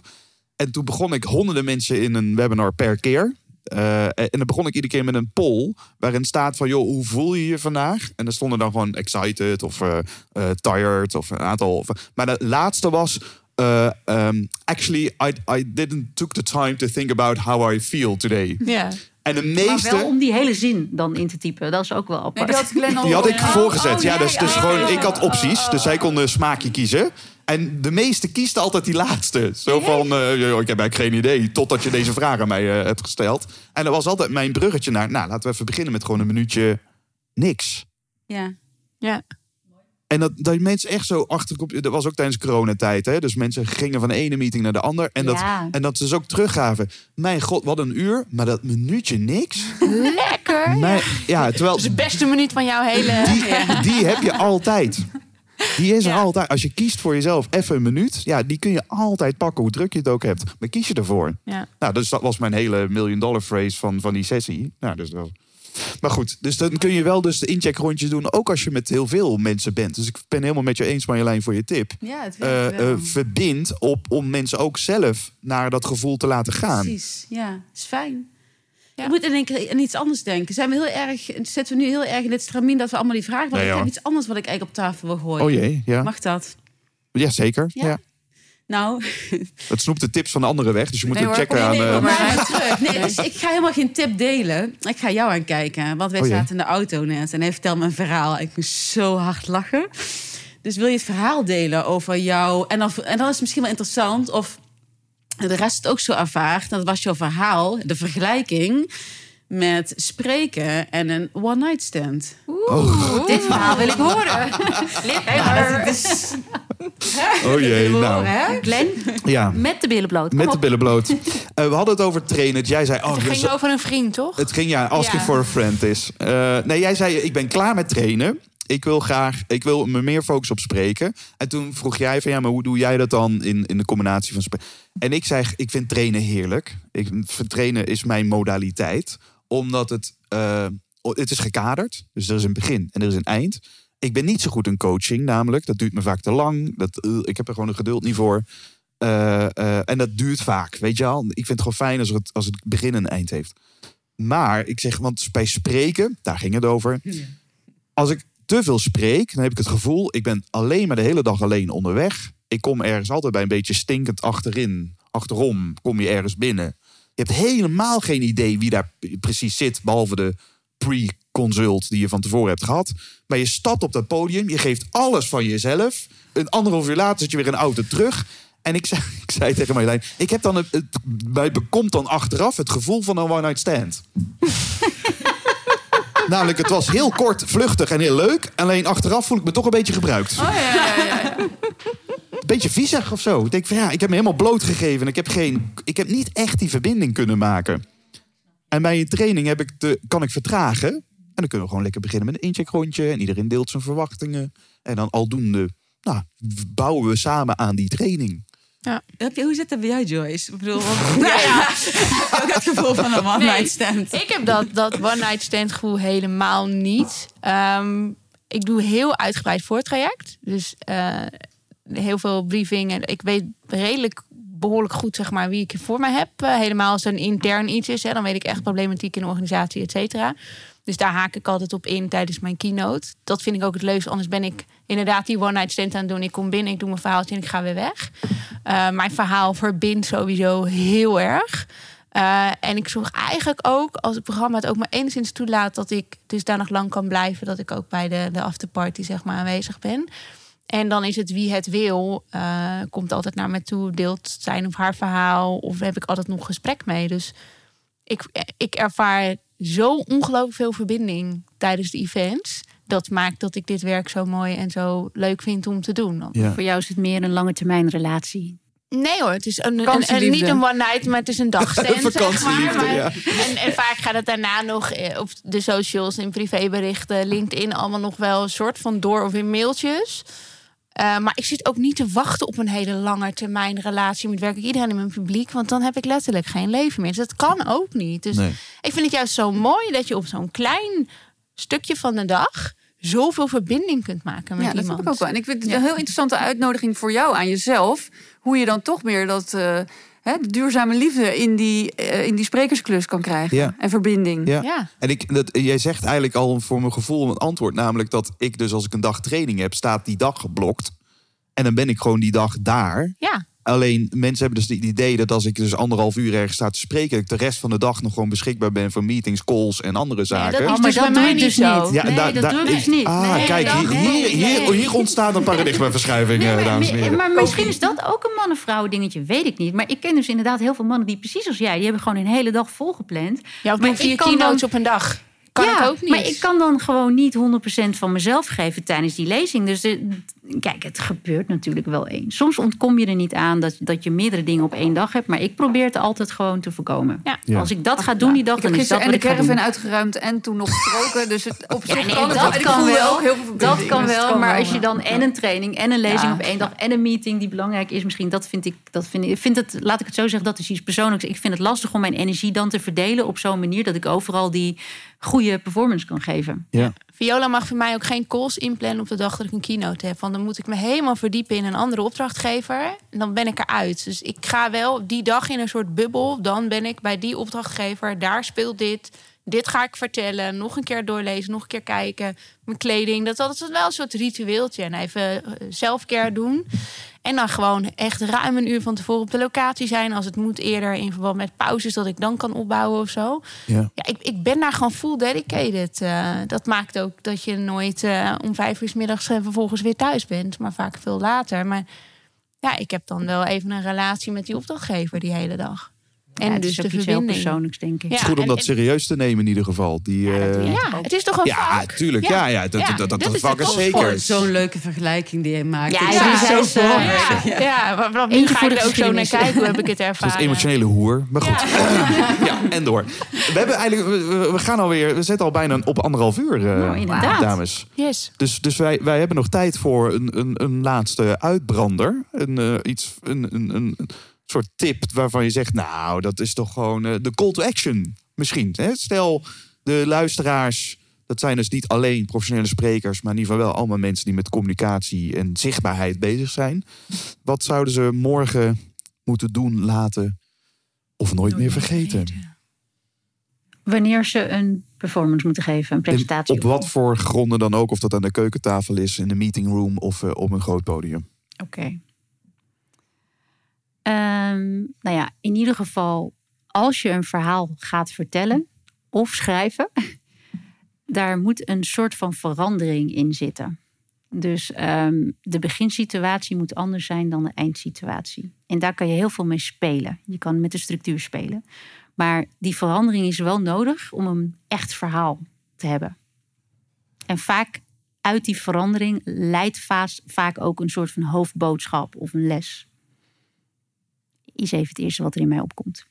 En toen begon ik honderden mensen in een webinar per keer. Eh, en dan begon ik iedere keer met een poll waarin staat van, joh, hoe voel je je vandaag? En dan stonden dan gewoon excited of eh, eh, tired of een aantal. Maar de laatste was, eh, um, actually, I, I didn't took the time to think about how I feel today. Ja. En de Maar meeste, wel om die hele zin dan in te typen. Dat is ook wel Nee, apart. die had die ik Oh, voorgezet. oh, ja, jij, dus, dus oh, gewoon, oh, ik had oh, opties, oh, dus zij oh. konden een smaakje kiezen. En de meeste kiest altijd die laatste. Zo van, eh, joh, ik heb eigenlijk geen idee, totdat je deze vraag aan mij eh, hebt gesteld. En dat was altijd mijn bruggetje naar, nou, laten we even beginnen met gewoon een minuutje niks. Ja. Ja. En dat, dat mensen echt zo achterkop. Dat was ook tijdens coronatijd. Hè? Dus mensen gingen van de ene meeting naar de ander. En dat, Ja. en dat ze dus ook teruggaven. Mijn god, wat een uur. Maar dat minuutje niks. Lekker. Mijn- ja, terwijl Dat is de beste minuut van jouw hele... die, die heb je altijd. Die is er Ja. altijd. Als je kiest voor jezelf even een minuut. Ja, die kun je altijd pakken, hoe druk je het ook hebt. Maar kies je ervoor. Ja. Nou, dus dat was mijn hele million dollar phrase van, van die sessie. Nou, dus dat was- Maar goed, dus dan kun je wel dus de incheckrondjes doen. Ook als je met heel veel mensen bent. Dus ik ben helemaal met je eens, Marjolein, voor je tip. Ja, het werkt wel. verbind op om mensen ook zelf naar dat gevoel te laten gaan. Precies, ja, is fijn. Ja. Je moet in één keer aan iets anders denken. Zijn we heel erg, zitten we nu heel erg in dit stramien dat we allemaal die vragen... Nee, ik heb iets anders wat ik eigenlijk op tafel wil gooien. Oh jee, ja. Mag dat? Ja, zeker. Ja. Ja. Nou, Het snoept de tips van de anderen weg. Dus je moet Nee het hoor, checken kom aan... je niet eh, maar terug. Nee, dus ik ga helemaal geen tip delen. Ik ga jou aankijken. Want wij Oh zaten in de auto net en hij vertelde me een verhaal. Ik moest zo hard lachen. Dus wil je het verhaal delen over jou? En dan, en dan is het misschien wel interessant of de rest het ook zo ervaart. Dat was jouw verhaal, de vergelijking met spreken en een one-night stand. Dit verhaal wil ik horen. <laughs> Oh jee, nou. Hè? Glenn, Ja, met de billen bloot. Kom met de billen bloot. Eh, we hadden het over trainen. Jij zei... Oh, Het ik ging over een vriend, toch? Het ging ja, asking Ja. for a friend is. Eh, nee, jij zei, ik ben klaar met trainen. Ik wil graag, ik wil me meer focussen op spreken. En toen vroeg jij van, ja, maar hoe doe jij dat dan in, in de combinatie van spreken? En ik zeg, ik vind trainen heerlijk. Ik, trainen is mijn modaliteit. Omdat het, eh, het is gekaderd. Dus er is een begin en er is een eind. Ik ben niet zo goed in coaching namelijk. Dat duurt me vaak te lang. Dat, eh, ik heb er gewoon een geduld niet voor. Eh, en dat duurt vaak, weet je wel. Ik vind het gewoon fijn als het, als het begin en eind heeft. Maar ik zeg, want bij spreken, daar ging het over. Als ik te veel spreek, dan heb ik het gevoel, ik ben alleen maar de hele dag alleen onderweg. Ik kom ergens altijd bij een beetje stinkend achterin. Achterom kom je ergens binnen. Je hebt helemaal geen idee wie daar precies zit, behalve de pre-consult die je van tevoren hebt gehad. Maar je stapt op dat podium, je geeft alles van jezelf. Een anderhalf uur later zit je weer in de auto terug. En ik zei, <laughs> ik zei tegen Marjolein, ik heb dan het, mij bekomt dan achteraf het gevoel van een one-night stand. <laughs> Namelijk, het was heel kort, vluchtig en heel leuk. Alleen achteraf voel ik me toch een beetje gebruikt. Oh, ja, ja, ja, beetje viezig of zo. Ik denk van ja, ik heb me helemaal blootgegeven. en Ik heb, geen, ik heb niet echt die verbinding kunnen maken. En bij een training heb ik de, kan ik vertragen. En dan kunnen we gewoon lekker beginnen met een incheckrondje. En iedereen deelt zijn verwachtingen. En dan aldoende nou, bouwen we samen aan die training. Je, hoe zit dat bij jou, Joyce? Ik bedoel, want, <laughs> ja, ja. <laughs> Ik heb ook het gevoel van een one night stand. Ik heb dat, dat one-night stand gevoel helemaal niet. Ehm, ik doe heel uitgebreid voortraject. Dus eh, heel veel briefingen. Ik weet redelijk behoorlijk goed zeg maar, wie ik voor mij heb. Eh, helemaal als een intern iets is. Hè, dan weet ik echt problematiek in de organisatie, et cetera. Dus daar haak ik altijd op in tijdens mijn keynote. Dat vind ik ook het leukste. Anders ben ik inderdaad die one-night stand aan het doen. Ik kom binnen, ik doe mijn verhaaltje en ik ga weer weg. Eh, mijn verhaal verbindt sowieso heel erg. Eh, en ik zorg eigenlijk ook, als het programma het ook maar enigszins toelaat... dat ik dus daar nog lang kan blijven. Dat ik ook bij de, de afterparty zeg maar, aanwezig ben. En dan is het wie het wil, eh, komt altijd naar me toe, deelt zijn of haar verhaal. Of heb ik altijd nog gesprek mee. Dus ik, ik ervaar zo ongelooflijk veel verbinding tijdens de events. Dat maakt dat ik dit werk zo mooi en zo leuk vind om te doen. Ja. Voor jou is het meer een lange termijn relatie. Nee hoor, het is een, een, niet een one night, maar het is een dagstand. <laughs> zeg Maar- ja. en, en vaak gaat het daarna nog eh, op de socials, in privéberichten, LinkedIn, allemaal nog wel een soort van door of in mailtjes. Eh, maar ik zit ook niet te wachten op een hele lange termijn relatie met werkelijk iedereen in mijn publiek. Want dan heb ik letterlijk geen leven meer. Dus dat kan ook niet. Dus Nee. ik vind het juist zo mooi dat je op zo'n klein stukje van de dag zoveel verbinding kunt maken met Ja, dat iemand. vind ik ook wel. En ik vind het een heel interessante uitnodiging voor jou aan jezelf. Hoe je dan toch meer dat, eh, hè, de duurzame liefde in die, eh, in die sprekersklus kan krijgen. Ja. En verbinding. Ja. Ja. En ik, dat, jij zegt eigenlijk al voor mijn gevoel een antwoord. Namelijk dat ik dus als ik een dag training heb, staat die dag geblokt. En dan ben ik gewoon die dag daar. Ja. Alleen mensen hebben dus het idee dat als ik dus anderhalf uur ergens sta te spreken, dat ik de rest van de dag nog gewoon beschikbaar ben voor meetings, calls en andere zaken. dat is Oh, maar dus dat bij doe ik dus niet. Ja, nee, dat doe ik dus niet. Ah, Nee, kijk, dat- hier, hier, hier, hier ontstaat een paradigmaverschuiving, Nee, eh, maar, dames en heren. maar misschien is dat ook een man-vrouw dingetje, weet ik niet. Maar ik ken dus inderdaad heel veel mannen die precies als jij, die hebben gewoon een hele dag volgepland. Ja, of Maar vier ik kan keynotes dan- op een dag. Kan ja, ik ook niet. Maar ik kan dan gewoon niet 100% van mezelf geven tijdens die lezing. Dus de- kijk, het gebeurt natuurlijk wel eens. Soms ontkom je er niet aan dat, dat je meerdere dingen op één dag hebt. Maar ik probeer het altijd gewoon te voorkomen. Ja. Ja. Als ik dat ga doen die dag, Ik heb dan is dat en wat de caravan uitgeruimd en toen nog gesproken. Dus het, op zich Ja, nee, kan dat kan wel. ook heel veel. Dat kan Dus wel, kan maar wel, als je dan en een training en een lezing Ja. op één dag en een meeting die belangrijk is, misschien dat vind ik, dat vind ik, ik vind het, laat ik het zo zeggen, dat is iets persoonlijks. Ik vind het lastig om mijn energie dan te verdelen op zo'n manier dat ik overal die goede performance kan geven. Viola mag voor mij ook geen calls inplannen op de dag dat ik een keynote heb. Want dan moet ik me helemaal verdiepen in een andere opdrachtgever. En dan ben ik eruit. Dus ik ga wel die dag in een soort bubbel. Dan ben ik bij die opdrachtgever. Daar speelt dit. Dit ga ik vertellen. Nog een keer doorlezen. Nog een keer kijken. Mijn kleding. Dat, dat is wel een soort ritueeltje. En even eh, selfcare doen. En dan gewoon echt ruim een uur van tevoren op de locatie zijn. Als het moet eerder in verband met pauzes. Dat ik dan kan opbouwen of zo. Ja. Ja, ik, ik ben daar gewoon full dedicated. Eh, dat maakt ook dat je nooit eh, om vijf uur 's middags vervolgens weer thuis bent. Maar vaak veel later. Maar ja, ik heb dan wel even een relatie met die opdrachtgever die hele dag. En Ja, het dus is de verbinding. persoonlijks, denk ik. Ja. Het is goed om en- dat en- serieus te nemen in ieder geval. Die, Ja, dat eh. Ja, het is toch een ja, vak? tuurlijk. Ja, ja, dat, Ja, dat, dat, dat dat is vak de is zeker. Zo'n leuke vergelijking die je maakt. Ja, Ik ja, is, zo eh, mooi. Ja, ja, maar vanaf nu Eentje ga ik er ook zo naar kijken. Hoe heb ik het <laughs> Zo'n ervaren? emotionele hoer. Maar goed. <laughs> Ja, en door. We hebben eigenlijk, we- we, gaan alweer, we zitten al bijna op anderhalf uur, Nou, inderdaad. dames. Yes. Dus, dus wij, wij hebben nog tijd voor een, een, een laatste uitbrander. Een, eh, iets, een, een, een soort tip waarvan je zegt, nou, dat is toch gewoon eh, de call to action misschien. Hè? Stel, de luisteraars, dat zijn dus niet alleen professionele sprekers, maar in ieder geval wel allemaal mensen die met communicatie en zichtbaarheid bezig zijn. Wat zouden ze morgen moeten doen, laten of nooit meer vergeten? Wanneer ze een performance moeten geven, een En presentatie. op wat voor gronden dan ook, of dat aan de keukentafel is, in de meetingroom of eh, op een groot podium. Oké. Ehm, nou ja, in ieder geval, als je een verhaal gaat vertellen of schrijven, <laughs> daar moet een soort van verandering in zitten. Dus ehm, de beginsituatie moet anders zijn dan de eindsituatie. En daar kan je heel veel mee spelen. Je kan met de structuur spelen. Maar die verandering is wel nodig om een echt verhaal te hebben. En vaak uit die verandering leidt vaak ook een soort van hoofdboodschap of een les. Is even het eerste wat er in mij opkomt.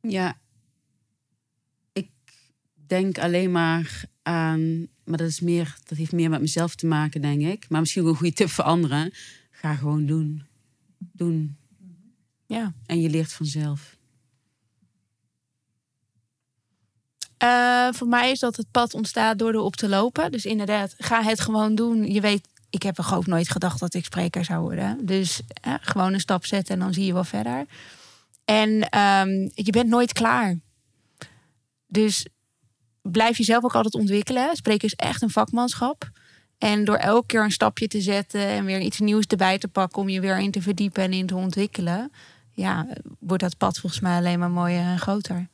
Ja, ik denk alleen maar aan, maar dat, is meer, dat heeft meer met mezelf te maken, denk ik. Maar misschien ook een goede tip voor anderen. Ga gewoon doen. Doen. Ja. En je leert vanzelf. Eh, voor mij is dat het pad ontstaat door erop te lopen. Dus inderdaad, ga het gewoon doen. Je weet, ik heb ook nooit gedacht dat ik spreker zou worden. Dus gewoon een stap zetten en dan zie je wel verder. En ehm, je bent nooit klaar. Dus blijf jezelf ook altijd ontwikkelen. Spreken is echt een vakmanschap. En door elke keer een stapje te zetten en weer iets nieuws erbij te pakken om je weer in te verdiepen en in te ontwikkelen, ja, wordt dat pad volgens mij alleen maar mooier en groter.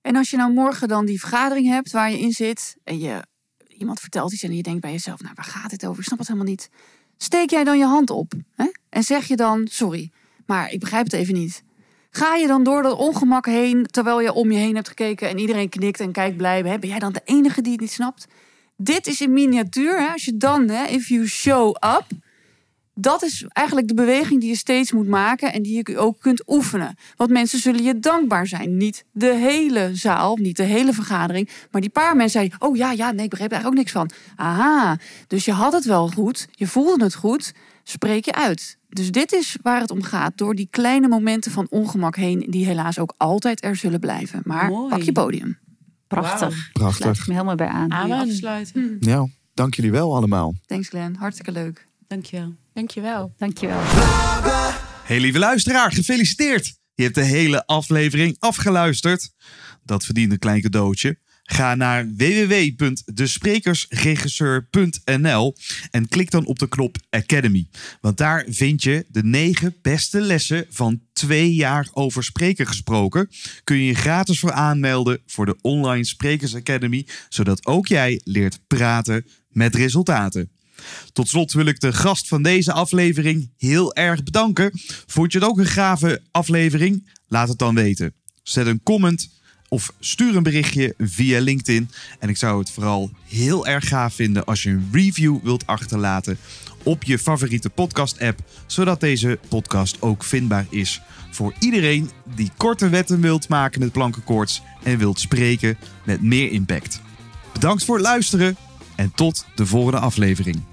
En als je nou morgen dan die vergadering hebt waar je in zit en je iemand vertelt iets en je denkt bij jezelf, nou waar gaat dit over? Ik snap het helemaal niet. Steek jij dan je hand op hè? en zeg je dan, sorry, maar ik begrijp het even niet. Ga je dan door dat ongemak heen terwijl je om je heen hebt gekeken en iedereen knikt en kijkt blij? Hè? Ben jij dan de enige die het niet snapt? Dit is in miniatuur. Hè? Als je dan, hè, if you show up, dat is eigenlijk de beweging die je steeds moet maken en die je ook kunt oefenen. Want mensen zullen je dankbaar zijn. Niet de hele zaal, niet de hele vergadering, maar die paar mensen zeiden: Oh ja, ja, nee, ik begreep eigenlijk ook niks van. Aha, dus je had het wel goed, je voelde het goed, spreek je uit. Dus dit is waar het om gaat, door die kleine momenten van ongemak heen, die helaas ook altijd er zullen blijven. Maar Mooi. pak je podium. Prachtig. Prachtig. Sluit ik me helemaal bij aan. Amen. Afsluiten. Nou, dank jullie wel allemaal. Thanks Glenn, hartstikke leuk. Dankjewel. Dankjewel. Dankjewel. Hey lieve luisteraar, gefeliciteerd. Je hebt de hele aflevering afgeluisterd. Dat verdient een klein cadeautje. Ga naar www.desprekersregisseur.nl en klik dan op de knop Academy. Want daar vind je de negen beste lessen van twee jaar over spreken gesproken. Kun je je gratis voor aanmelden voor de Online Sprekers Academy, zodat ook jij leert praten met resultaten. Tot slot wil ik de gast van deze aflevering heel erg bedanken. Vond je het ook een gave aflevering? Laat het dan weten. Zet een comment of stuur een berichtje via LinkedIn. En ik zou het vooral heel erg gaaf vinden als je een review wilt achterlaten op je favoriete podcast-app, zodat deze podcast ook vindbaar is voor iedereen die korte wetten wilt maken met plankenkoorts en wilt spreken met meer impact. Bedankt voor het luisteren en tot de volgende aflevering.